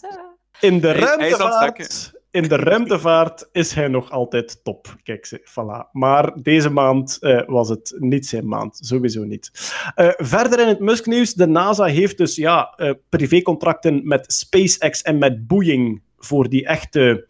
In de, ruimtevaart, in de ruimtevaart is hij nog altijd top. Kijk, ze, voilà. Maar deze maand eh, was het niet zijn maand. Sowieso niet. Eh, verder in het Musk-nieuws. De NASA heeft dus ja, eh, privécontracten met SpaceX en met Boeing voor die echte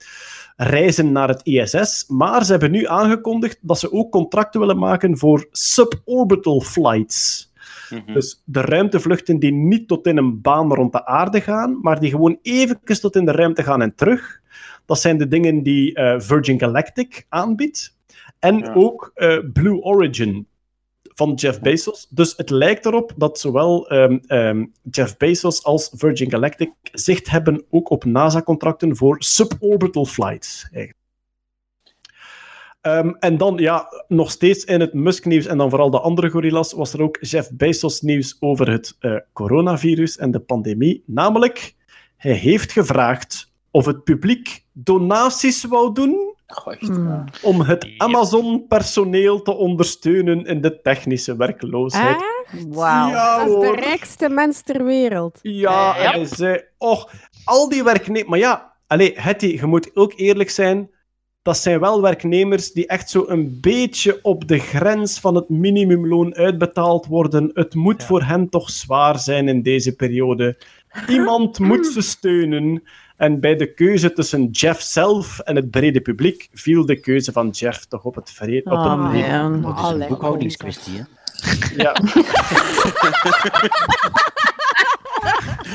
reizen naar het ISS. Maar ze hebben nu aangekondigd dat ze ook contracten willen maken voor suborbital flights. Mhm. Dus de ruimtevluchten die niet tot in een baan rond de aarde gaan, maar die gewoon even tot in de ruimte gaan en terug. Dat zijn de dingen die eh, Virgin Galactic aanbiedt. En Ja. ook eh, Blue Origin van Jeff Bezos. Dus het lijkt erop dat zowel ehm, ehm, Jeff Bezos als Virgin Galactic zicht hebben ook op NASA-contracten voor suborbital flights. eigenlijk. Ehm, en dan, ja, nog steeds in het Musk-nieuws en dan vooral de andere gorillas, was er ook Jeff Bezos-nieuws over het eh, coronavirus en de pandemie. Namelijk, hij heeft gevraagd of het publiek donaties wou doen echt, Hmm. om het. Amazon-personeel te ondersteunen in de technische werkloosheid. Ah, Wauw. Ja, dat is de rijkste mens ter wereld. Ja, Ja. hij zei, och, al die werknemers... Maar ja, allez, Hetty, je moet ook eerlijk zijn, dat zijn wel werknemers die echt zo een beetje op de grens van het minimumloon uitbetaald worden. Het moet voor hen toch zwaar zijn in deze periode. Iemand moet ze steunen. En bij de keuze tussen Jeff zelf en het brede publiek viel de keuze van Jeff toch op het vrede. Op Oh, het man. Dat is een boekhoudingskwestie, hè? <laughs> <laughs> ja. <laughs>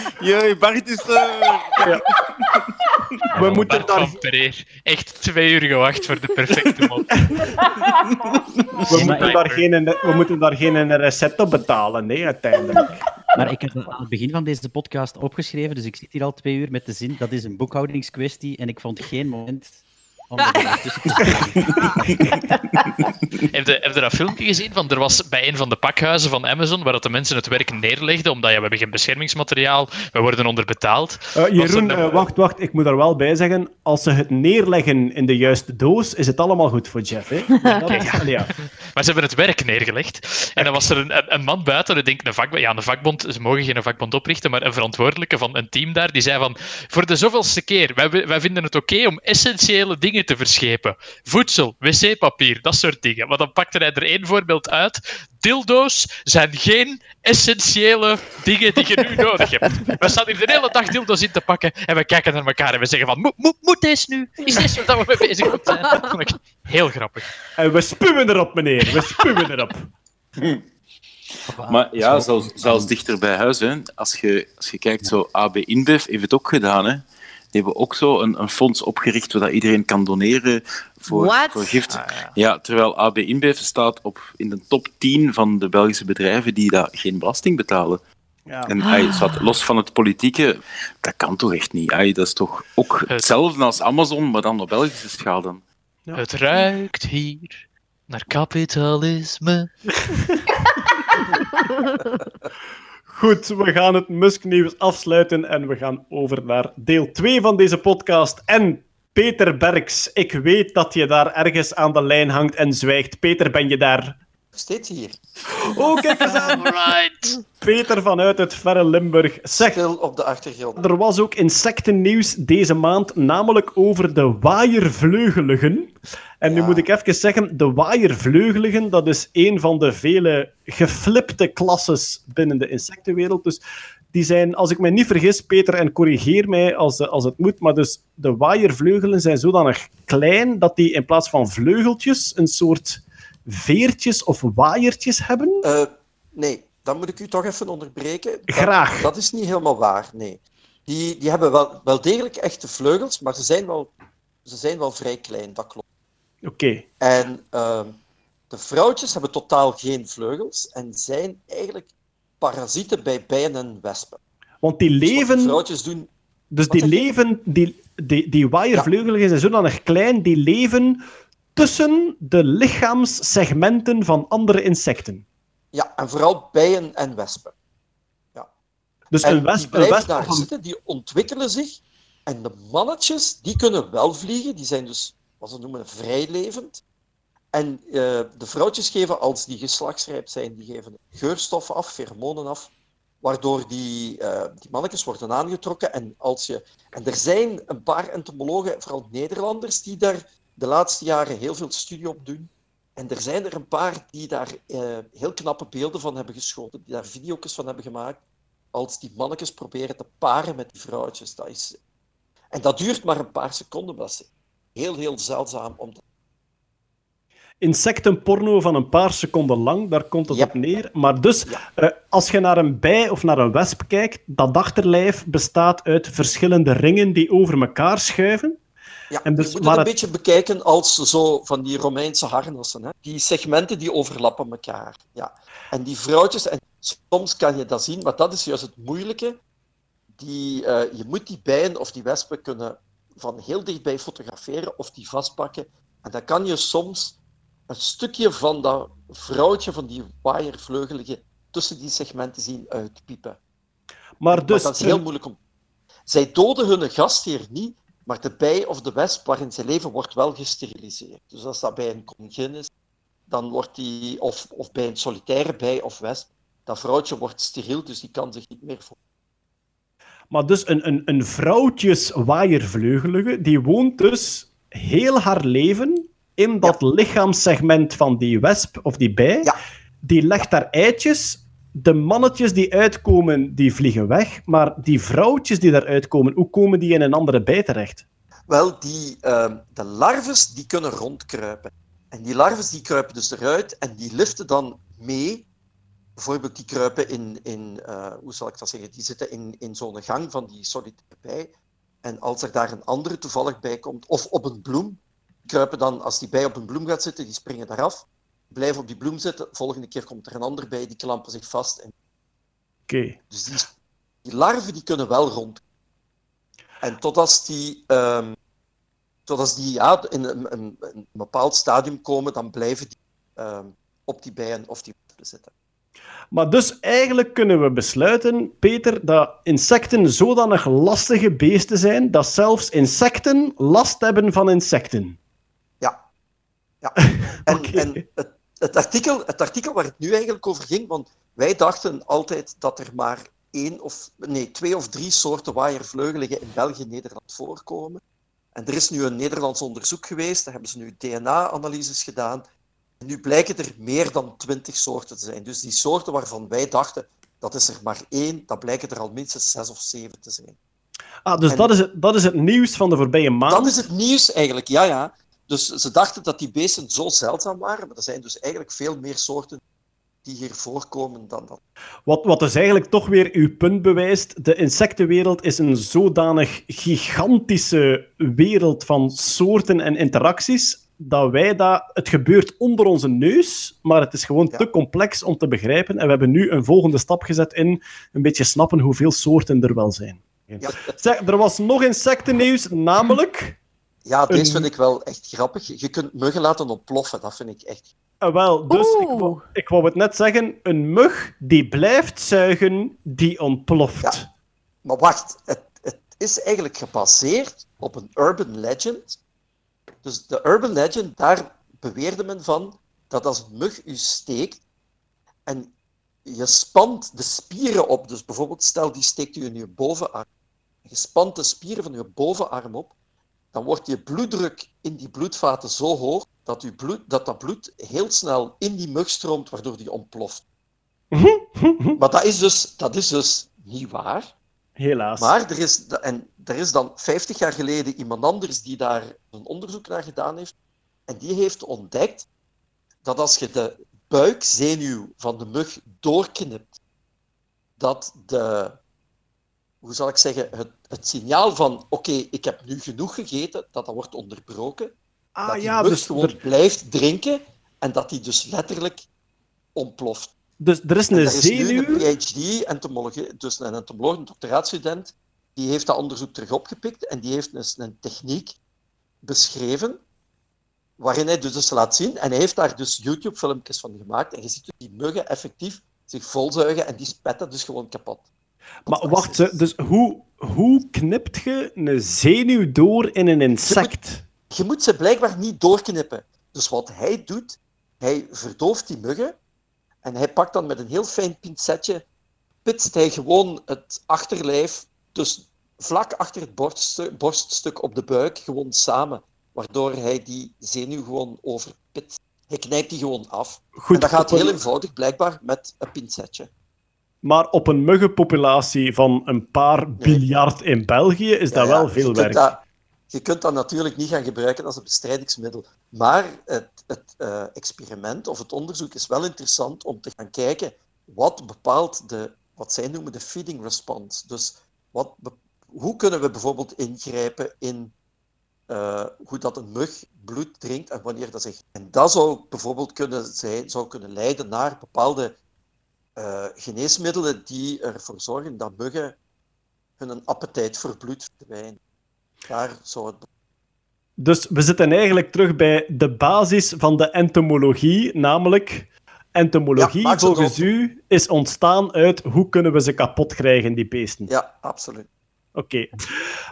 <laughs> Jee, Bart is er! <laughs> We moeten Bart daar van Pereer. Echt twee uur gewacht voor de perfecte <laughs> mop. We moeten, daar geen, we moeten daar geen recept op betalen, nee, uiteindelijk. Maar ik heb het aan het begin van deze podcast opgeschreven, dus ik zit hier al twee uur met de zin, dat is een boekhoudingskwestie en ik vond geen moment Er <laughs> Heb je, heb je dat filmpje gezien? Van, er was bij een van de pakhuizen van Amazon, waar dat de mensen het werk neerlegden, omdat ja, we hebben geen beschermingsmateriaal, we worden onderbetaald. Eh, er Jeroen, een- eh, wacht, wacht. Ik moet daar wel bij zeggen. Als ze het neerleggen in de juiste doos, is het allemaal goed voor Jeff. Hè? <laughs> Dat is- allee, ja. Maar ze hebben het werk neergelegd. En dan was er een, een, een man buiten, ik denk een, vakbond, ja, een vakbond, ze mogen geen vakbond oprichten, maar een verantwoordelijke van een team daar, die zei van, voor de zoveelste keer, wij, wij vinden het oké om essentiële dingen te verschepen. Voedsel, wc-papier, dat soort dingen. Maar dan pakte hij er één voorbeeld uit. Dildo's zijn geen essentiële dingen die je nu <laughs> nodig hebt. We staan hier de hele dag dildo's in te pakken en we kijken naar elkaar en we zeggen van, moet, moet, moet deze nu? Is dit waar we mee bezig moeten zijn? <laughs> Dat vond ik heel grappig. En we spuwen erop, meneer. We spuwen erop. Maar ja, zelfs, zelfs dichter bij huis. Hè. Als, je, als je kijkt, zo AB InBev heeft het ook gedaan. Hè. Die hebben ook zo een, een fonds opgericht waar dat iedereen kan doneren voor, voor gift. ja. terwijl AB InBev staat op, in de top 10 van de Belgische bedrijven die daar geen belasting betalen. Ja. En ay, zat, los van het politieke, dat kan toch echt niet. Ay, dat is toch ook hetzelfde als Amazon, maar dan op Belgische schaal dan. Het ruikt hier naar kapitalisme. <laughs> <laughs> Goed, we gaan het Musk-nieuws afsluiten en we gaan over naar deel 2 van deze podcast. En Peter Berks, ik weet dat je daar ergens aan de lijn hangt en zwijgt. Peter, ben je daar? Steeds hier. Oh, kijk eens aan. Peter vanuit het verre Limburg. Zeg, Stil op de achtergrond. er was ook insectennieuws deze maand, namelijk over de waaiervleugeligen. En nu Ja. moet ik even zeggen, de waaiervleugeligen, dat is een van de vele geflipte klasses binnen de insectenwereld. Dus die zijn, als ik me niet vergis, Peter, en corrigeer mij als, eh, als het moet, maar dus de waaiervleugelen zijn zodanig klein dat die in plaats van vleugeltjes een soort veertjes of waaiertjes hebben. Eh, nee, dan moet ik u toch even onderbreken. Dat, Graag. Dat is niet helemaal waar, nee. Die, die hebben wel, wel degelijk echte vleugels, maar ze zijn wel, ze zijn wel vrij klein, dat klopt. Oké. En ehm, de vrouwtjes hebben totaal geen vleugels en zijn eigenlijk parasieten bij bijen en wespen. Want die Dus leven... vrouwtjes doen... Dus die leven, die, die, die waaiervleugeligen zijn zodanig klein, die leven tussen de lichaamssegmenten van andere insecten. Ja, en vooral bijen en wespen. Dus en een wesp, die een blijven wesp daar zitten, die ontwikkelen zich. En de mannetjes, die kunnen wel vliegen. Die zijn dus, wat ze noemen, vrijlevend. En eh, de vrouwtjes geven, als die geslachtsrijp zijn, die geven geurstoffen af, pheromonen af, waardoor die, eh, die mannetjes worden aangetrokken. En, als je, en er zijn een paar entomologen, vooral Nederlanders, die daar de laatste jaren heel veel studie op doen. En er zijn er een paar die daar eh, heel knappe beelden van hebben geschoten, die daar video's van hebben gemaakt, als die mannetjes proberen te paren met die vrouwtjes. Dat is... En dat duurt maar een paar seconden, maar dat is heel, heel zeldzaam om te insectenporno van een paar seconden lang, daar komt het op neer. Maar dus, eh, als je naar een bij of naar een wesp kijkt, dat achterlijf bestaat uit verschillende ringen die over elkaar schuiven. Ja, En dus je moet het een het- beetje bekijken als zo van die Romeinse harnassen. Hè? Die segmenten die overlappen elkaar. Ja. En die vrouwtjes, en soms kan je dat zien, maar dat is juist het moeilijke. Die, eh, je moet die bijen of die wespen kunnen van heel dichtbij fotograferen of die vastpakken. En dan kan je soms een stukje van dat vrouwtje, van die waaiervleugelige, tussen die segmenten zien uitpiepen. Maar dus, dat is heel moeilijk om. Zij doden hun gastheer niet, maar de bij of de wesp waarin ze leven wordt wel gesteriliseerd. Dus als dat bij een koningin is, dan wordt die, of, of bij een solitaire bij of wesp, dat vrouwtje wordt steriel, dus die kan zich niet meer voor. Maar dus een, een, een vrouwtjes waaiervleugelige, die woont dus heel haar leven in dat lichaamssegment van die wesp of die bij. Die legt daar eitjes. De mannetjes die uitkomen, die vliegen weg. Maar die vrouwtjes die daaruit komen, hoe komen die in een andere bij terecht? Wel, die, ehm, de larves die kunnen rondkruipen. En die larves die kruipen dus eruit en die liften dan mee. Bijvoorbeeld, die kruipen in, in eh, hoe zal ik dat zeggen, die zitten in, in zo'n gang van die solitaire bij. En als er daar een andere toevallig bij komt, of op een bloem, kruipen dan, als die bij op een bloem gaat zitten, die springen daaraf, blijven op die bloem zitten. Volgende keer komt er een ander bij, die klampen zich vast. En Oké. dus die, die larven die kunnen wel rond. En tot als die, ehm, zodat die ja, in een, een, een bepaald stadium komen, dan blijven die ehm, op die bijen of die zitten. Maar dus eigenlijk kunnen we besluiten, Peter, dat insecten zodanig lastige beesten zijn dat zelfs insecten last hebben van insecten. Ja. ja. <laughs> En, en het, het, artikel, het artikel waar het nu eigenlijk over ging, want wij dachten altijd dat er maar één of nee, twee of drie soorten waaiervleugeligen in België en Nederland voorkomen. En er is nu een Nederlands onderzoek geweest, daar hebben ze nu DNA-analyses gedaan. En nu blijken er meer dan twintig soorten te zijn. Dus die soorten waarvan wij dachten, dat is er maar één, dat blijken er al minstens zes of zeven te zijn. Ah, dus En- dat, is het, dat is het nieuws van de voorbije maand. Dat is het nieuws eigenlijk, ja, ja. Dus ze dachten dat die beesten zo zeldzaam waren, maar er zijn dus eigenlijk veel meer soorten die hier voorkomen dan dat. Wat, wat dus eigenlijk toch weer uw punt bewijst. De insectenwereld is een zodanig gigantische wereld van soorten en interacties. Dat wij dat. Het gebeurt onder onze neus, maar het is gewoon te complex om te begrijpen. En we hebben nu een volgende stap gezet in een beetje snappen hoeveel soorten er wel zijn. Zeg, er was nog insectennieuws, namelijk. Ja, deze vind ik wel echt grappig. Je kunt muggen laten ontploffen, dat vind ik echt. Ah, wel, dus ik wou, ik wou het net zeggen: een mug die blijft zuigen, die ontploft. Maar wacht, het, het is eigenlijk gebaseerd op een urban legend. Dus de urban legend, daar beweerde men van dat als een mug u steekt en je spant de spieren op, dus bijvoorbeeld stel die steekt u in je bovenarm, je spant de spieren van je bovenarm op, dan wordt je bloeddruk in die bloedvaten zo hoog dat, uw bloed, dat dat bloed heel snel in die mug stroomt, waardoor die ontploft. <laughs> Maar dat is dus, dat is dus niet waar. Helaas. Maar er is, en er is dan 50 jaar geleden iemand anders die daar een onderzoek naar gedaan heeft. En die heeft ontdekt dat als je de buikzenuw van de mug doorknipt, dat de, hoe zal ik zeggen, het, het signaal van oké, ik heb nu genoeg gegeten, dat dat wordt onderbroken. Ah, dat ja, dus gewoon er- blijft drinken en dat die dus letterlijk ontploft. Dus er is En een zenuw. een PhD, dus een entomoloog, een doctoraatstudent, die heeft dat onderzoek terug opgepikt en die heeft dus een techniek beschreven waarin hij dus, dus laat zien, en hij heeft daar dus YouTube-filmpjes van gemaakt, en je ziet dus die muggen effectief zich volzuigen en die spetten dus gewoon kapot. Maar wacht, dus hoe, hoe knipt je een zenuw door in een insect? Je moet ze blijkbaar niet doorknippen. Dus wat hij doet, hij verdooft die muggen en hij pakt dan met een heel fijn pincetje, pitst hij gewoon het achterlijf, dus vlak achter het borststuk, borststuk op de buik, gewoon samen. Waardoor hij die zenuw gewoon overpitst. Hij knijpt die gewoon af. Goed, en dat gaat heel eenvoudig, blijkbaar, met een pincetje. Maar op een muggenpopulatie van een paar biljard in België is dat Ja, wel veel werk. dat- je kunt dat natuurlijk niet gaan gebruiken als een bestrijdingsmiddel. Maar het, het eh, experiment of het onderzoek is wel interessant om te gaan kijken wat bepaalt de, wat zij noemen de feeding response. Dus wat, hoe kunnen we bijvoorbeeld ingrijpen in eh, hoe dat een mug bloed drinkt en wanneer dat zich. En dat zou bijvoorbeeld kunnen, zijn, zou kunnen leiden naar bepaalde eh, geneesmiddelen die ervoor zorgen dat muggen hun appetijt voor bloed verdwijnen. Daar zou het Dus we zitten eigenlijk terug bij de basis van de entomologie, namelijk entomologie Ja, volgens u is ontstaan uit hoe kunnen we ze kapot krijgen, die beesten. Ja, absoluut. Oké.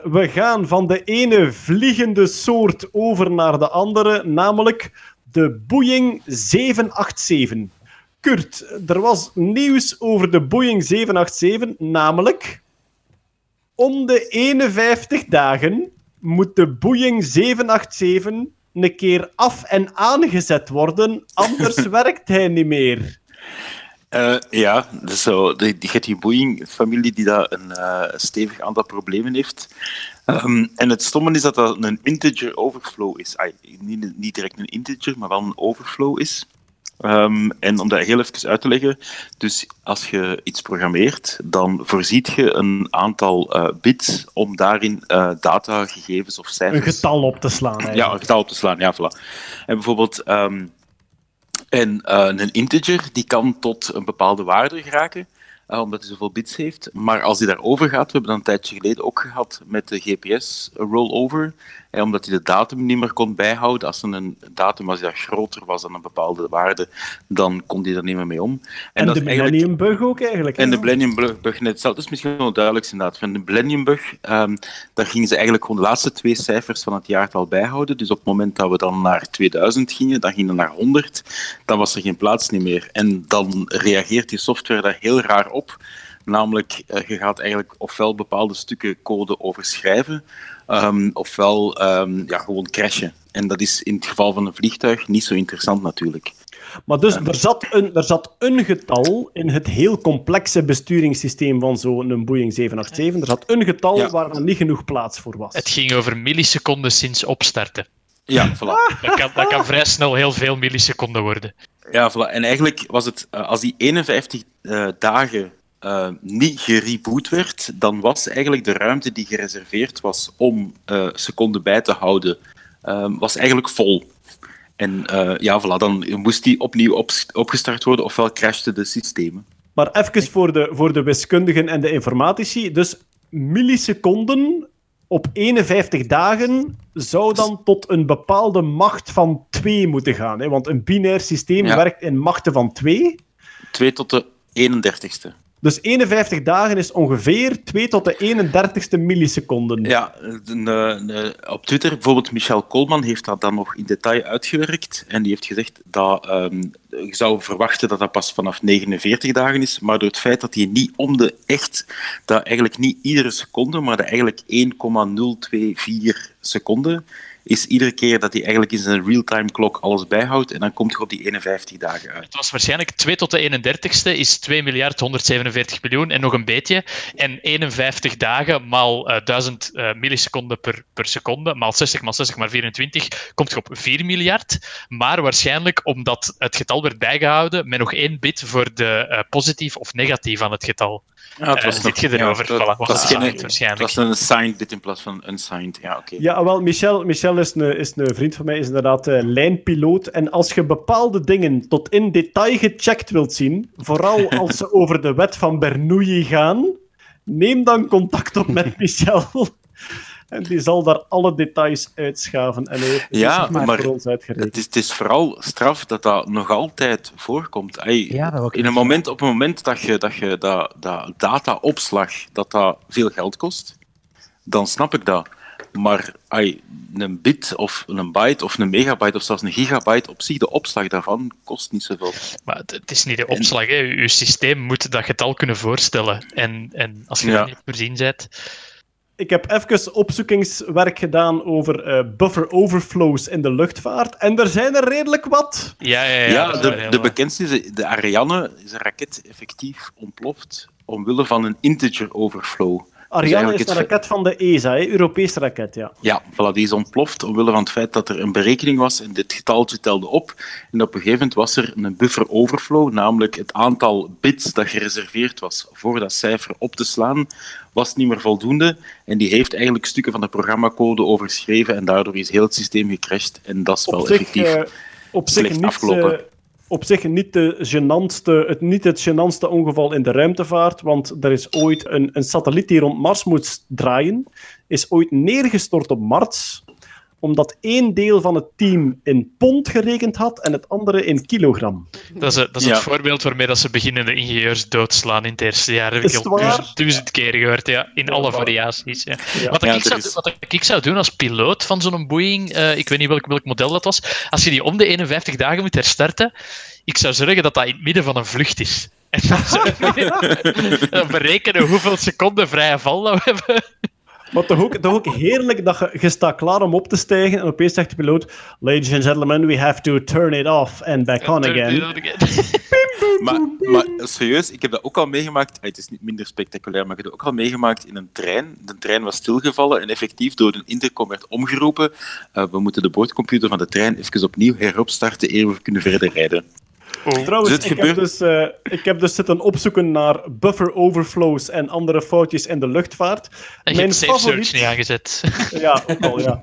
We gaan van de ene vliegende soort over naar de andere, namelijk de Boeing 787. Kurt, er was nieuws over de Boeing 787, namelijk om de 51 dagen moet de Boeing 787 een keer af en aangezet worden, anders <laughs> werkt hij niet meer. Eh, ja, dus zo, die, die, die Boeing-familie die daar een eh, stevig aantal problemen heeft. Ehm, en het stomme is dat dat een integer overflow is. Niet, niet direct een integer, maar wel een overflow is. Ehm, en om dat heel even uit te leggen, dus als je iets programmeert, dan voorziet je een aantal eh, bits om daarin eh, data, gegevens of cijfers... Een getal op te slaan. Ja, eigenlijk. een getal op te slaan, ja, voilà. En bijvoorbeeld ehm, en, eh, een integer die kan tot een bepaalde waarde geraken, omdat hij zoveel bits heeft. Maar als hij daarover gaat, we hebben dat een tijdje geleden ook gehad met de GPS-rollover, omdat hij de datum niet meer kon bijhouden. Als er een datum was dat groter was dan een bepaalde waarde, dan kon hij er niet meer mee om. En, dat de Millennium Bug ook eigenlijk. en de Millennium Bug, net hetzelfde. Is misschien wel duidelijk inderdaad. Van de Millennium Bug, ehm, daar gingen ze eigenlijk gewoon de laatste twee cijfers van het jaartal bijhouden. Dus op het moment dat we dan naar 2000 gingen, dan gingen we naar 100, dan was er geen plaats niet meer. En dan reageert die software daar heel raar op. Namelijk, eh, je gaat eigenlijk ofwel bepaalde stukken code overschrijven, ehm, ofwel ehm, ja, gewoon crashen. En dat is in het geval van een vliegtuig niet zo interessant natuurlijk. Maar dus, er zat, een, er zat een getal in het heel complexe besturingssysteem van zo'n Boeing 787. Er zat een getal Ja. waar er niet genoeg plaats voor was. Het ging over milliseconden sinds opstarten. Ja, voilà. Dat kan, dat kan vrij snel heel veel milliseconden worden. Ja, voilà. En eigenlijk was het, eh, als die 51 eh, dagen eh, niet gereboot werd, dan was eigenlijk de ruimte die gereserveerd was om eh, seconden bij te houden, eh, was eigenlijk vol. En eh, ja, voilà, dan moest die opnieuw op, opgestart worden, ofwel crashten de systemen. Maar even voor de, voor de wiskundigen en de informatici. Dus milliseconden op 51 dagen zou dan tot een bepaalde macht van 2 moeten gaan. Hè? Want een binair systeem Ja. werkt in machten van 2. 2 tot de 31ste. Dus 51 dagen is ongeveer 2 tot de 31ste milliseconden. Ja, op Twitter bijvoorbeeld Michel Koolman heeft dat dan nog in detail uitgewerkt. En die heeft gezegd dat ehm, je zou verwachten dat dat pas vanaf 49 dagen is. Maar door het feit dat hij niet om de echt, dat eigenlijk niet iedere seconde, maar dat eigenlijk 1,024 seconden is iedere keer dat hij eigenlijk in zijn real-time klok alles bijhoudt. En dan komt je op die 51 dagen uit. Het was waarschijnlijk 2 tot de 31ste is 2 miljard 147 miljoen en nog een beetje. En 51 dagen maal eh, 1000 eh, milliseconden per, per seconde, maal 60 maal 60 maal 24, komt je op 4 miljard. Maar waarschijnlijk omdat het getal werd bijgehouden met nog één bit voor de eh, positief of negatief van het getal. Ja, Eh, zit je erover? dat, Voilà, was het geen- waarschijnlijk. een assigned bit in plaats van een unsigned. Ja, oké. Ja, wel, Michel, Michel is, een, is een vriend van mij, is inderdaad eh, lijnpiloot. En als je bepaalde dingen tot in detail gecheckt wilt zien, vooral <laughs> als ze over de wet van Bernoulli gaan, neem dan contact op met <laughs> Michel. En die zal daar alle details uitschaven. En hij heeft het Ja, maar voor ons uitgerekend. het is, het is vooral straf dat dat nog altijd voorkomt. Ey, Ja, dat wil ik in een moment, op het moment dat je, dat, je dat, dat dataopslag dat dat veel geld kost, dan snap ik dat. Maar ey, een bit of een byte of een megabyte of zelfs een gigabyte op zich, de opslag daarvan kost niet zoveel. Maar het, het is niet de opslag. Hè. Je systeem moet dat getal kunnen voorstellen. En, en als je Ja. dat niet voorzien bent, Ik heb even opzoekingswerk gedaan over eh, buffer overflows in de luchtvaart. En er zijn er redelijk wat. Ja, ja, ja. Ja, de, de bekendste is de Ariane, is een raket effectief ontploft omwille van een integer overflow. Dus Ariane is een raket van de ESA, hè? Europese raket, ja. Ja, voilà, die is ontploft omwille van het feit dat er een berekening was en dit getaltje telde op. En op een gegeven moment was er een buffer overflow, namelijk het aantal bits dat gereserveerd was voor dat cijfer op te slaan, was niet meer voldoende. En die heeft eigenlijk stukken van de programmacode overschreven en daardoor is heel het systeem gecrashed. En dat is wel zich, effectief eh, op zich slecht niet, afgelopen. Op zich niet, de het, niet het ongeval in de ruimtevaart, want er is ooit een, een satelliet die rond Mars moest draaien, is ooit neergestort op Mars, omdat één deel van het team in pond gerekend had en het andere in kilogram. Dat is, dat is Ja. het voorbeeld waarmee dat ze beginnende ingenieurs doodslaan in het eerste jaar. Dat heb ik al duizend, duizend keer gehoord, ja. In alle waar. variaties. Ja. Ja. Wat, Ja, ik zou, is- wat ik zou doen als piloot van zo'n Boeing, eh, ik weet niet welk, welk model dat was, als je die om de 51 dagen moet herstarten, ik zou zorgen dat dat in het midden van een vlucht is. <laughs> En dan, zo- <laughs> dan berekenen hoeveel seconden vrije val dat we hebben. Maar toch ook, toch ook heerlijk dat je, je staat klaar om op te stijgen en opeens zegt de piloot Ladies and gentlemen, we have to turn it off and back on again. <laughs> Maar, maar serieus, ik heb dat ook al meegemaakt. Ah, Het is niet minder spectaculair, maar ik heb dat ook al meegemaakt in een trein. De trein was stilgevallen en effectief door een intercom werd omgeroepen. eh, we moeten de boordcomputer van de trein even opnieuw heropstarten eer we kunnen verder rijden. Trouwens, Dus het ik, heb gebeurt- dus, eh, ik heb dus zitten opzoeken naar buffer overflows en andere foutjes in de luchtvaart. En je hebt safe search niet aangezet. <laughs> Ja, ook al, ja.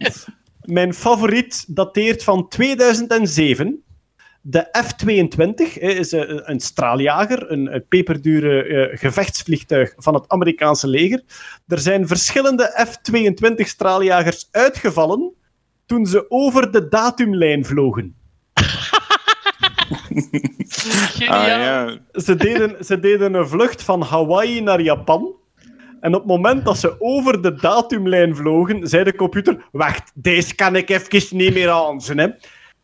Mijn favoriet dateert van 2007. De F-22 hè, is een, een straaljager, een, een peperdure eh, gevechtsvliegtuig van het Amerikaanse leger. Er zijn verschillende F-22 straaljagers uitgevallen toen ze over de datumlijn vlogen. <laughs> Ah, ja. Ze deden, ze deden een vlucht van Hawaii naar Japan. En op het moment dat ze over de datumlijn vlogen, zei de computer: Wacht, deze kan ik even niet meer aanzien. Hè.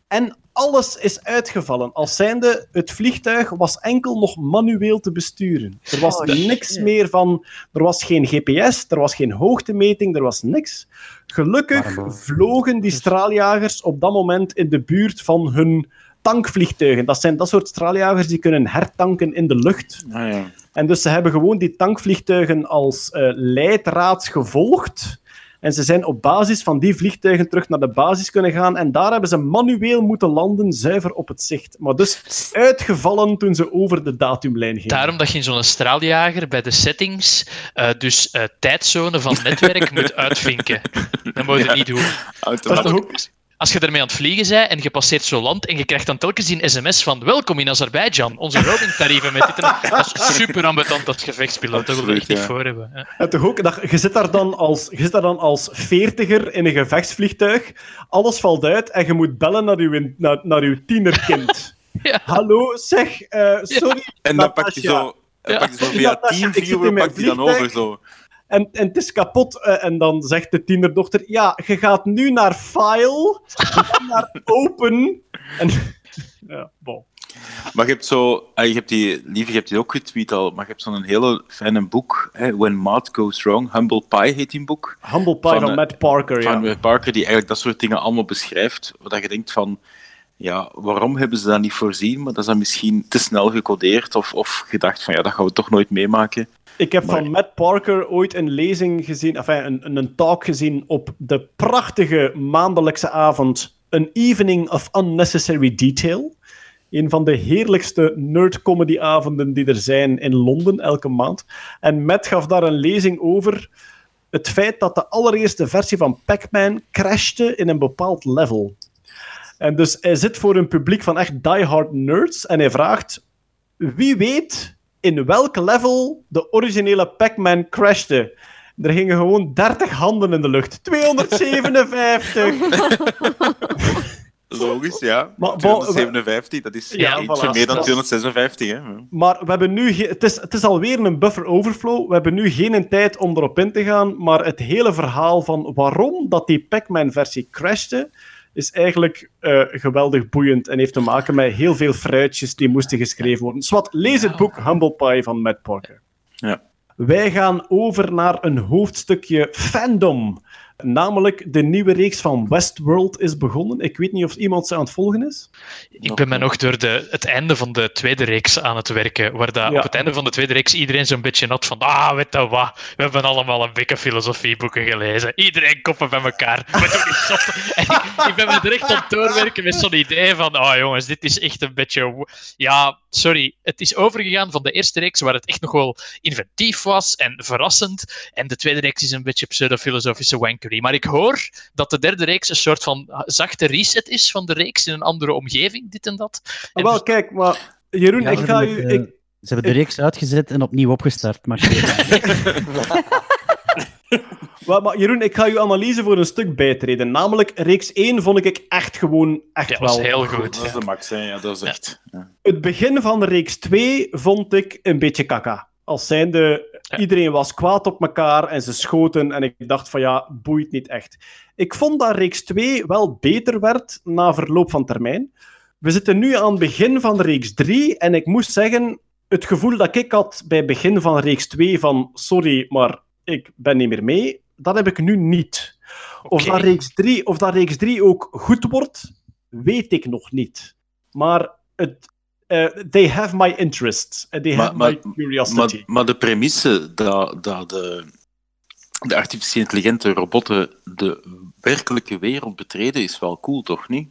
En alles is uitgevallen. Als zijnde, het vliegtuig was enkel nog manueel te besturen. Er was Oh, niks shit. meer van. Er was geen GPS, er was geen hoogtemeting, er was niks. Gelukkig vlogen die straaljagers op dat moment in de buurt van hun tankvliegtuigen. Dat zijn dat soort straaljagers die kunnen hertanken in de lucht. Ah, ja. En dus ze hebben gewoon die tankvliegtuigen als eh, leidraad gevolgd. En ze zijn op basis van die vliegtuigen terug naar de basis kunnen gaan. En daar hebben ze manueel moeten landen, zuiver op het zicht. Maar dus uitgevallen toen ze over de datumlijn gingen. Daarom dat je in zo'n straaljager bij de settings eh, dus eh, tijdzone van netwerk <laughs> moet uitvinken. Dat moet je niet doen. Automatisch. Als je ermee aan het vliegen bent en je passeert zo'n land en je krijgt dan telkens die sms van welkom in Azerbeidzjan, onze roamingtarieven met dit en dat. Dat is <laughs> super ambetant als gevechtspiloot, dat wil je echt niet ja. voor hebben. hè. En toch ook, dat, je, zit daar dan als, je zit daar dan als veertiger in een gevechtsvliegtuig. Alles valt uit en je moet bellen naar je, naar, naar uw tienerkind. <laughs> Hallo, zeg, eh, sorry. En dan hij Natasja. zo, dan pakt hij zo via ik teamviewer pakt hij dan over zo. En, en het is kapot. eh, en dan zegt de tienerdochter: Ja, je gaat nu naar file, <laughs> naar open. En, ja, bon. Maar je hebt zo, ah, je hebt die, lieve, je hebt die ook getweet al, maar je hebt zo'n hele fijne boek, hè, When Math Goes Wrong, Humble Pie heet die boek. Humble Pie van, eh, Matt Parker. Van Ja. Matt Parker, die eigenlijk dat soort dingen allemaal beschrijft, waar je denkt van, ja, waarom hebben ze dat niet voorzien? Maar dat is dan misschien te snel gecodeerd, of, of gedacht van, ja, dat gaan we toch nooit meemaken. Ik heb Maar- van Matt Parker ooit een lezing gezien, enfin, een, een, een talk gezien op de prachtige maandelijkse avond An Evening of Unnecessary Detail. Een van de heerlijkste nerd-comedy-avonden die er zijn in Londen elke maand. En Matt gaf daar een lezing over het feit dat de allereerste versie van Pac-Man crashte in een bepaald level. En dus hij zit voor een publiek van echt diehard nerds en hij vraagt: wie weet in welk level de originele Pac-Man crashte? Er gingen gewoon 30 handen in de lucht. <laughs> 257! Logisch, ja. Maar- 257, dat is Ja, ietsje voilà. meer dan Dat- 256, hè. Maar we hebben nu het, is, het is alweer een buffer overflow. We hebben nu geen tijd om erop in te gaan. Maar het hele verhaal van waarom dat die Pac-Man-versie crashte, is eigenlijk eh, geweldig boeiend en heeft te maken met heel veel fruitjes die moesten geschreven worden. Swat, lees het boek Humble Pie van Matt Parker. Ja. Wij gaan over naar een hoofdstukje fandom. Namelijk, de nieuwe reeks van Westworld is begonnen. Ik weet niet of iemand ze aan het volgen is. Ik ben me nog door de, het einde van de tweede reeks aan het werken, waar dat Ja. op het einde van de tweede reeks iedereen zo'n beetje had van ah, weet je wat, we hebben allemaal een dikke filosofieboeken gelezen. Iedereen koppen bij elkaar. We doen die zot. En ik, ik ben me echt aan het doorwerken met zo'n idee van ah jongens, dit is echt een beetje... Ja, sorry. Het is overgegaan van de eerste reeks, waar het echt nog wel inventief was en verrassend. En de tweede reeks is een beetje pseudo-filosofische wankery. Maar ik hoor dat de derde reeks een soort van zachte reset is van de reeks in een andere omgeving, dit en dat. Ah, wel, kijk, maar Jeroen, Ja, ik ze ga hebben u... het, eh, Ik, Ze hebben de reeks uitgezet en opnieuw opgestart. Maar Wel, <laughs> maar Jeroen, ik ga uw analyse voor een stuk bijtreden. Namelijk, reeks 1 vond ik echt gewoon echt Ja, wel was heel goed. Dat is de max, hè. Ja, dat is echt... Ja. Het begin van de reeks 2 vond ik een beetje kaka. Als zijnde, iedereen was kwaad op elkaar en ze schoten en ik dacht van ja, boeit niet echt. Ik vond dat reeks 2 wel beter werd na verloop van termijn. We zitten nu aan het begin van reeks 3 en ik moest zeggen, het gevoel dat ik had bij het begin van reeks 2 van sorry, maar ik ben niet meer mee, dat heb ik nu niet. Of, dat reeks 3, of dat reeks 3 ook goed wordt, weet ik nog niet. Maar het, eh, they have my interest. and They have my curiosity. maar, maar de premisse dat, dat de, de artificiële intelligente robotten de werkelijke wereld betreden, is wel cool, toch niet?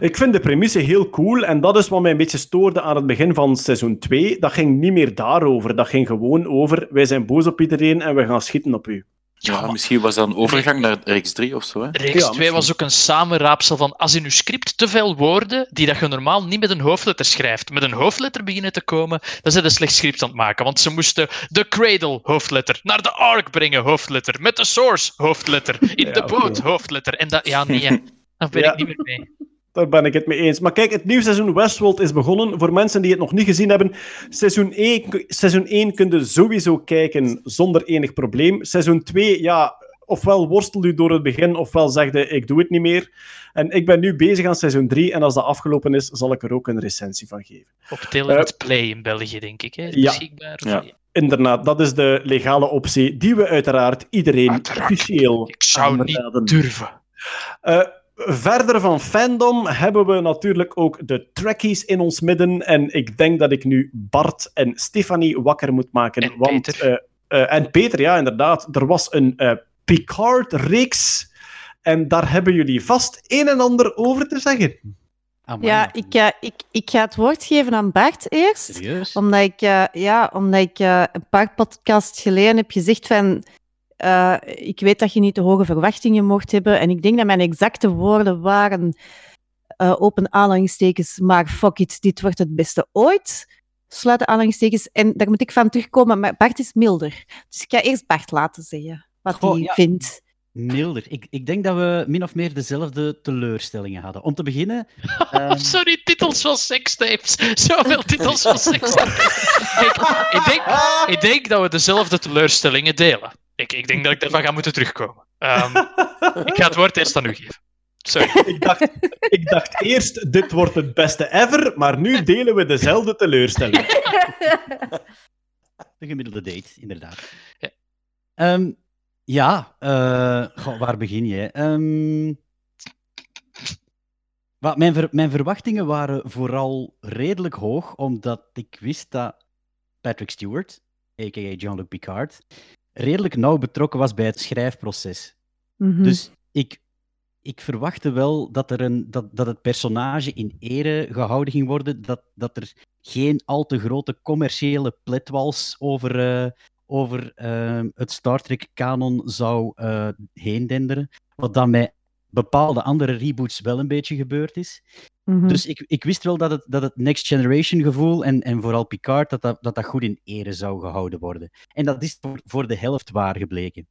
Ik vind de premisse heel cool en dat is wat mij een beetje stoorde aan het begin van seizoen 2. Dat ging niet meer daarover. Dat ging gewoon over wij zijn boos op iedereen en we gaan schieten op u. Ja, misschien was dat een overgang naar reeks 3 of zo. Hè? Reeks 2 was ook een samenraapsel van als in uw script te veel woorden die dat je normaal niet met een hoofdletter schrijft, met een hoofdletter beginnen te komen, dan zijn ze een slecht script aan het maken. Want ze moesten de cradle hoofdletter, naar de ark brengen hoofdletter, met de source hoofdletter, in de boot hoofdletter. En dat, ja, nee. <laughs> Daar ben Ja. ik niet meer mee. Daar ben ik het mee eens. Maar kijk, het nieuwe seizoen Westworld is begonnen. Voor mensen die het nog niet gezien hebben, seizoen 1, seizoen 1 kun je sowieso kijken zonder enig probleem. Seizoen 2, ja, ofwel worstel u door het begin, ofwel zeg je, ik doe het niet meer. En ik ben nu bezig aan seizoen 3, en als dat afgelopen is, zal ik er ook een recensie van geven. Op Telenet Play in België, denk ik. Hè? Eh, ja. Beschikbaar. of Ja. Inderdaad, dat is de legale optie die we uiteraard iedereen Uiteraard. officieel Ik zou aanraden. niet durven. Eh, verder van fandom hebben we natuurlijk ook de trekkies in ons midden. En ik denk dat ik nu Bart en Stefanie wakker moet maken. En want, Peter. eh, eh, en Peter, ja, inderdaad. Er was een eh, Picard-reeks. En daar hebben jullie vast een en ander over te zeggen. Amai, Ja, ik, ik, ik ga het woord geven aan Bart eerst. Serieus? Omdat ik, eh, ja, omdat ik eh, een paar podcasts geleden heb gezegd van... eh, ik weet dat je niet te hoge verwachtingen mocht hebben. En ik denk dat mijn exacte woorden waren... eh, open aanhalingstekens, maar fuck it, dit wordt het beste ooit. Sluiten aanhalingstekens. En daar moet ik van terugkomen. Maar Bart is milder. Dus ik ga eerst Bart laten zeggen wat Goh, hij ja. vindt. Milder. Ik, ik denk dat we min of meer dezelfde teleurstellingen hadden. Om te beginnen... <laughs> ehm, Sorry, titels van sekstapes. <laughs> Zoveel titels van sekstapes. Kijk, ik denk, ik denk dat we dezelfde teleurstellingen delen. Ik, ik denk dat ik daarvan ga moeten terugkomen. Ehm, <laughs> ik ga het woord eerst aan u geven. Sorry. <laughs> Ik dacht, ik dacht eerst, dit wordt het beste ever. Maar nu delen we dezelfde teleurstelling. De gemiddelde date, inderdaad. Ja. Ehm, ja, eh, goh, waar begin je? Ehm, wat, mijn, ver- mijn verwachtingen waren vooral redelijk hoog, omdat ik wist dat Patrick Stewart, a.k.a. Jean-Luc Picard, redelijk nauw betrokken was bij het schrijfproces. Mhm. Dus ik, ik verwachtte wel dat, er een, dat, dat het personage in ere gehouden ging worden, dat, dat er geen al te grote commerciële pletwals over, eh, over ehm, het Star Trek-kanon zou eh heen denderen. Wat dan bij bepaalde andere reboots wel een beetje gebeurd is. Mhm. Dus ik, ik wist wel dat het, dat het Next Generation gevoel en, en vooral Picard, dat dat, dat dat goed in ere zou gehouden worden. En dat is voor, voor de helft waar gebleken.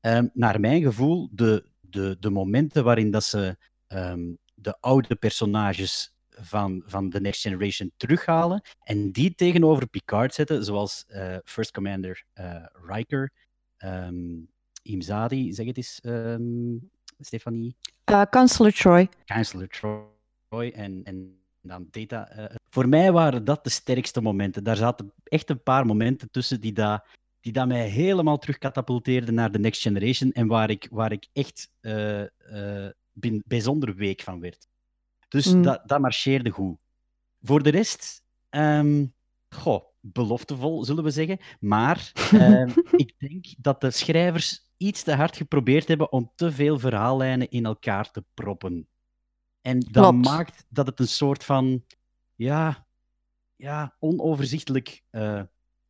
Ehm, naar mijn gevoel, de, de, de momenten waarin dat ze ehm, de oude personages van, van de Next Generation terughalen en die tegenover Picard zetten, zoals eh, First Commander eh, Riker, ehm Imzadi, zeg het eens, ehm, Stefanie. Eh, Chancellor Troy. Chancellor Troy en, en dan Data. eh, voor mij waren dat de sterkste momenten. Daar zaten echt een paar momenten tussen die, dat die dat mij helemaal terug katapulteerden naar de Next Generation en waar ik, waar ik echt eh, eh, bin- bijzonder week van werd. Dus Mm. dat, dat marcheerde goed. Voor de rest, ehm, goh, beloftevol zullen we zeggen. Maar ehm, <laughs> ik denk dat de schrijvers iets te hard geprobeerd hebben om te veel verhaallijnen in elkaar te proppen. En dat Klopt. maakt dat het een soort van ja, ja, onoverzichtelijk eh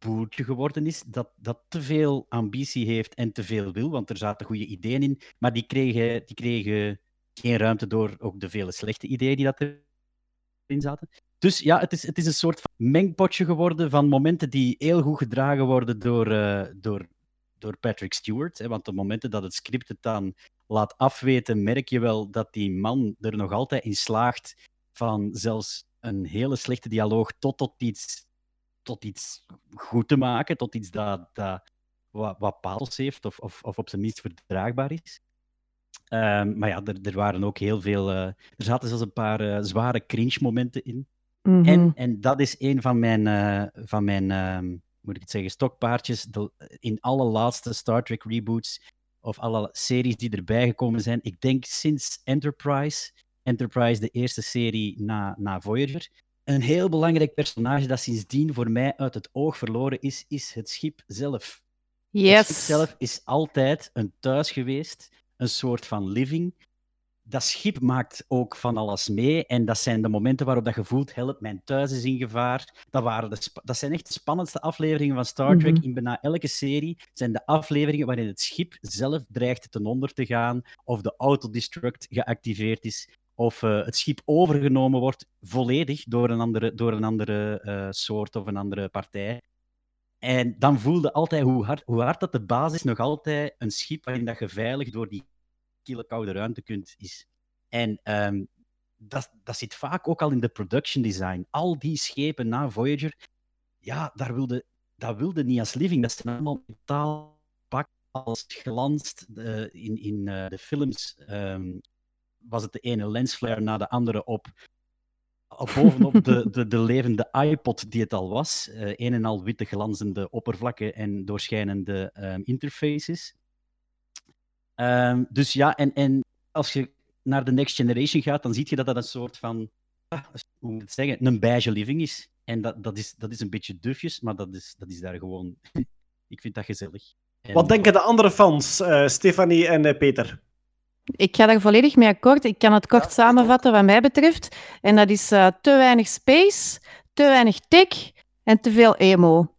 boertje geworden is. Dat, dat te veel ambitie heeft en te veel wil, want er zaten goede ideeën in. Maar die kregen, die kregen geen ruimte door ook de vele slechte ideeën die dat erin zaten. Dus ja, het is, het is een soort van mengpotje geworden van momenten die heel goed gedragen worden door, eh, door, door Patrick Stewart. Hè, want de momenten dat het script het dan laat afweten, merk je wel dat die man er nog altijd in slaagt van zelfs een hele slechte dialoog tot, tot, iets, tot iets goed te maken, tot iets dat, dat wat, wat paals heeft of, of, of op zijn minst verdraagbaar is. Ehm, maar ja, er, er waren ook heel veel. eh, er zaten zelfs een paar eh, zware cringe-momenten in. Mhm. En, en dat is een van mijn, eh, van mijn ehm, moet ik het zeggen, stokpaardjes. De, in alle laatste Star Trek reboots of alle series die erbij gekomen zijn. Ik denk sinds Enterprise, Enterprise de eerste serie na, na Voyager. Een heel belangrijk personage dat sindsdien voor mij uit het oog verloren is, is het schip zelf. Het schip Yes. zelf is altijd een thuis geweest, een soort van living. Dat schip maakt ook van alles mee. En dat zijn de momenten waarop dat je voelt, help, mijn thuis is in gevaar. Dat, waren de dat zijn echt de spannendste afleveringen van Star Trek. Mhm. In bijna elke serie zijn de afleveringen waarin het schip zelf dreigt ten onder te gaan, of de autodestruct geactiveerd is, of eh, het schip overgenomen wordt volledig door een andere, door een andere eh, soort of een andere partij. En dan voelde altijd hoe hard, hoe hard dat de basis nog altijd een schip waarin dat je veilig door die kille koude ruimte kunt, is. En ehm, dat, dat zit vaak ook al in de production design. Al die schepen na Voyager, ja, daar wilde, dat wilde niet als living. Dat zijn allemaal metaal pak als glanst. eh, in in eh, de films ehm, was het de ene lensflare na de andere op. op bovenop de, <laughs> de, de levende iPod die het al was. eh, een en al witte glanzende oppervlakken en doorschijnende ehm, interfaces. Ehm, dus ja, en, en als je naar de Next Generation gaat, dan zie je dat dat een soort van, ah, hoe moet ik het zeggen, een beige living is. En dat, dat, is, dat is een beetje dufjes, maar dat is, dat is daar gewoon... <laughs> ik vind dat gezellig. En- Wat denken de andere fans, eh, Stefanie en eh, Peter? Ik ga daar volledig mee akkoord. Ik kan het kort samenvatten wat mij betreft. En dat is eh, te weinig space, te weinig tech en te veel emo.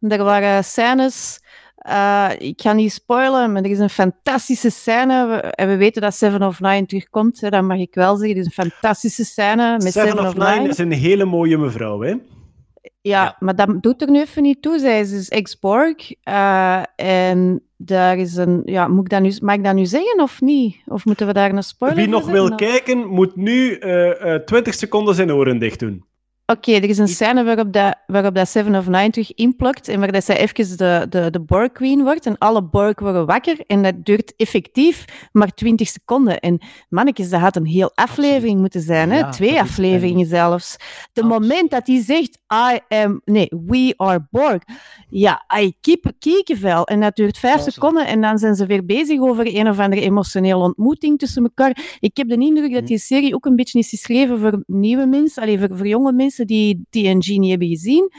Er waren scènes... eh, ik ga niet spoilen, maar er is een fantastische scène. We- En we weten dat Seven of Nine terugkomt. Hè, dat mag ik wel zeggen. Het is een fantastische scène met Seven of Nine is een hele mooie mevrouw, hè? Ja, maar dat doet er nu even niet toe. Zij is dus ex-Borg. eh, en daar is een... Ja, moet ik dat nu, mag ik dat nu zeggen of niet? Of moeten we daar een spoiler Wie nog wil kijken, moet nu eh, eh, 20 seconden zijn oren dicht doen. Oké, er is een scène waarop dat, waarop dat Seven of Nine terug inplukt en waar dat zij even de, de, de Borg Queen wordt en alle Borg worden wakker en dat duurt effectief maar 20 seconden. En mannetjes, dat had een heel aflevering moeten zijn, hè? Ja, twee afleveringen zelfs. De moment dat hij zegt, I am, nee, we are Borg, ja, I keep kiekenvel. En dat duurt vijf seconden en dan zijn ze weer bezig over een of andere emotionele ontmoeting tussen elkaar. Ik heb de indruk dat die serie ook een beetje is geschreven voor nieuwe mensen, alleen voor, voor jonge mensen die TNG niet hebben gezien.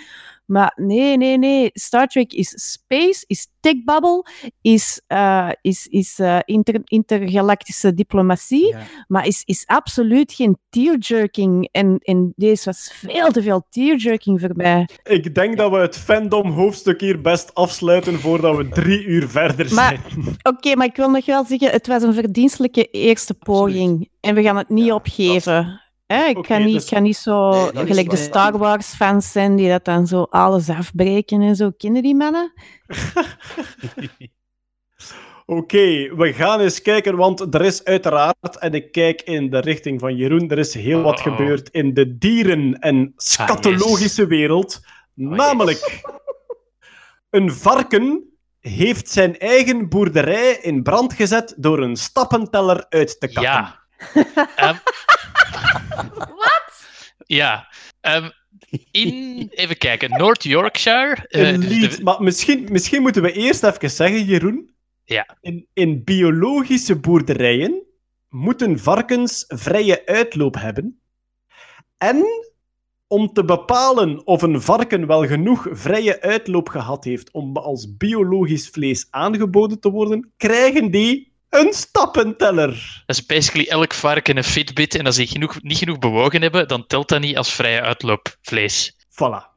Maar nee, nee, nee. Star Trek is space, is techbubble, is, eh, is, is eh, inter, intergalactische diplomatie, maar is, is absoluut geen tearjerking. En, en deze was veel te veel tearjerking voor mij. Ik denk dat we het fandom-hoofdstuk hier best afsluiten voordat we drie uur verder zijn. Maar oké, maar ik wil nog wel zeggen, het was een verdienstelijke eerste poging. En we gaan het niet opgeven. Hè, ik, Oké, ga niet, dus- ik ga niet zo Nee, gelijk de. Star Wars fans zijn die dat dan zo alles afbreken en zo. Kennen die mannen? <laughs> Oké, we gaan eens kijken, want er is uiteraard, en ik kijk in de richting van Jeroen, er is heel wat gebeurd in de dieren- en scatologische wereld. Namelijk, een varken heeft zijn eigen boerderij in brand gezet door een stappenteller uit te kakken. Ja. Ehm, <laughs> Ja. ehm, in, <laughs> even kijken, North Yorkshire. eh, Een dus de-. Maar misschien, misschien moeten we eerst even zeggen, Jeroen. Ja. In, in biologische boerderijen moeten varkens vrije uitloop hebben. En om te bepalen of een varken wel genoeg vrije uitloop gehad heeft om als biologisch vlees aangeboden te worden, krijgen die een stappenteller. Dat is basically elk varken een Fitbit. En als die genoeg, niet genoeg bewogen hebben, dan telt dat niet als vrije uitloopvlees. Voilà.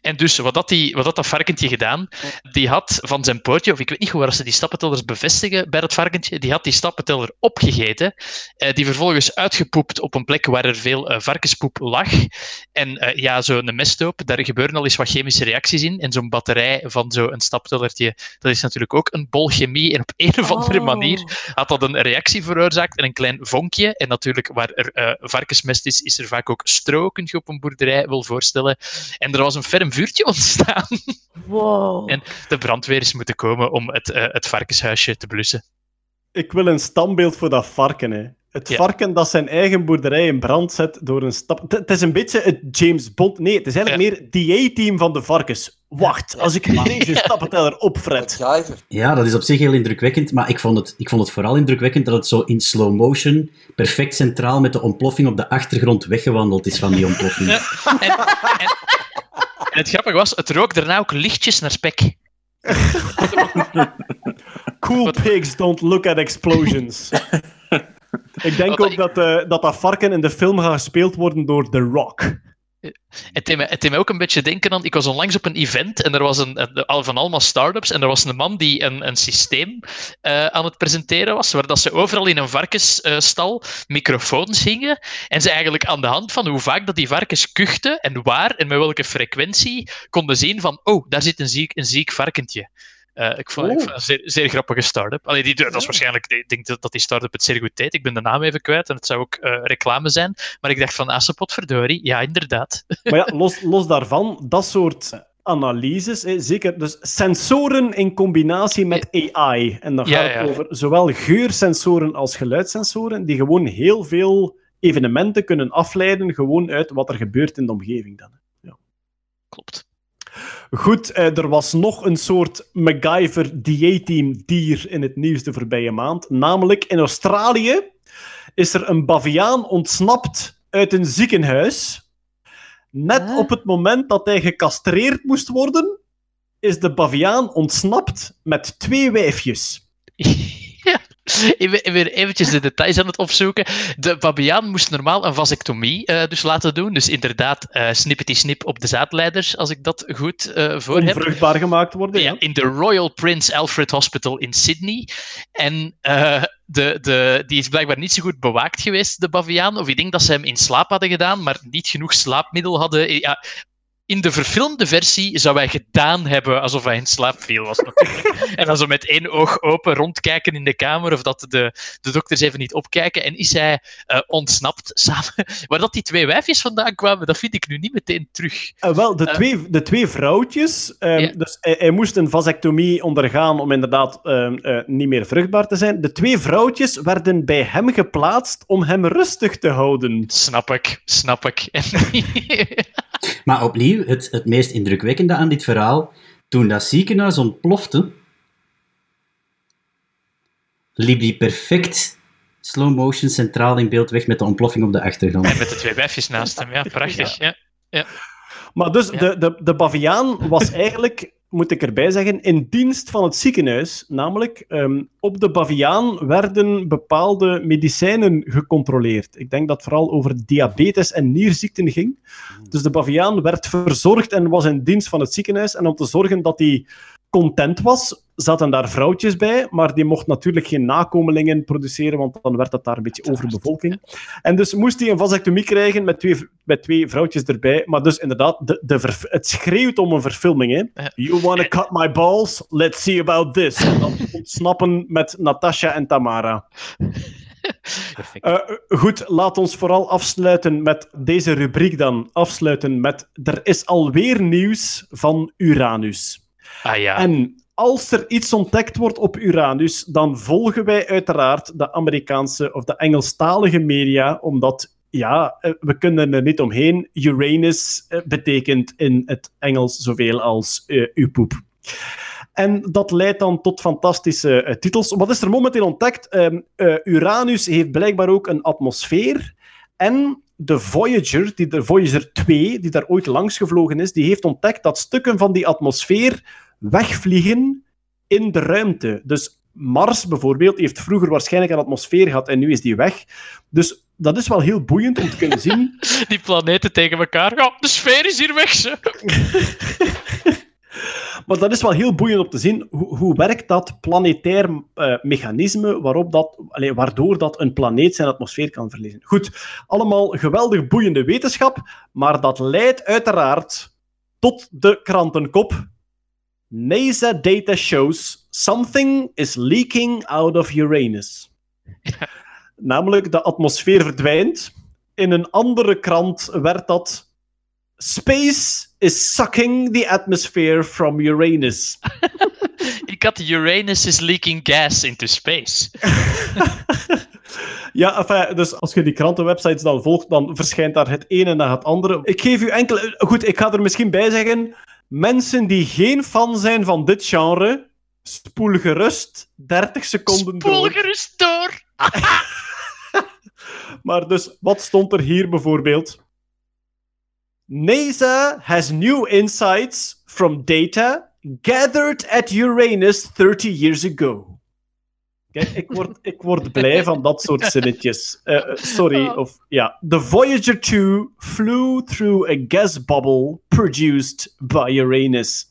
En dus, wat dat, die, wat dat, dat varkentje gedaan, die had van zijn pootje, of ik weet niet hoe waar ze die stappentellers bevestigen bij dat varkentje, die had die stappenteller opgegeten, eh, die vervolgens uitgepoept op een plek waar er veel eh, varkenspoep lag. En eh, ja, zo'n mesthoop, daar gebeuren al eens wat chemische reacties in. En zo'n batterij van zo'n staptellertje, dat is natuurlijk ook een bol chemie. En op een of andere Oh. manier had dat een reactie veroorzaakt en een klein vonkje. En natuurlijk, waar er eh, varkensmest is, is er vaak ook stro, kun je op een boerderij wel voorstellen. En er was een ferm vuurtje ontstaan. Wow. En de brandweer is moeten komen om het, eh, het varkenshuisje te blussen. Ik wil een standbeeld voor dat varken. Hè. Het Ja. varken dat zijn eigen boerderij in brand zet door een stap. Het- is een beetje het James Bond. Nee, het is eigenlijk meer het DA-team van de varkens. Wacht, als ik deze stappenteller opfret. Ja, dat is op zich heel indrukwekkend, maar ik vond, het, ik vond het vooral indrukwekkend dat het zo in slow motion, perfect centraal met de ontploffing op de achtergrond weggewandeld is van die ontploffing. En het grappige was, het rook daarna ook lichtjes naar spek. <laughs> Cool pigs don't look at explosions. <laughs> ik denk ook dat, eh, dat dat varken in de film gaat gespeeld worden door The Rock. Het deed, mij, het ook een beetje denken aan... Ik was onlangs op een event en er was een, al van allemaal start-ups en er was een man die een, een systeem eh, aan het presenteren was, waar dat ze overal in een varkensstal microfoons hingen en ze eigenlijk aan de hand van hoe vaak dat die varkens kuchten en waar en met welke frequentie konden zien van oh, daar zit een ziek, een ziek varkentje. Eh, ik, vond, ik vond het een zeer, zeer grappige start-up. Allee, die, dat is waarschijnlijk, ik denk dat, dat die start-up het zeer goed deed. Ik ben de naam even kwijt en het zou ook eh, reclame zijn. Maar ik dacht van, Assepot, verdorie, ja, inderdaad. Maar ja, <laughs> los, los daarvan, dat soort analyses, hè, zeker, dus sensoren in combinatie met AI. En dan Ja, gaat het over zowel geursensoren als geluidssensoren, die gewoon heel veel evenementen kunnen afleiden, gewoon uit wat er gebeurt in de omgeving dan. Ja. Klopt. Goed, eh, er was nog een soort MacGyver DA-team dier in het nieuws de voorbije maand. Namelijk in Australië is er een baviaan ontsnapt uit een ziekenhuis. Net op het moment dat hij gecastreerd moest worden, is de baviaan ontsnapt met twee wijfjes. <laughs> <laughs> ik ben eventjes de details aan het opzoeken. De babiaan moest normaal een vasectomie eh, dus laten doen. Dus inderdaad, eh snippety snip op de zaadleiders, als ik dat goed eh voor heb. Onvruchtbaar gemaakt worden, ja. in de Royal Prince Alfred Hospital in Sydney. En de, de, die is blijkbaar niet zo goed bewaakt geweest, de baviaan. Of ik denk dat ze hem in slaap hadden gedaan, maar niet genoeg slaapmiddel hadden. Ja, in de verfilmde versie zou hij gedaan hebben alsof hij in slaap viel. Was natuurlijk. en dan zo met één oog open rondkijken in de kamer of dat de, de dokters even niet opkijken. En is hij eh, ontsnapt samen. <laughs> Waar dat die twee wijfjes vandaan kwamen, dat vind ik nu niet meteen terug. Eh, wel, de, Eh. twee, de twee vrouwtjes. ehm, dus hij, hij moest een vasectomie ondergaan om inderdaad ehm, eh, niet meer vruchtbaar te zijn. De twee vrouwtjes werden bij hem geplaatst om hem rustig te houden. Snap ik, snap ik. <laughs> <laughs> Maar opnieuw, het, het meest indrukwekkende aan dit verhaal, toen dat ziekenhuis ontplofte, liep die perfect slow motion centraal in beeld weg met de ontploffing op de achtergrond. En met de twee wijfjes naast hem, ja, prachtig. Ja. Ja. Maar dus de, de, de baviaan was eigenlijk, moet ik erbij zeggen, in dienst van het ziekenhuis. Namelijk, ehm, op de baviaan werden bepaalde medicijnen gecontroleerd. Ik denk dat het vooral over diabetes en nierziekten ging. Dus de baviaan werd verzorgd en was in dienst van het ziekenhuis. En om te zorgen dat hij content was, zaten daar vrouwtjes bij, maar die mocht natuurlijk geen nakomelingen produceren, want dan werd dat daar een beetje overbevolking. En dus moest hij een vasectomie krijgen met twee, met twee vrouwtjes erbij. Maar dus inderdaad, de, de het schreeuwt om een verfilming. Hè? You wanna cut my balls? Let's see about this. En dan <laughs> ontsnappen met Natasha en Tamara. Eh, goed, laat ons vooral afsluiten met deze rubriek dan. Afsluiten met er is alweer nieuws van Uranus. Ah ja. En als er iets ontdekt wordt op Uranus, dan volgen wij uiteraard de Amerikaanse of de Engelstalige media, omdat ja, eh, we kunnen er niet omheen. Uranus eh, betekent in het Engels zoveel als eh, uw poep. En dat leidt dan tot fantastische titels. Wat is er momenteel ontdekt? Ehm, eh, Uranus heeft blijkbaar ook een atmosfeer. En de Voyager, die, de Voyager 2, die daar ooit langs gevlogen is, die heeft ontdekt dat stukken van die atmosfeer wegvliegen in de ruimte. Dus Mars bijvoorbeeld heeft vroeger waarschijnlijk een atmosfeer gehad en nu is die weg. Dus dat is wel heel boeiend om te kunnen zien. <laughs> Die planeten tegen elkaar. Ja, de sfeer is hier weg, ze. <laughs> Maar dat is wel heel boeiend om te zien. Hoe, hoe werkt dat planetair eh, mechanisme waarop dat, allee, waardoor dat een planeet zijn atmosfeer kan verliezen? Goed, allemaal geweldig boeiende wetenschap, maar dat leidt uiteraard tot de krantenkop. NASA data shows something is leaking out of Uranus. <laughs> Namelijk, de atmosfeer verdwijnt. In een andere krant werd dat Space is sucking the atmosphere from Uranus. <laughs> Ik had Uranus is leaking gas into space. <laughs> Ja, enfin, dus als je die krantenwebsites dan volgt, dan verschijnt daar het ene na het andere. Ik geef u enkele... Goed, ik ga er misschien bij zeggen... Mensen die geen fan zijn van dit genre, spoel gerust 30 seconden door. Spoel gerust door. <laughs> Maar dus, wat stond er hier bijvoorbeeld? NASA has new insights from data gathered at Uranus 30 years ago. Kijk, ik word, ik word blij van dat soort zinnetjes. Eh, eh, sorry, of ja. The Voyager 2 flew through a gas bubble produced by Uranus.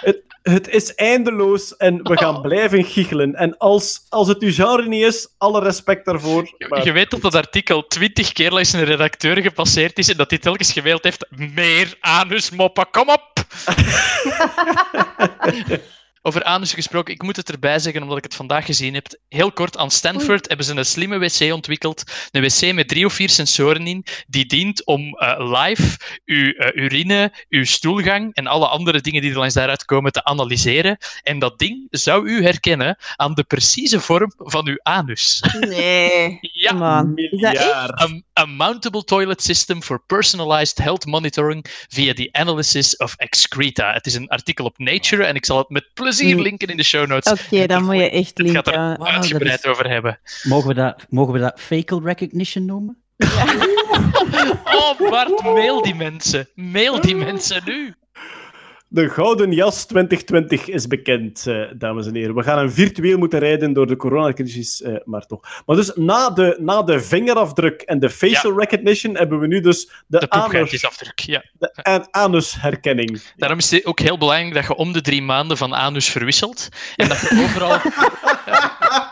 het, het is eindeloos en we gaan blijven giechelen. En als, als het uw genre niet is, alle respect daarvoor. maar- Je weet dat dat artikel twintig keer langs een redacteur gepasseerd is en dat hij telkens gemaild heeft meer anusmoppen, kom op! <laughs> over anus gesproken, ik moet het erbij zeggen omdat ik het vandaag gezien heb. Heel kort, aan Stanford hebben ze een slimme wc ontwikkeld. Een wc met drie of vier sensoren in, die dient om eh, live uw eh, urine, uw stoelgang en alle andere dingen die er langs daaruit komen te analyseren. En dat ding zou u herkennen aan de precieze vorm van uw anus. Nee. <laughs> Ja. Man. Is dat echt? A, a mountable toilet system for personalized health monitoring via the analysis of excreta. Het is een artikel op Nature en ik zal het met plezier Mm. linken in de show notes. Oké, dan moet je echt Het gaat linken. er Wauw, dat uitgebreid is- over hebben. Mogen we dat, mogen we dat facial recognition noemen? <laughs> Oh, Bart, mail die mensen. Mail die mensen nu. De Gouden Jas 2020 is bekend, eh, dames en heren. We gaan een virtueel moeten rijden door de coronacrisis, eh, maar toch. Maar dus na de, na de vingerafdruk en de facial recognition hebben we nu dus de, De anus, poepgaatjesafdruk, ja. de anusherkenning. Daarom is het ook heel belangrijk dat je om de drie maanden van anus verwisselt. En dat je <laughs> overal,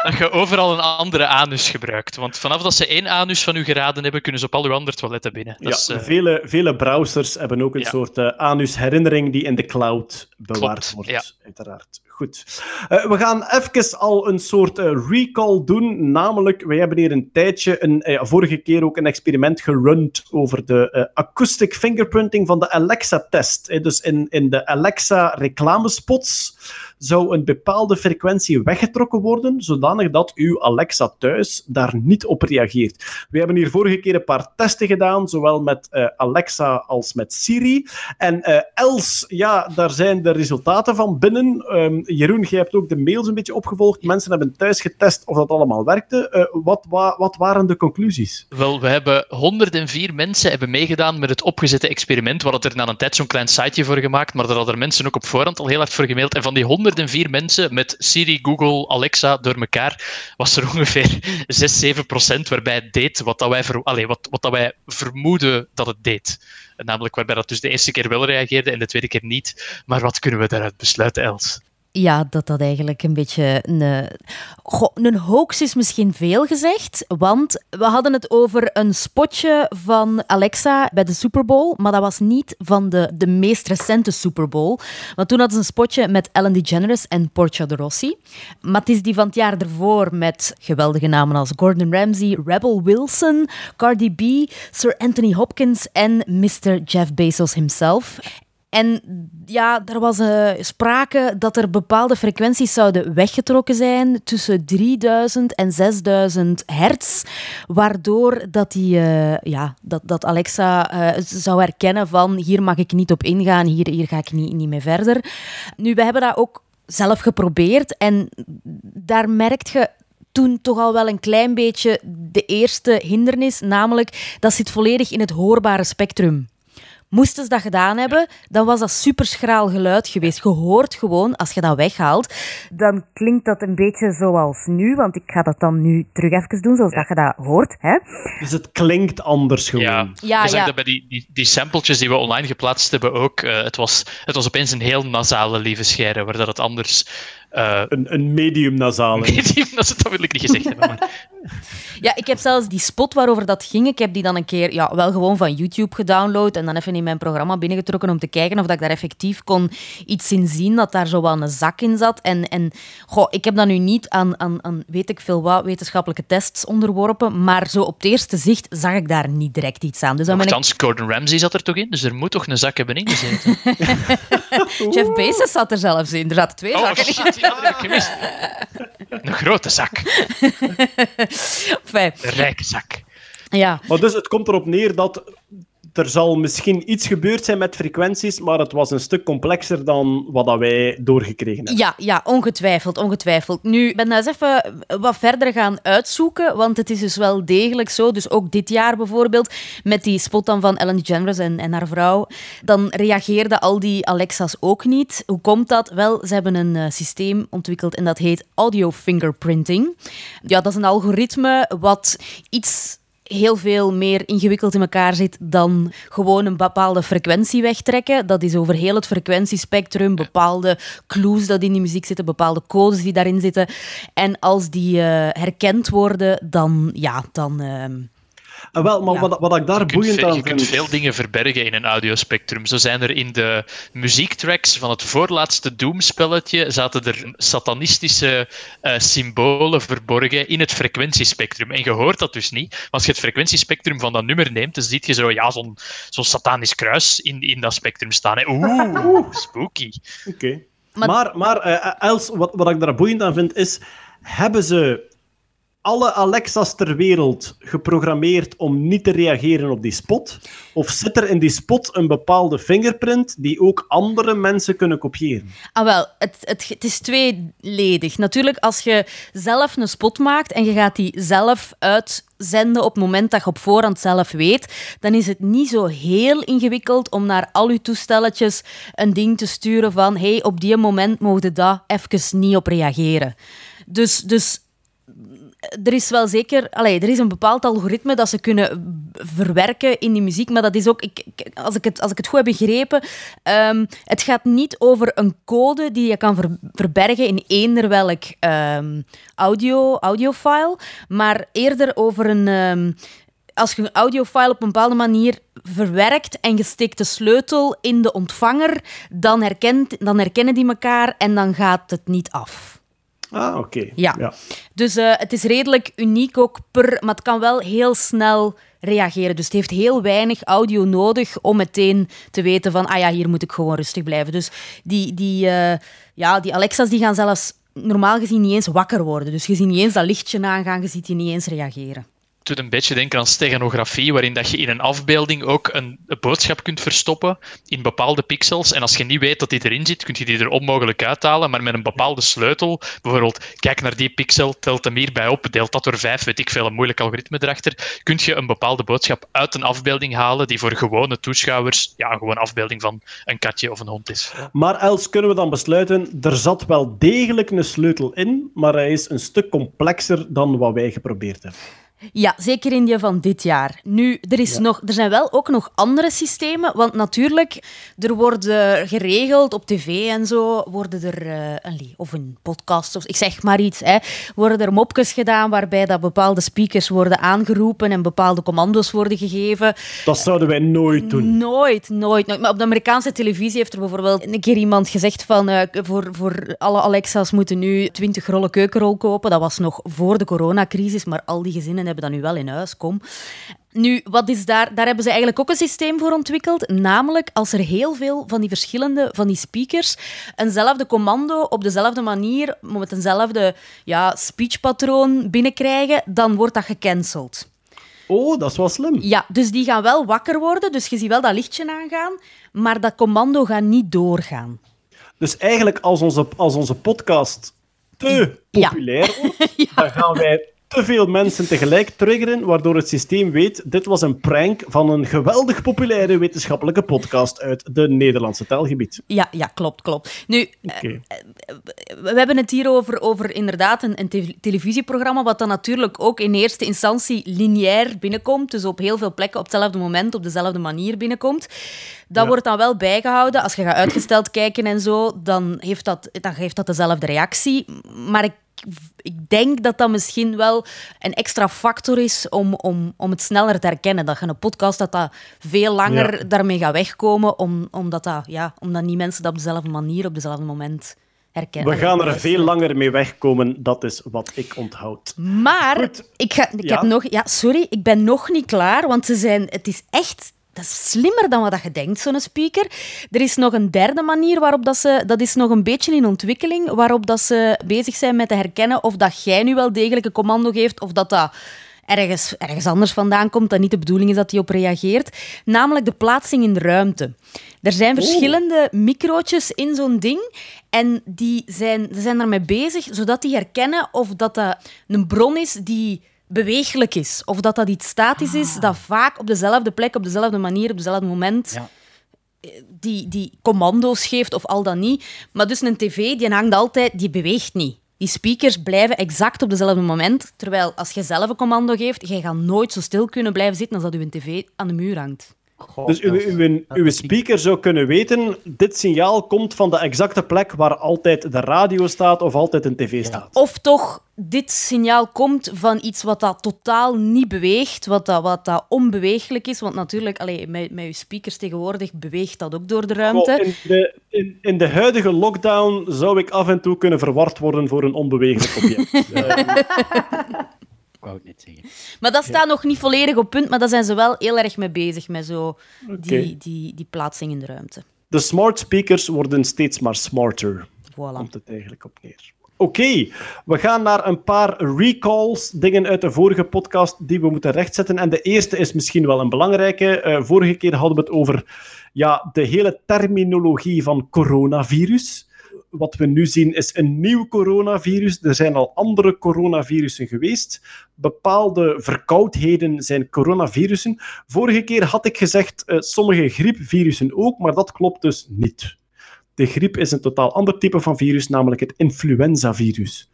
dat je overal een andere anus gebruikt. Want vanaf dat ze één anus van u geraden hebben, kunnen ze op al uw andere toiletten binnen. Dat Ja, is, eh, vele, vele browsers hebben ook een Ja. soort eh, anusherinnering die in de cloud bewaard Klopt, wordt, ja. uiteraard. Goed. Eh, we gaan even al een soort eh, recall doen. Namelijk, wij hebben hier een tijdje, een, eh, vorige keer ook een experiment gerund over de acoustic fingerprinting van de Alexa-test. Dus in, in de Alexa-reclamespots zou een bepaalde frequentie weggetrokken worden, zodanig dat uw Alexa thuis daar niet op reageert. We hebben hier vorige keer een paar testen gedaan, zowel met eh, Alexa als met Siri. En eh, Els, ja, daar zijn de resultaten van binnen. Ehm, Jeroen, jij hebt ook de mails een beetje opgevolgd. Mensen hebben thuis getest of dat allemaal werkte. Eh, wat, wa- wat waren de conclusies? Wel, we hebben 104 mensen hebben meegedaan met het opgezette experiment. We hadden er na een tijd zo'n klein siteje voor gemaakt, maar daar hadden mensen ook op voorhand al heel hard voor gemaild. En van die 104 mensen met Siri, Google, Alexa door elkaar, was er ongeveer 6, 7 procent waarbij het deed wat, dat wij, ver, wat, wat dat wij vermoeden dat het deed. Namelijk waarbij dat dus de eerste keer wel reageerde en de tweede keer niet. Maar wat kunnen we daaruit besluiten, Els? Ja, dat dat eigenlijk een beetje een, goh, een hoax is misschien veel gezegd, want we hadden het over een spotje van Alexa bij de Super Bowl, maar dat was niet van de, de meest recente Super Bowl, want toen hadden ze een spotje met Ellen DeGeneres en Portia de Rossi. Maar het is die van het jaar ervoor met geweldige namen als Gordon Ramsay, Rebel Wilson, Cardi B, Sir Anthony Hopkins en Mr. Jeff Bezos himself. En ja, er was eh, sprake dat er bepaalde frequenties zouden weggetrokken zijn tussen 3000 en 6000 hertz, waardoor dat, die, eh, ja, dat, dat Alexa eh, zou herkennen van hier mag ik niet op ingaan, hier, hier ga ik niet, niet mee verder. Nu, we hebben dat ook zelf geprobeerd en daar merkt je toen toch al wel een klein beetje de eerste hindernis, namelijk dat zit volledig in het hoorbare spectrum. Moesten ze dat gedaan hebben, dan was dat superschraal geluid geweest. Je hoort gewoon, als je dat weghaalt, dan klinkt dat een beetje zoals nu. Want ik ga dat dan nu terug even doen, zoals dat je dat hoort. Hè? Dus het klinkt anders gewoon. Ja, Ja, dat bij die, die, die sampletjes die we online geplaatst hebben ook. eh, het, was, het was opeens een heel nasale lieve scheire, waar dat het anders... eh, Een, een medium nasale. medium, dat, wil ik niet gezegd hebben. Maar, <laughs> Ja, ik heb zelfs die spot waarover dat ging, ik heb die dan een keer ja, wel gewoon van YouTube gedownload en dan even in mijn programma binnengetrokken om te kijken of dat ik daar effectief kon iets in zien, dat daar zo wel een zak in zat. En, en goh, ik heb dat nu niet aan, aan, aan weet ik veel wat wetenschappelijke tests onderworpen, maar zo op het eerste zicht zag ik daar niet direct iets aan. Dus dan ben ik... Gordon Ramsay zat er toch in, dus er moet toch een zak hebben ingezeten. <laughs> Jeff Bezos zat er zelfs in. Er zaten twee Oh, zakken in. Ik gemist. Een grote zak. Een rijke zak. Ja. Maar dus het komt erop neer dat er zal misschien iets gebeurd zijn met frequenties, maar het was een stuk complexer dan wat dat wij doorgekregen hebben. Ja, ja, ongetwijfeld, ongetwijfeld. Nu, ik ben nou eens even wat verder gaan uitzoeken, want het is dus wel degelijk zo, dus ook dit jaar bijvoorbeeld, met die spot dan van Ellen DeGeneres en, en haar vrouw, dan reageerden al die Alexa's ook niet. Hoe komt dat? Wel, ze hebben een eh, systeem ontwikkeld en dat heet audio fingerprinting. Ja, dat is een algoritme wat iets heel veel meer ingewikkeld in elkaar zit dan gewoon een bepaalde frequentie wegtrekken. Dat is over heel het frequentiespectrum, bepaalde clues dat in die muziek zitten, bepaalde codes die daarin zitten. En als die eh, herkend worden, dan, ja, dan, ehm, Ah, wel, maar wat, wat ik daar Je kunt, boeiend ve- aan je kunt vind... veel dingen verbergen in een audiospectrum. Zo zijn er in de muziektracks van het voorlaatste Doom-spelletje zaten er satanistische eh, symbolen verborgen in het frequentiespectrum. En je hoort dat dus niet. Maar als je het frequentiespectrum van dat nummer neemt, dan zie je zo ja, zo'n zo'n satanisch kruis in, in dat spectrum staan. hè. Oeh, <laughs> spooky. Oké. Maar, maar, eh, Els, wat, wat ik daar boeiend aan vind, is... Hebben ze alle Alexa's ter wereld geprogrammeerd om niet te reageren op die spot? Of zit er in die spot een bepaalde fingerprint die ook andere mensen kunnen kopiëren? Ah, wel, het, het, het is tweeledig. Natuurlijk, als je zelf een spot maakt en je gaat die zelf uitzenden op het moment dat je op voorhand zelf weet, dan is het niet zo heel ingewikkeld om naar al je toestelletjes een ding te sturen van hey, op die moment mogen daar even niet op reageren. Dus, dus er is wel zeker, allee, er is een bepaald algoritme dat ze kunnen verwerken in die muziek, maar dat is ook, ik, als, ik het, als ik het goed heb begrepen, ehm, het gaat niet over een code die je kan ver- verbergen in eender welk ehm, audio, audiofile, maar eerder over een. ehm, als je een audiofile op een bepaalde manier verwerkt en je steekt de sleutel in de ontvanger, dan, herkent, dan herkennen die elkaar en dan gaat het niet af. Ah, oké. Ja. Dus eh, het is redelijk uniek ook per, maar het kan wel heel snel reageren. Dus het heeft heel weinig audio nodig om meteen te weten van, ah ja, hier moet ik gewoon rustig blijven. Dus die, die, eh, ja, die Alexa's die gaan zelfs normaal gezien niet eens wakker worden. Dus je ziet niet eens dat lichtje aangaan, je ziet die niet eens reageren. Doet een beetje denken aan steganografie, waarin dat je in een afbeelding ook een, een boodschap kunt verstoppen in bepaalde pixels. En als je niet weet dat die erin zit, kun je die er onmogelijk uithalen. Maar met een bepaalde sleutel, bijvoorbeeld, kijk naar die pixel, telt hem hierbij op, deelt dat door vijf, weet ik veel, een moeilijk algoritme erachter, kun je een bepaalde boodschap uit een afbeelding halen die voor gewone toeschouwers ja, gewoon een afbeelding van een katje of een hond is. Maar Els, kunnen we dan besluiten, er zat wel degelijk een sleutel in, maar hij is een stuk complexer dan wat wij geprobeerd hebben. Ja, zeker in die van dit jaar. Nu, er, is Ja. nog, er zijn wel ook nog andere systemen, want natuurlijk, er worden geregeld op tv en zo, worden er, eh, een of een podcast, of ik zeg maar iets, hè, worden er mopjes gedaan waarbij dat bepaalde speakers worden aangeroepen en bepaalde commando's worden gegeven. Dat zouden wij nooit doen. Nooit, nooit, nooit. Maar op de Amerikaanse televisie heeft er bijvoorbeeld een keer iemand gezegd van eh, voor, voor alle Alexa's moeten nu 20 rollen keukenrol kopen. Dat was nog voor de coronacrisis, maar al die gezinnen hebben dat nu wel in huis. Kom. Nu, wat is daar? Daar hebben ze eigenlijk ook een systeem voor ontwikkeld. Namelijk, als er heel veel van die verschillende van die speakers eenzelfde commando op dezelfde manier, met eenzelfde ja, speechpatroon binnenkrijgen, dan wordt dat gecanceld. Oh, dat is wel slim. Ja, dus die gaan wel wakker worden, dus je ziet wel dat lichtje aangaan, maar dat commando gaat niet doorgaan. Dus eigenlijk, als onze, als onze podcast te populair wordt, <laughs> dan gaan wij te veel mensen tegelijk triggeren, waardoor het systeem weet, dit was een prank van een geweldig populaire wetenschappelijke podcast uit de Nederlandse taalgebied. Ja, ja klopt, klopt. Nu, Oké. we hebben het hier over, over inderdaad een, een te- televisieprogramma, wat dan natuurlijk ook in eerste instantie lineair binnenkomt, dus op heel veel plekken op hetzelfde moment, op dezelfde manier binnenkomt. Dat Ja. wordt dan wel bijgehouden. Als je gaat uitgesteld kijken en zo, dan heeft dat, dan geeft dat dezelfde reactie. Maar ik, ik denk dat dat misschien wel een extra factor is om, om, om het sneller te herkennen. Dat je een podcast dat dat veel langer Ja. daarmee gaat wegkomen, om, omdat, dat, ja, omdat niet mensen dat op dezelfde manier, op dezelfde moment herkennen. We gaan er veel langer mee wegkomen, dat is wat ik onthoud. Maar ik, ga, ik Ja. heb nog... Ja, sorry, ik ben nog niet klaar, want ze zijn, het is echt... Dat is slimmer dan wat je denkt, zo'n speaker. Er is nog een derde manier waarop dat ze... Dat is nog een beetje in ontwikkeling, waarop dat ze bezig zijn met te herkennen of dat jij nu wel degelijk een commando geeft, of dat dat ergens, ergens anders vandaan komt, dat niet de bedoeling is dat hij op reageert. Namelijk de plaatsing in de ruimte. Er zijn verschillende microotjes in zo'n ding en die zijn, ze zijn daarmee bezig, zodat die herkennen of dat dat een bron is die beweeglijk is. Of dat dat iets statisch is, dat vaak op dezelfde plek, op dezelfde manier, op dezelfde moment die, die commando's geeft, of al dan niet. Maar dus een tv, die hangt altijd, die beweegt niet. Die speakers blijven exact op dezelfde moment. Terwijl als je zelf een commando geeft, jij gaat nooit zo stil kunnen blijven zitten als dat je tv aan de muur hangt. Dus uw, uw, uw speaker zou kunnen weten, dit signaal komt van de exacte plek waar altijd de radio staat of altijd een tv staat. Of toch, dit signaal komt van iets wat dat totaal niet beweegt, wat dat, wat dat onbeweeglijk is. Want natuurlijk, allee, met, met je speakers tegenwoordig beweegt dat ook door de ruimte. Goh, in, de, in, in de huidige lockdown zou ik af en toe kunnen verward worden voor een onbeweeglijk object. Ik <laughs> wou het net zeggen. Maar dat staat nog niet volledig op punt, maar daar zijn ze wel heel erg mee bezig, met zo die, die, die plaatsing in de ruimte. De smart speakers worden steeds maar smarter. Voilà. Komt het eigenlijk op neer. Oké, we gaan naar een paar recalls, dingen uit de vorige podcast die we moeten rechtzetten. En de eerste is misschien wel een belangrijke. Eh, vorige keer hadden we het over ja, de hele terminologie van coronavirus. Wat we nu zien is een nieuw coronavirus. Er zijn al andere coronavirussen geweest. Bepaalde verkoudheden zijn coronavirussen. Vorige keer had ik gezegd eh, sommige griepvirussen ook, maar dat klopt dus niet. De griep is een totaal ander type van virus, namelijk het influenzavirus.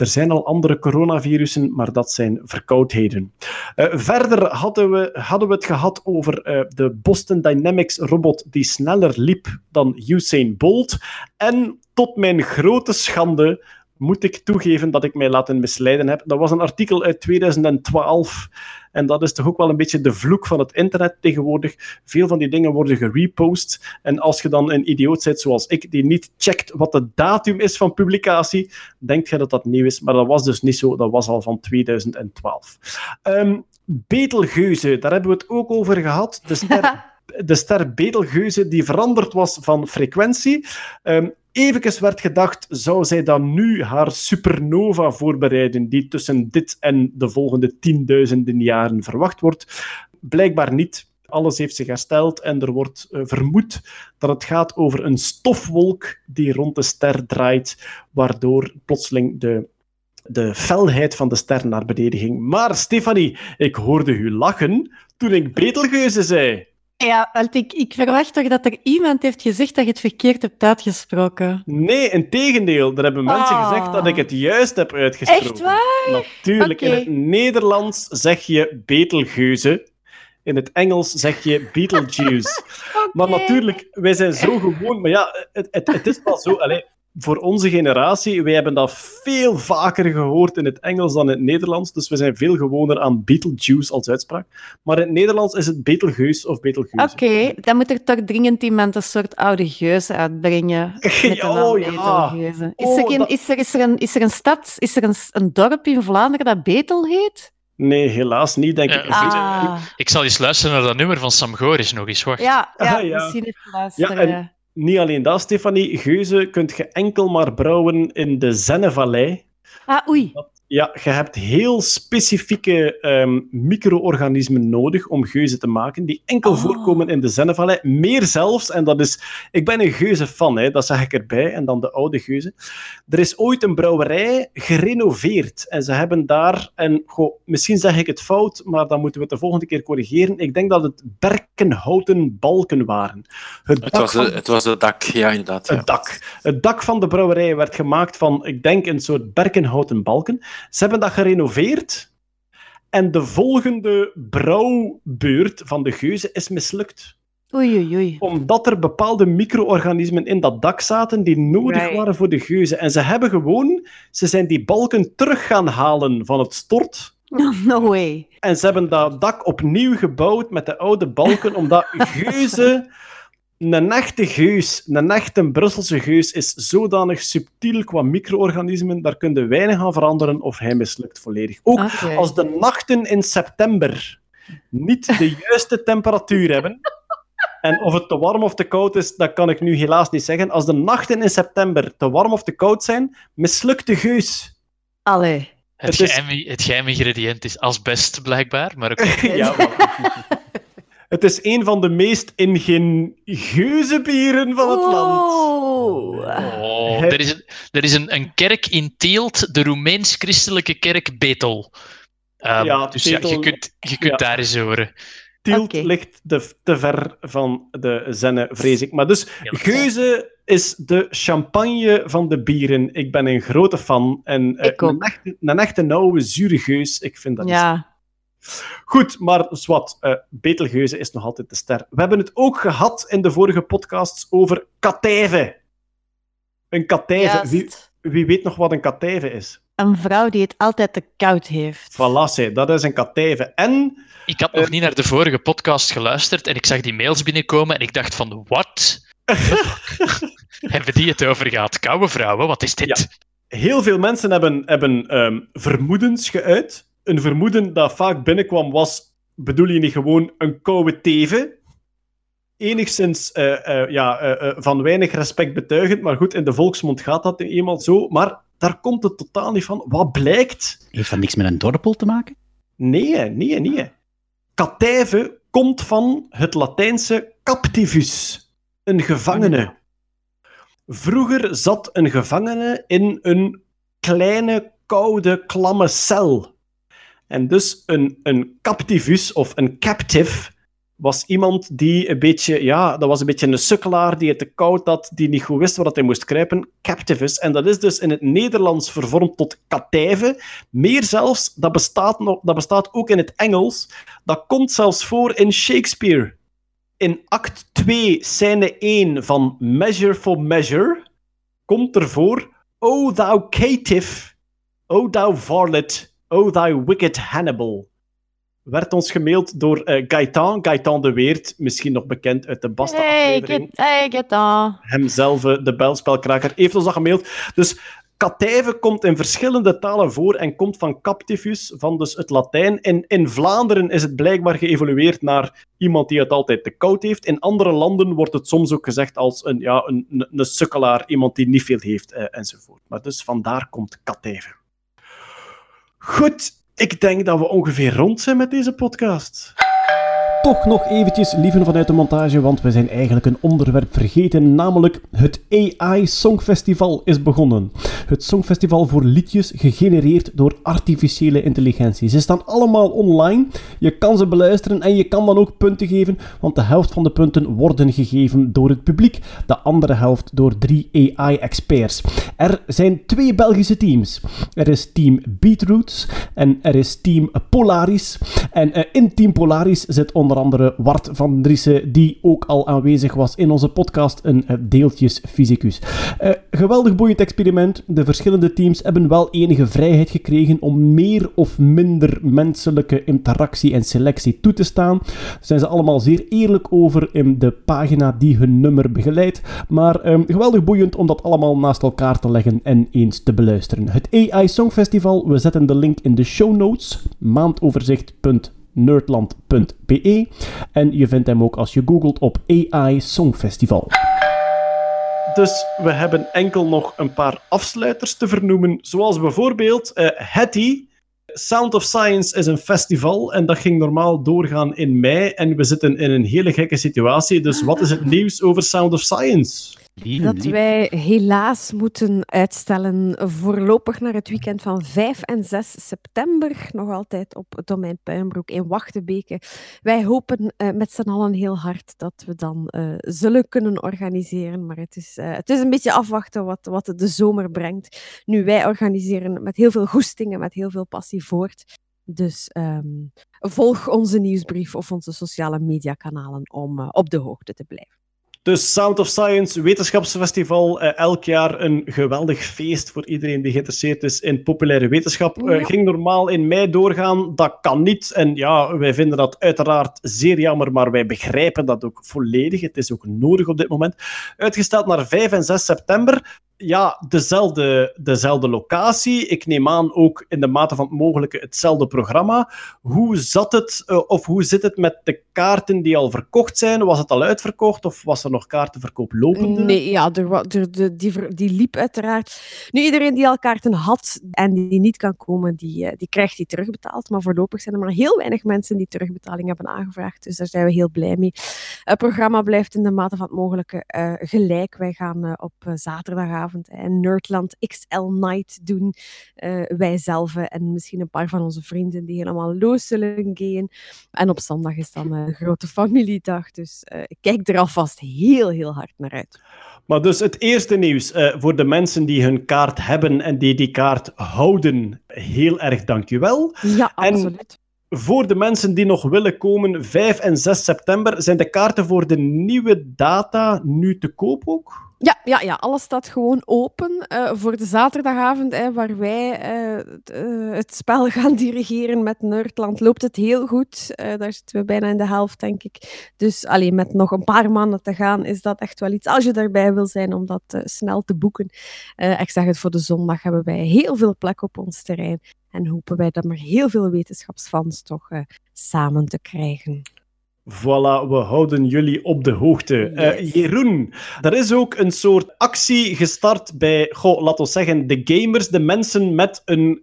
Er zijn al andere coronavirussen, maar dat zijn verkoudheden. Eh, verder hadden we, hadden we het gehad over eh, de Boston Dynamics robot die sneller liep dan Usain Bolt. En tot mijn grote schande moet ik toegeven dat ik mij laten misleiden heb. Dat was een artikel uit 2012. En dat is toch ook wel een beetje de vloek van het internet tegenwoordig. Veel van die dingen worden gerepost. En als je dan een idioot bent zoals ik, die niet checkt wat de datum is van publicatie, denkt je dat dat nieuw is. Maar dat was dus niet zo. Dat was al van 2012. Ehm Betelgeuze, daar hebben we het ook over gehad. De ster, <laughs> de ster Betelgeuze die veranderd was van frequentie. Ehm Even werd gedacht, zou zij dan nu haar supernova voorbereiden, die tussen dit en de volgende tienduizenden jaren verwacht wordt? Blijkbaar niet. Alles heeft zich hersteld en er wordt eh, vermoed dat het gaat over een stofwolk die rond de ster draait, waardoor plotseling de, de felheid van de ster naar beneden ging. Maar Stefanie, ik hoorde u lachen toen ik Betelgeuze zei. Ja, want ik, ik verwacht toch dat er iemand heeft gezegd dat je het verkeerd hebt uitgesproken. Nee, in tegendeel. Er hebben mensen Ah. gezegd dat ik het juist heb uitgesproken. Echt waar? Natuurlijk. In het Nederlands zeg je Betelgeuze. In het Engels zeg je Beetlejuice. <laughs> Maar natuurlijk, wij zijn zo gewoon... Maar ja, het, het, het is wel zo... Allee, voor onze generatie, wij hebben dat veel vaker gehoord in het Engels dan in het Nederlands. Dus we zijn veel gewoner aan Beetlejuice als uitspraak. Maar in het Nederlands is het Betelgeus of Betelgeuze. Oké, dan moet er toch dringend iemand een soort oude geus uitbrengen. <laughs> Met de Oh, ja. Is, Oh, er geen, dat- is, er, is, er een, is er een stad, is er een, een dorp in Vlaanderen dat Betel heet? Nee, helaas niet, denk ik. Ah. Ik zal eens luisteren naar dat nummer van Sam Goris nog eens. Wacht. Ja, ja, Ah, <laughs> ja. misschien even Ja, luisteren. en niet alleen dat, Stefanie. Geuze kunt je enkel maar brouwen in de Zennevallei. Ah, oei. Ja, je hebt heel specifieke ehm, micro-organismen nodig om geuzen te maken, die enkel voorkomen in de Zennevallei. Meer zelfs, en dat is... Ik ben een geuze-fan, hè, dat zeg ik erbij, en dan de oude geuzen. Er is ooit een brouwerij gerenoveerd, en ze hebben daar... En goh, misschien zeg ik het fout, maar dan moeten we het de volgende keer corrigeren. Ik denk dat het berkenhouten balken waren. Het, was, van- het was het dak, ja, inderdaad. Ja. het dak. Het dak van de brouwerij werd gemaakt van, ik denk, een soort berkenhouten balken. Ze hebben dat gerenoveerd. En de volgende brouwbeurt van de geuze is mislukt. Oei, oei, oei. Omdat er bepaalde micro-organismen in dat dak zaten die nodig Right. waren voor de geuze. En ze hebben gewoon... Ze zijn die balken terug gaan halen van het stort. <laughs> No way. En ze hebben dat dak opnieuw gebouwd met de oude balken, omdat geuzen... Een echte geus, een echte Brusselse geus, is zodanig subtiel qua micro-organismen, daar kun je weinig aan veranderen of hij mislukt volledig. Ook als de nachten in september niet de <laughs> juiste temperatuur hebben, en of het te warm of te koud is, dat kan ik nu helaas niet zeggen. Als de nachten in september te warm of te koud zijn, mislukt de geus. Allee. Het, Het is- geheime, het geheime ingrediënt is asbest, blijkbaar. Maar oké. <laughs> <laughs> ja, voilà. Het is een van de meest ingenieuze bieren van het land. Oh, er is, een, er is een, een kerk in Teelt, de Roemeens-christelijke kerk Betel. Ehm, Ja, dus ja, je kunt, je kunt ja. daar eens horen. Tielt ligt de, te ver van de zenne, vrees ik. Maar dus, Geuze is de champagne van de bieren. Ik ben een grote fan. En eh, Ik ook. een, echte, een echte nauwe, zure geus, ik vind dat Ja. Goed, maar zwart, eh Betelgeuze is nog altijd de ster. We hebben het ook gehad in de vorige podcasts over katijven. Een katijve. Juist. Wie, wie weet nog wat een katijve is? Een vrouw die het altijd te koud heeft. Voilà, dat is een katijve. En Ik had nog niet naar de vorige podcast geluisterd en ik zag die mails binnenkomen en ik dacht van, wat? <laughs> Hebben die het over gehad? Koude vrouwen, wat is dit? heel veel mensen hebben, hebben ehm, vermoedens geuit. Een vermoeden dat vaak binnenkwam was, bedoel je niet gewoon een koude teven? Enigszins eh, eh, ja, eh, van weinig respect betuigend, maar goed, in de volksmond gaat dat nu eenmaal zo. Maar daar komt het totaal niet van. Wat blijkt? Heeft dat niks met een dorpel te maken? Nee, nee, nee. Katijve komt van het Latijnse captivus, een gevangene. Vroeger zat een gevangene in een kleine, koude, klamme cel. En dus een, een captivus of een captive was iemand die een beetje, ja, dat was een beetje een sukkelaar die het te koud had, die niet goed wist dat hij moest kruipen. Captivus. En dat is dus in het Nederlands vervormd tot katijve. Meer zelfs, dat bestaat, nog, dat bestaat ook in het Engels. Dat komt zelfs voor in Shakespeare. In act 2, scène 1 van Measure for Measure, komt ervoor O thou caitiff, O thou varlet, O thou wicked Hannibal. Werd ons gemaild door eh Gaëtan, Gaëtan de Weert, misschien nog bekend uit de Basta-aflevering. hey, get on. Hemzelf, eh, de belspelkraker, heeft ons dat gemaild. Dus katijve komt in verschillende talen voor en komt van captivus, van dus het Latijn. In, in Vlaanderen is het blijkbaar geëvolueerd naar iemand die het altijd te koud heeft. In andere landen wordt het soms ook gezegd als een, ja, een, een, een sukkelaar, iemand die niet veel heeft, eh, enzovoort. Maar dus vandaar komt katijve. Goed, ik denk dat we ongeveer rond zijn met deze podcast. Toch nog eventjes, lieven vanuit de montage, want we zijn eigenlijk een onderwerp vergeten, namelijk het AI Songfestival is begonnen. Het Songfestival voor liedjes gegenereerd door artificiële intelligentie. Ze staan allemaal online, je kan ze beluisteren en je kan dan ook punten geven, want de helft van de punten worden gegeven door het publiek, de andere helft door drie AI-experts. Er zijn twee Belgische teams. Er is Team Beatroots en er is Team Polaris. En eh, in Team Polaris zit onder andere Wart van Driessen, die ook al aanwezig was in onze podcast, een eh, deeltjes fysicus. Eh, geweldig boeiend experiment. De verschillende teams hebben wel enige vrijheid gekregen om meer of minder menselijke interactie en selectie toe te staan. Daar zijn ze allemaal zeer eerlijk over in de pagina die hun nummer begeleidt. Maar eh, geweldig boeiend om dat allemaal naast elkaar te leggen en eens te beluisteren. Het AI Songfestival, we zetten de link in de show notes, maandoverzicht.nerdland.be en je vindt hem ook als je googelt op AI Songfestival. Dus we hebben enkel nog een paar afsluiters te vernoemen, zoals bijvoorbeeld eh Hattie. Sound of Science is een festival en dat ging normaal doorgaan in mei en we zitten in een hele gekke situatie. Dus wat is het nieuws over Sound of Science? Dat wij helaas moeten uitstellen voorlopig naar het weekend van 5 en 6 september. Nog altijd op het domein Puinbroek in Wachtebeke. Wij hopen eh, met z'n allen heel hard dat we dan eh, zullen kunnen organiseren. Maar het is, eh, het is een beetje afwachten wat, wat de zomer brengt. Nu, wij organiseren met heel veel goestingen, met heel veel passie voort. Dus ehm, volg onze nieuwsbrief of onze sociale mediakanalen om op de hoogte te blijven. Dus Sound of Science, wetenschapsfestival, eh, elk jaar een geweldig feest voor iedereen die geïnteresseerd is in populaire wetenschap. Eh, ging normaal in mei doorgaan, dat kan niet. En ja, wij vinden dat uiteraard zeer jammer, maar wij begrijpen dat ook volledig. Het is ook nodig op dit moment. Uitgesteld naar 5 en 6 september. Ja, dezelfde, dezelfde locatie. Ik neem aan ook in de mate van het mogelijke hetzelfde programma. Hoe zat het, eh, of hoe zit het met de kaarten die al verkocht zijn? Was het al uitverkocht of was er nog kaartenverkoop lopende? Nee, ja, de, die, die liep uiteraard. Nu, iedereen die al kaarten had en die niet kan komen, die, eh, die krijgt die terugbetaald. Maar voorlopig zijn er maar heel weinig mensen die terugbetaling hebben aangevraagd. Dus daar zijn we heel blij mee. Het programma blijft in de mate van het mogelijke eh, gelijk. Wij gaan op eh, een Nerdland XL Night doen. Eh, wij zelf en misschien een paar van onze vrienden die helemaal los zullen gaan. En op zondag is dan een grote familiedag. Dus eh, ik kijk er alvast heel, heel hard naar uit. Maar dus het eerste nieuws eh, voor de mensen die hun kaart hebben en die die kaart houden. Heel erg dankjewel. Ja, En absoluut. voor de mensen die nog willen komen, 5 en 6 september, zijn de kaarten voor de nieuwe data nu te koop ook? Ja, ja, ja, alles staat gewoon open eh, voor de zaterdagavond, hè, waar wij eh, het, eh, het spel <laughs> gaan dirigeren met Nerdland. Loopt het heel goed. Daar zitten we bijna in de helft, denk ik. Dus alleen met nog een paar maanden te gaan, is dat echt wel iets. Als je daarbij wil zijn om dat snel te boeken. Ik zeg het voor de zondag hebben wij heel veel plek op ons terrein. En hopen wij dan maar heel veel wetenschapsfans toch samen te krijgen. Voilà, we houden jullie op de hoogte. Eh, Jeroen, er is ook een soort actie gestart bij, goh, laten we zeggen, de gamers, de mensen met een,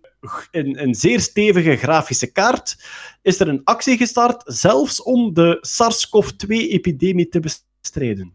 een, een zeer stevige grafische kaart. Is er een actie gestart, zelfs om de SARS-CoV-2-epidemie te bestrijden?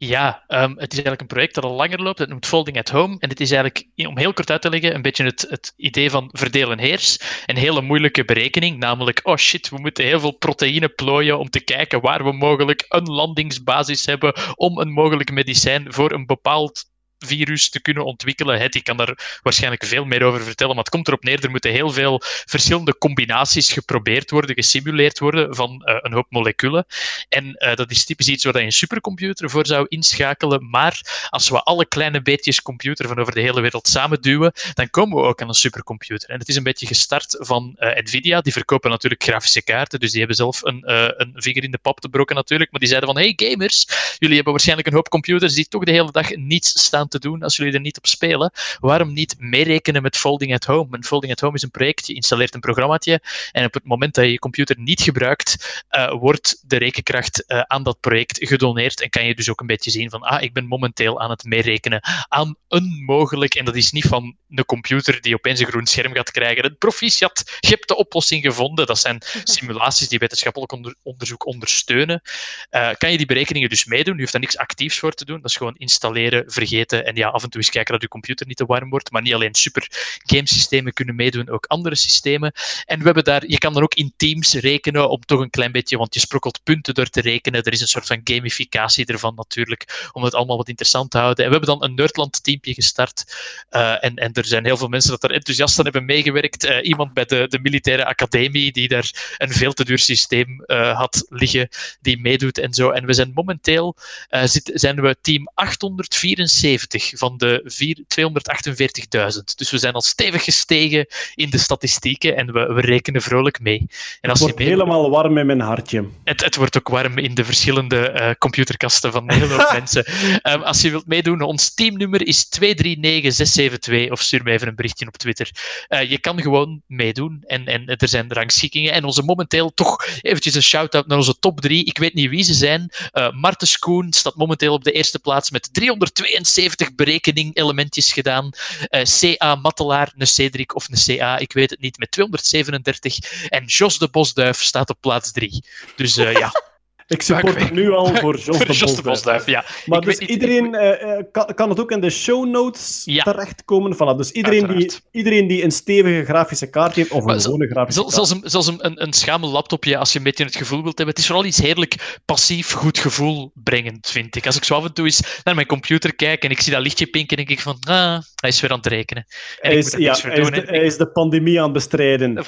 Ja, ehm, het is eigenlijk een project dat al langer loopt. Het noemt Folding at Home. En het is eigenlijk, om heel kort uit te leggen, een beetje het, het idee van verdeel en heers. Een hele moeilijke berekening, namelijk, oh shit, we moeten heel veel proteïne plooien om te kijken waar we mogelijk een landingsbasis hebben om een mogelijk medicijn voor een bepaald virus te kunnen ontwikkelen. Het, ik kan daar waarschijnlijk veel meer over vertellen, maar het komt erop neer, er moeten heel veel verschillende combinaties geprobeerd worden, gesimuleerd worden van eh, een hoop moleculen. En eh, dat is typisch iets waar je een supercomputer voor zou inschakelen, maar als we alle kleine beetjes computer van over de hele wereld samen duwen, dan komen we ook aan een supercomputer. En het is een beetje gestart van eh, Nvidia, die verkopen natuurlijk grafische kaarten, dus die hebben zelf een, een vinger in de pap te brokken natuurlijk, maar die zeiden van, hey gamers, jullie hebben waarschijnlijk een hoop computers die toch de hele dag niets staan te doen als jullie er niet op spelen. Waarom niet meerekenen met Folding at Home? En Folding at Home is een project, je installeert een programmaatje en op het moment dat je je computer niet gebruikt, eh, wordt de rekenkracht eh, aan dat project gedoneerd en kan je dus ook een beetje zien van, ah, ik ben momenteel aan het meerekenen aan een mogelijk, en dat is niet van een computer die opeens een groen scherm gaat krijgen. Het proficiat, je hebt de oplossing gevonden. Dat zijn <laughs> simulaties die wetenschappelijk onder- onderzoek ondersteunen. Eh, kan je die berekeningen dus meedoen? Je hoeft daar niks actiefs voor te doen. Dat is gewoon installeren, vergeten en ja, af en toe eens kijken dat je computer niet te warm wordt. Maar niet alleen super gamesystemen kunnen meedoen, ook andere systemen. En we hebben daar, je kan dan ook in teams rekenen om toch een klein beetje, want je sprokkelt punten door te rekenen. Er is een soort van gamificatie ervan natuurlijk, om het allemaal wat interessant te houden. En we hebben dan een Nerdland-teampje gestart. Eh, en, en er zijn heel veel mensen dat er enthousiast aan hebben meegewerkt. Eh, iemand bij de, de militaire academie die daar een veel te duur systeem eh, had liggen, die meedoet en zo. En we zijn momenteel eh, zit, zijn we team 874 van de vier- 248.000. Dus we zijn al stevig gestegen in de statistieken en we, we rekenen vrolijk mee. En Het als je wordt mee- helemaal warm in mijn hartje. het, het wordt ook warm in de verschillende eh, computerkasten van hele hoop <laughs> mensen. Ehm, als je wilt meedoen, ons teamnummer is 239672 of stuur me even een berichtje op Twitter. Eh, je kan gewoon meedoen en, en er zijn rangschikkingen. En onze momenteel toch eventjes een shout-out naar onze top drie. Ik weet niet wie ze zijn. Eh Marten Schoen staat momenteel op de eerste plaats met 372 berekening-elementjes gedaan. Eh, CA Mattelaar, een Cedric of een CA, ik weet het niet, met 237. En Jos de Bosduif staat op plaats 3. Dus eh, ja. <laughs> Ik support het nu al voor Jos de Bosduif. ja. Maar Ik dus niet- iedereen eh, eh, kan, kan het ook in de show notes Ja. terechtkomen. Voilà, dus iedereen die, iedereen die een stevige grafische kaart heeft, of een Maar gewone grafische kaart. Zelfs een, zelfs een, een, een schamel laptopje, als je een beetje het gevoel wilt hebben. Het is vooral iets heerlijk passief goed gevoel brengend, vind ik. Als ik zo af en toe eens naar mijn computer kijk en ik zie dat lichtje pinken, denk ik van, ah, hij is weer aan het rekenen. En Hij is, ja, is de, hij is de pandemie aan het bestrijden. Voilà.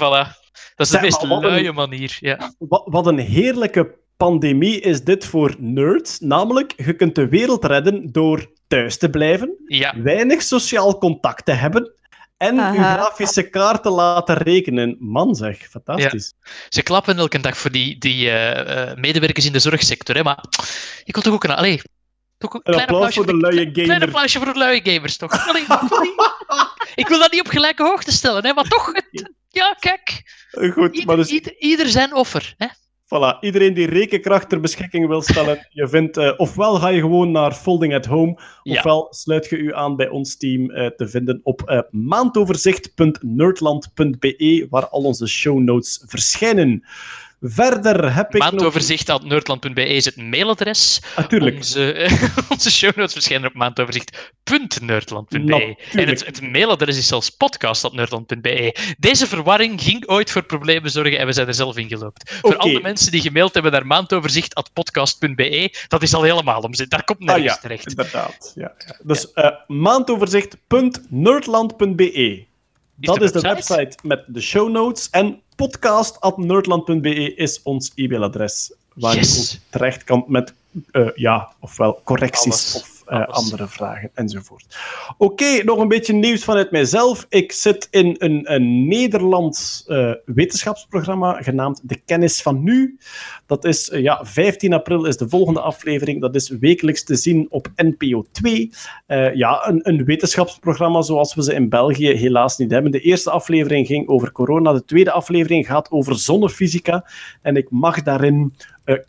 Dat is de meest een- luie manier. Ja. Wat, wat een heerlijke pandemie is dit voor nerds. Namelijk, je kunt de wereld redden door thuis te blijven, Ja. weinig sociaal contact te hebben en grafische kaart te laten rekenen. Man zeg, fantastisch. Ze klappen elke dag voor die, die eh, eh, medewerkers in de zorgsector. Hè, maar ik wil toch ook een... Allee, toch een Een klein applaus voor de luie Klein gamer. applausje voor de luie gamers, toch? Allee, ik, wil dat niet op gelijke hoogte stellen, hè, maar toch... Het, ja, kijk. Goed, maar dus... Ieder, ieder zijn offer. Hè? Voilà, iedereen die rekenkracht ter beschikking wil stellen, je vindt, eh, ofwel ga je gewoon naar Folding at Home, Ja. ofwel sluit je u aan bij ons team eh, te vinden op eh, maandoverzicht.nerdland.be, waar al onze show notes verschijnen. Verder heb ik nog... Maandoverzicht.nerdland.be is het mailadres. Natuurlijk. Onze, <laughs> onze show notes verschijnen op maandoverzicht.nerdland.be. Natuurlijk. En het, het mailadres is zelfs podcast.nerdland.be. Deze verwarring ging ooit voor problemen zorgen en we zijn er zelf in geloopt. Voor Oké. al de mensen die gemaild hebben naar maandoverzicht.podcast.be, dat is al helemaal om. Daar komt nergens Ah ja, terecht. inderdaad. Ja, ja. Dus maandoverzicht.nerdland.be. Dat de is de website? website met de show notes. En podcast.nerdland.be is ons e-mailadres. Waar je ook terecht kan met eh, ja, ofwel correcties Alles. of eh, andere vragen enzovoort. Oké, nog een beetje nieuws vanuit mijzelf. Ik zit in een, een Nederlands eh, wetenschapsprogramma genaamd De Kennis van Nu. Dat is, eh, ja, 15 april is de volgende aflevering. Dat is wekelijks te zien op NPO 2. Eh, ja, een, een wetenschapsprogramma zoals we ze in België helaas niet hebben. De eerste aflevering ging over corona. De tweede aflevering gaat over zonnefysica. En ik mag daarin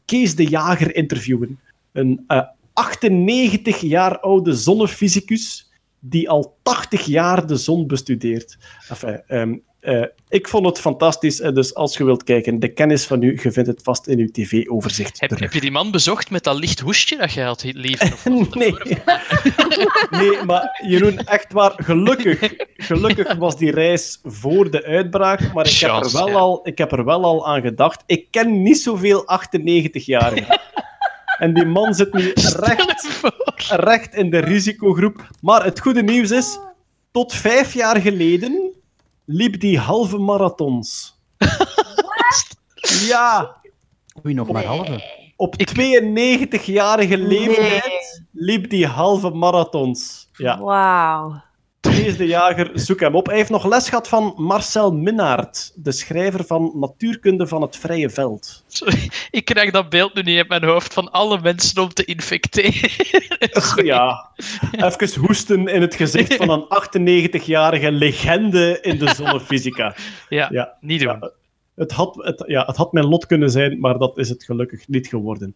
Kees de Jager interviewen. Een 98 jaar oude zonnefysicus die al 80 jaar de zon bestudeert. Enfin, ehm, eh, ik vond het fantastisch. En dus als je wilt kijken, de kennis van u, je vindt het vast in uw tv-overzicht. Heb, heb je die man bezocht met dat licht hoestje dat je had? Of <laughs> nee. <laughs> nee, maar Jeroen, echt waar, gelukkig, gelukkig was die reis voor de uitbraak, maar ik heb, er wel ja. al, ik heb er wel al aan gedacht. Ik ken niet zoveel 98-jarigen. En die man zit nu <laughs> recht, recht in de risicogroep. Maar het goede nieuws is, tot vijf jaar geleden liep die halve marathons. <laughs> Ja. Oei, nog maar halve. Op 92-jarige leeftijd liep die halve marathons. Ja. Wauw. Kees de Jager, zoek hem op. Hij heeft nog les gehad van Marcel Minnaert, de schrijver van Natuurkunde van het Vrije Veld. Sorry, ik krijg dat beeld nu niet in mijn hoofd van alle mensen om te infecteren. Ja, even hoesten in het gezicht van een <laughs> 98-jarige legende in de zonnefysica. Ja, niet doen. Ja, het, had, het, ja, het had mijn lot kunnen zijn, maar dat is het gelukkig niet geworden.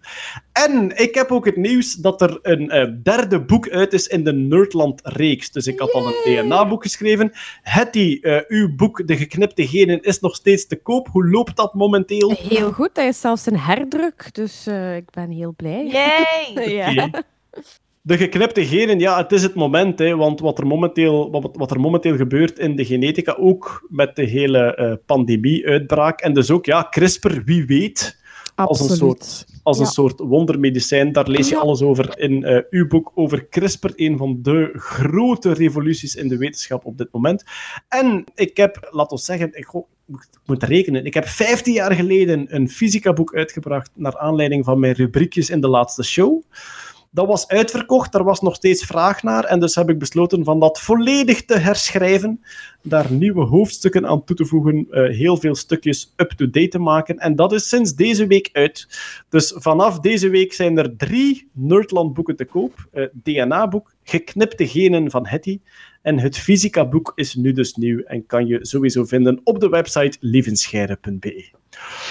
En ik heb ook het nieuws dat er een eh, derde boek uit is in de Nerdland-reeks. Dus ik had al een DNA-boek geschreven. Hetty, eh, uw boek De Geknipte Genen is nog steeds te koop. Hoe loopt dat momenteel? Heel goed, dat is zelfs een herdruk, dus eh, ik ben heel blij. Yay! <laughs> ja. De geknipte genen, ja, het is het moment. Hè, want wat er, momenteel, wat, wat er momenteel gebeurt in de genetica, ook met de hele eh, pandemie-uitbraak, en dus ook ja, CRISPR, wie weet, als een soort, als een soort wondermedicijn. Daar lees je Ja. alles over in eh, uw boek over CRISPR, een van de grote revoluties in de wetenschap op dit moment. En ik heb, laten we zeggen, ik, ik moet- ik moet rekenen, ik heb 15 jaar geleden een fysica-boek uitgebracht naar aanleiding van mijn rubriekjes in de laatste show. Dat was uitverkocht, daar was nog steeds vraag naar. En dus heb ik besloten van dat volledig te herschrijven, daar nieuwe hoofdstukken aan toe te voegen, eh, heel veel stukjes up-to-date te maken. En dat is sinds deze week uit. Dus vanaf deze week zijn er drie Nerdland-boeken te koop. Eh, DNA-boek, Geknipte Genen van Hetty. En het fysica-boek is nu dus nieuw en kan je sowieso vinden op de website lievenscheire.be.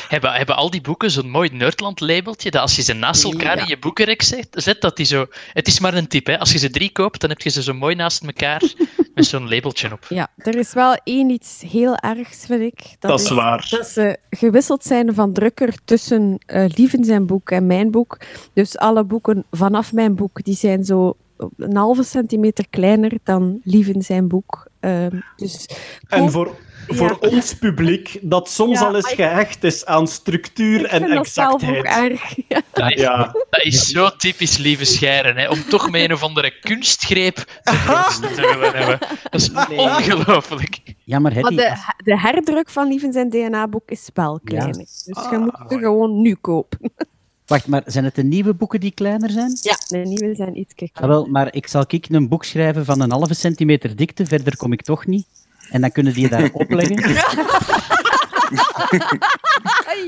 Hebben, hebben al die boeken zo'n mooi Nerdland-labeltje, dat als je ze naast elkaar Ja. in je boekenrek zet, zet, dat die zo... Het is maar een tip, hè. Als je ze drie koopt, dan heb je ze zo mooi naast elkaar <laughs> met zo'n labeltje op. Ja, er is wel één iets heel ergs, vind ik. Dat is waar. Dat ze gewisseld zijn van drukker tussen eh Lieven zijn boek en mijn boek. Dus alle boeken vanaf mijn boek, die zijn zo een halve centimeter kleiner dan Lieven zijn boek. Ehm, dus En voor, voor Ja. ons publiek, dat soms Ja, al eens gehecht is aan structuur ik en vind dat zelf ook exactheid. erg. <laughs> Ja. Dat is, Ja. dat is zo typisch lieve scheren, hè, om toch met een of andere kunstgreep te willen hebben. Dat is ongelooflijk. Ja, maar de, de herdruk van Lieven zijn DNA-boek is wel kleiner. Dus je moet ze gewoon nu kopen. <laughs> wacht, maar zijn het de nieuwe boeken die kleiner zijn? Ja, de nieuwe zijn iets Ah, kleiner. wel, maar ik zal ik een boek schrijven van een halve centimeter dikte, verder kom ik toch niet. En dan kunnen die daar <laughs> opleggen.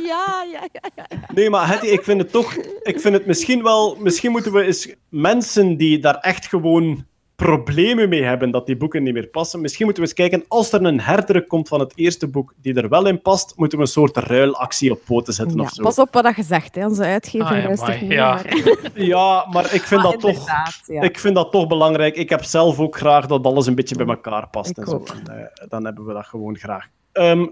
ja, ja, ja. ja. Nee, maar Hetty, ik vind het toch... Ik vind het misschien wel... Misschien moeten we eens mensen die daar echt gewoon problemen mee hebben dat die boeken niet meer passen, misschien moeten we eens kijken, als er een herdruk komt van het eerste boek die er wel in past, moeten we een soort ruilactie op poten zetten Ja, of zo. pas op wat je zegt, hè. onze uitgever Ah, luistert niet. ja. maar- <laughs> Ja, maar ik vind, Ah, dat toch, ja. ik vind dat toch belangrijk. Ik heb zelf ook graag dat alles een beetje bij elkaar past. Ik en zo. En, eh, dan hebben we dat gewoon graag. Ehm,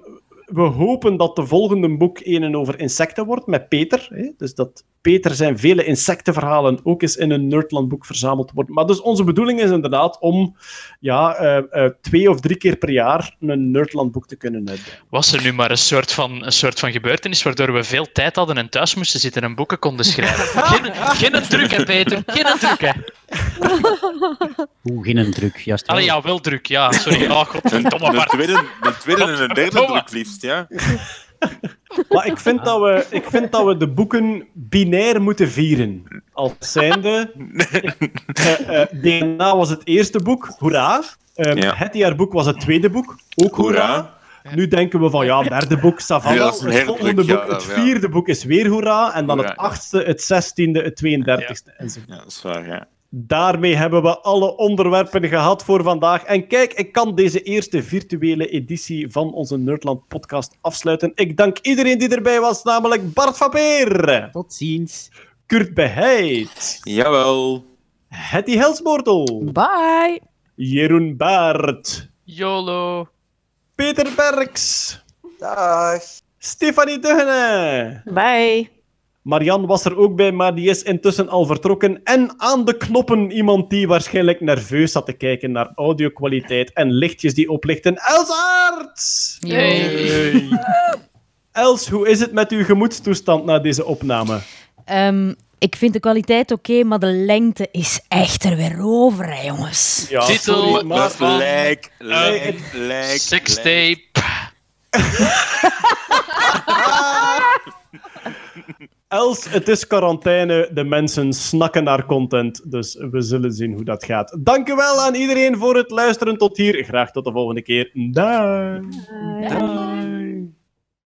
we hopen dat de volgende boek een over insecten wordt, met Peter. Hè? Dus dat Peter zijn vele insectenverhalen ook eens in een Nerdland-boek verzameld wordt. Maar dus onze bedoeling is inderdaad om ja, eh, eh, twee of drie keer per jaar een Nerdland-boek te kunnen uitbrengen. Was er nu maar een soort, van, een soort van gebeurtenis waardoor we veel tijd hadden en thuis moesten zitten en boeken konden schrijven? <laughs> Geen, geen druk, hè, Peter? Geen druk, hè? Oeh, geen druk, juist wel. Allee, ja, wel druk, ja. Sorry. Oh, godverdomme, Een Bart. tweede, een tweede en een derde druk liefst. Ja. <laughs> Maar ik vind, dat we, ik vind dat we de boeken binair moeten vieren. Als zijnde... <laughs> eh, eh, DNA was het eerste boek, hoera. Ehm, Ja. Het jaarboek was het tweede boek, ook hoera. Nu denken we van, ja, derde boek, Savannah. Ja, het volgende ja, boek, dat- het ja. vierde boek is weer hoera. En dan het achtste, het zestiende, het 32e. enzovoort. Ja, dat is waar, ja. Daarmee hebben we alle onderwerpen gehad voor vandaag. En kijk, ik kan deze eerste virtuele editie van onze Nerdland podcast afsluiten. Ik dank iedereen die erbij was, namelijk Bart van Peer. Tot ziens. Kurt Beheid. Jawel. Hetty Helsmoortel. Bye. Jeroen Baert. YOLO. Peter Berks. Dag. Stefanie Duggene. Bye. Marian was er ook bij, maar die is intussen al vertrokken. En aan de knoppen iemand die waarschijnlijk nerveus zat te kijken naar audiokwaliteit en lichtjes die oplichten. Els Aerts! Hey. <laughs> Els, hoe is het met uw gemoedstoestand na deze opname? Ehm, ik vind de kwaliteit oké, maar de lengte is echt er weer over, hè, jongens. Ja, Titel maar... Lijk, een lijk, <laughs> lijk. Sextape. Els, het is quarantaine. De mensen snakken naar content. Dus we zullen zien hoe dat gaat. Dank u wel aan iedereen voor het luisteren tot hier. Graag tot de volgende keer. Dag. Bye.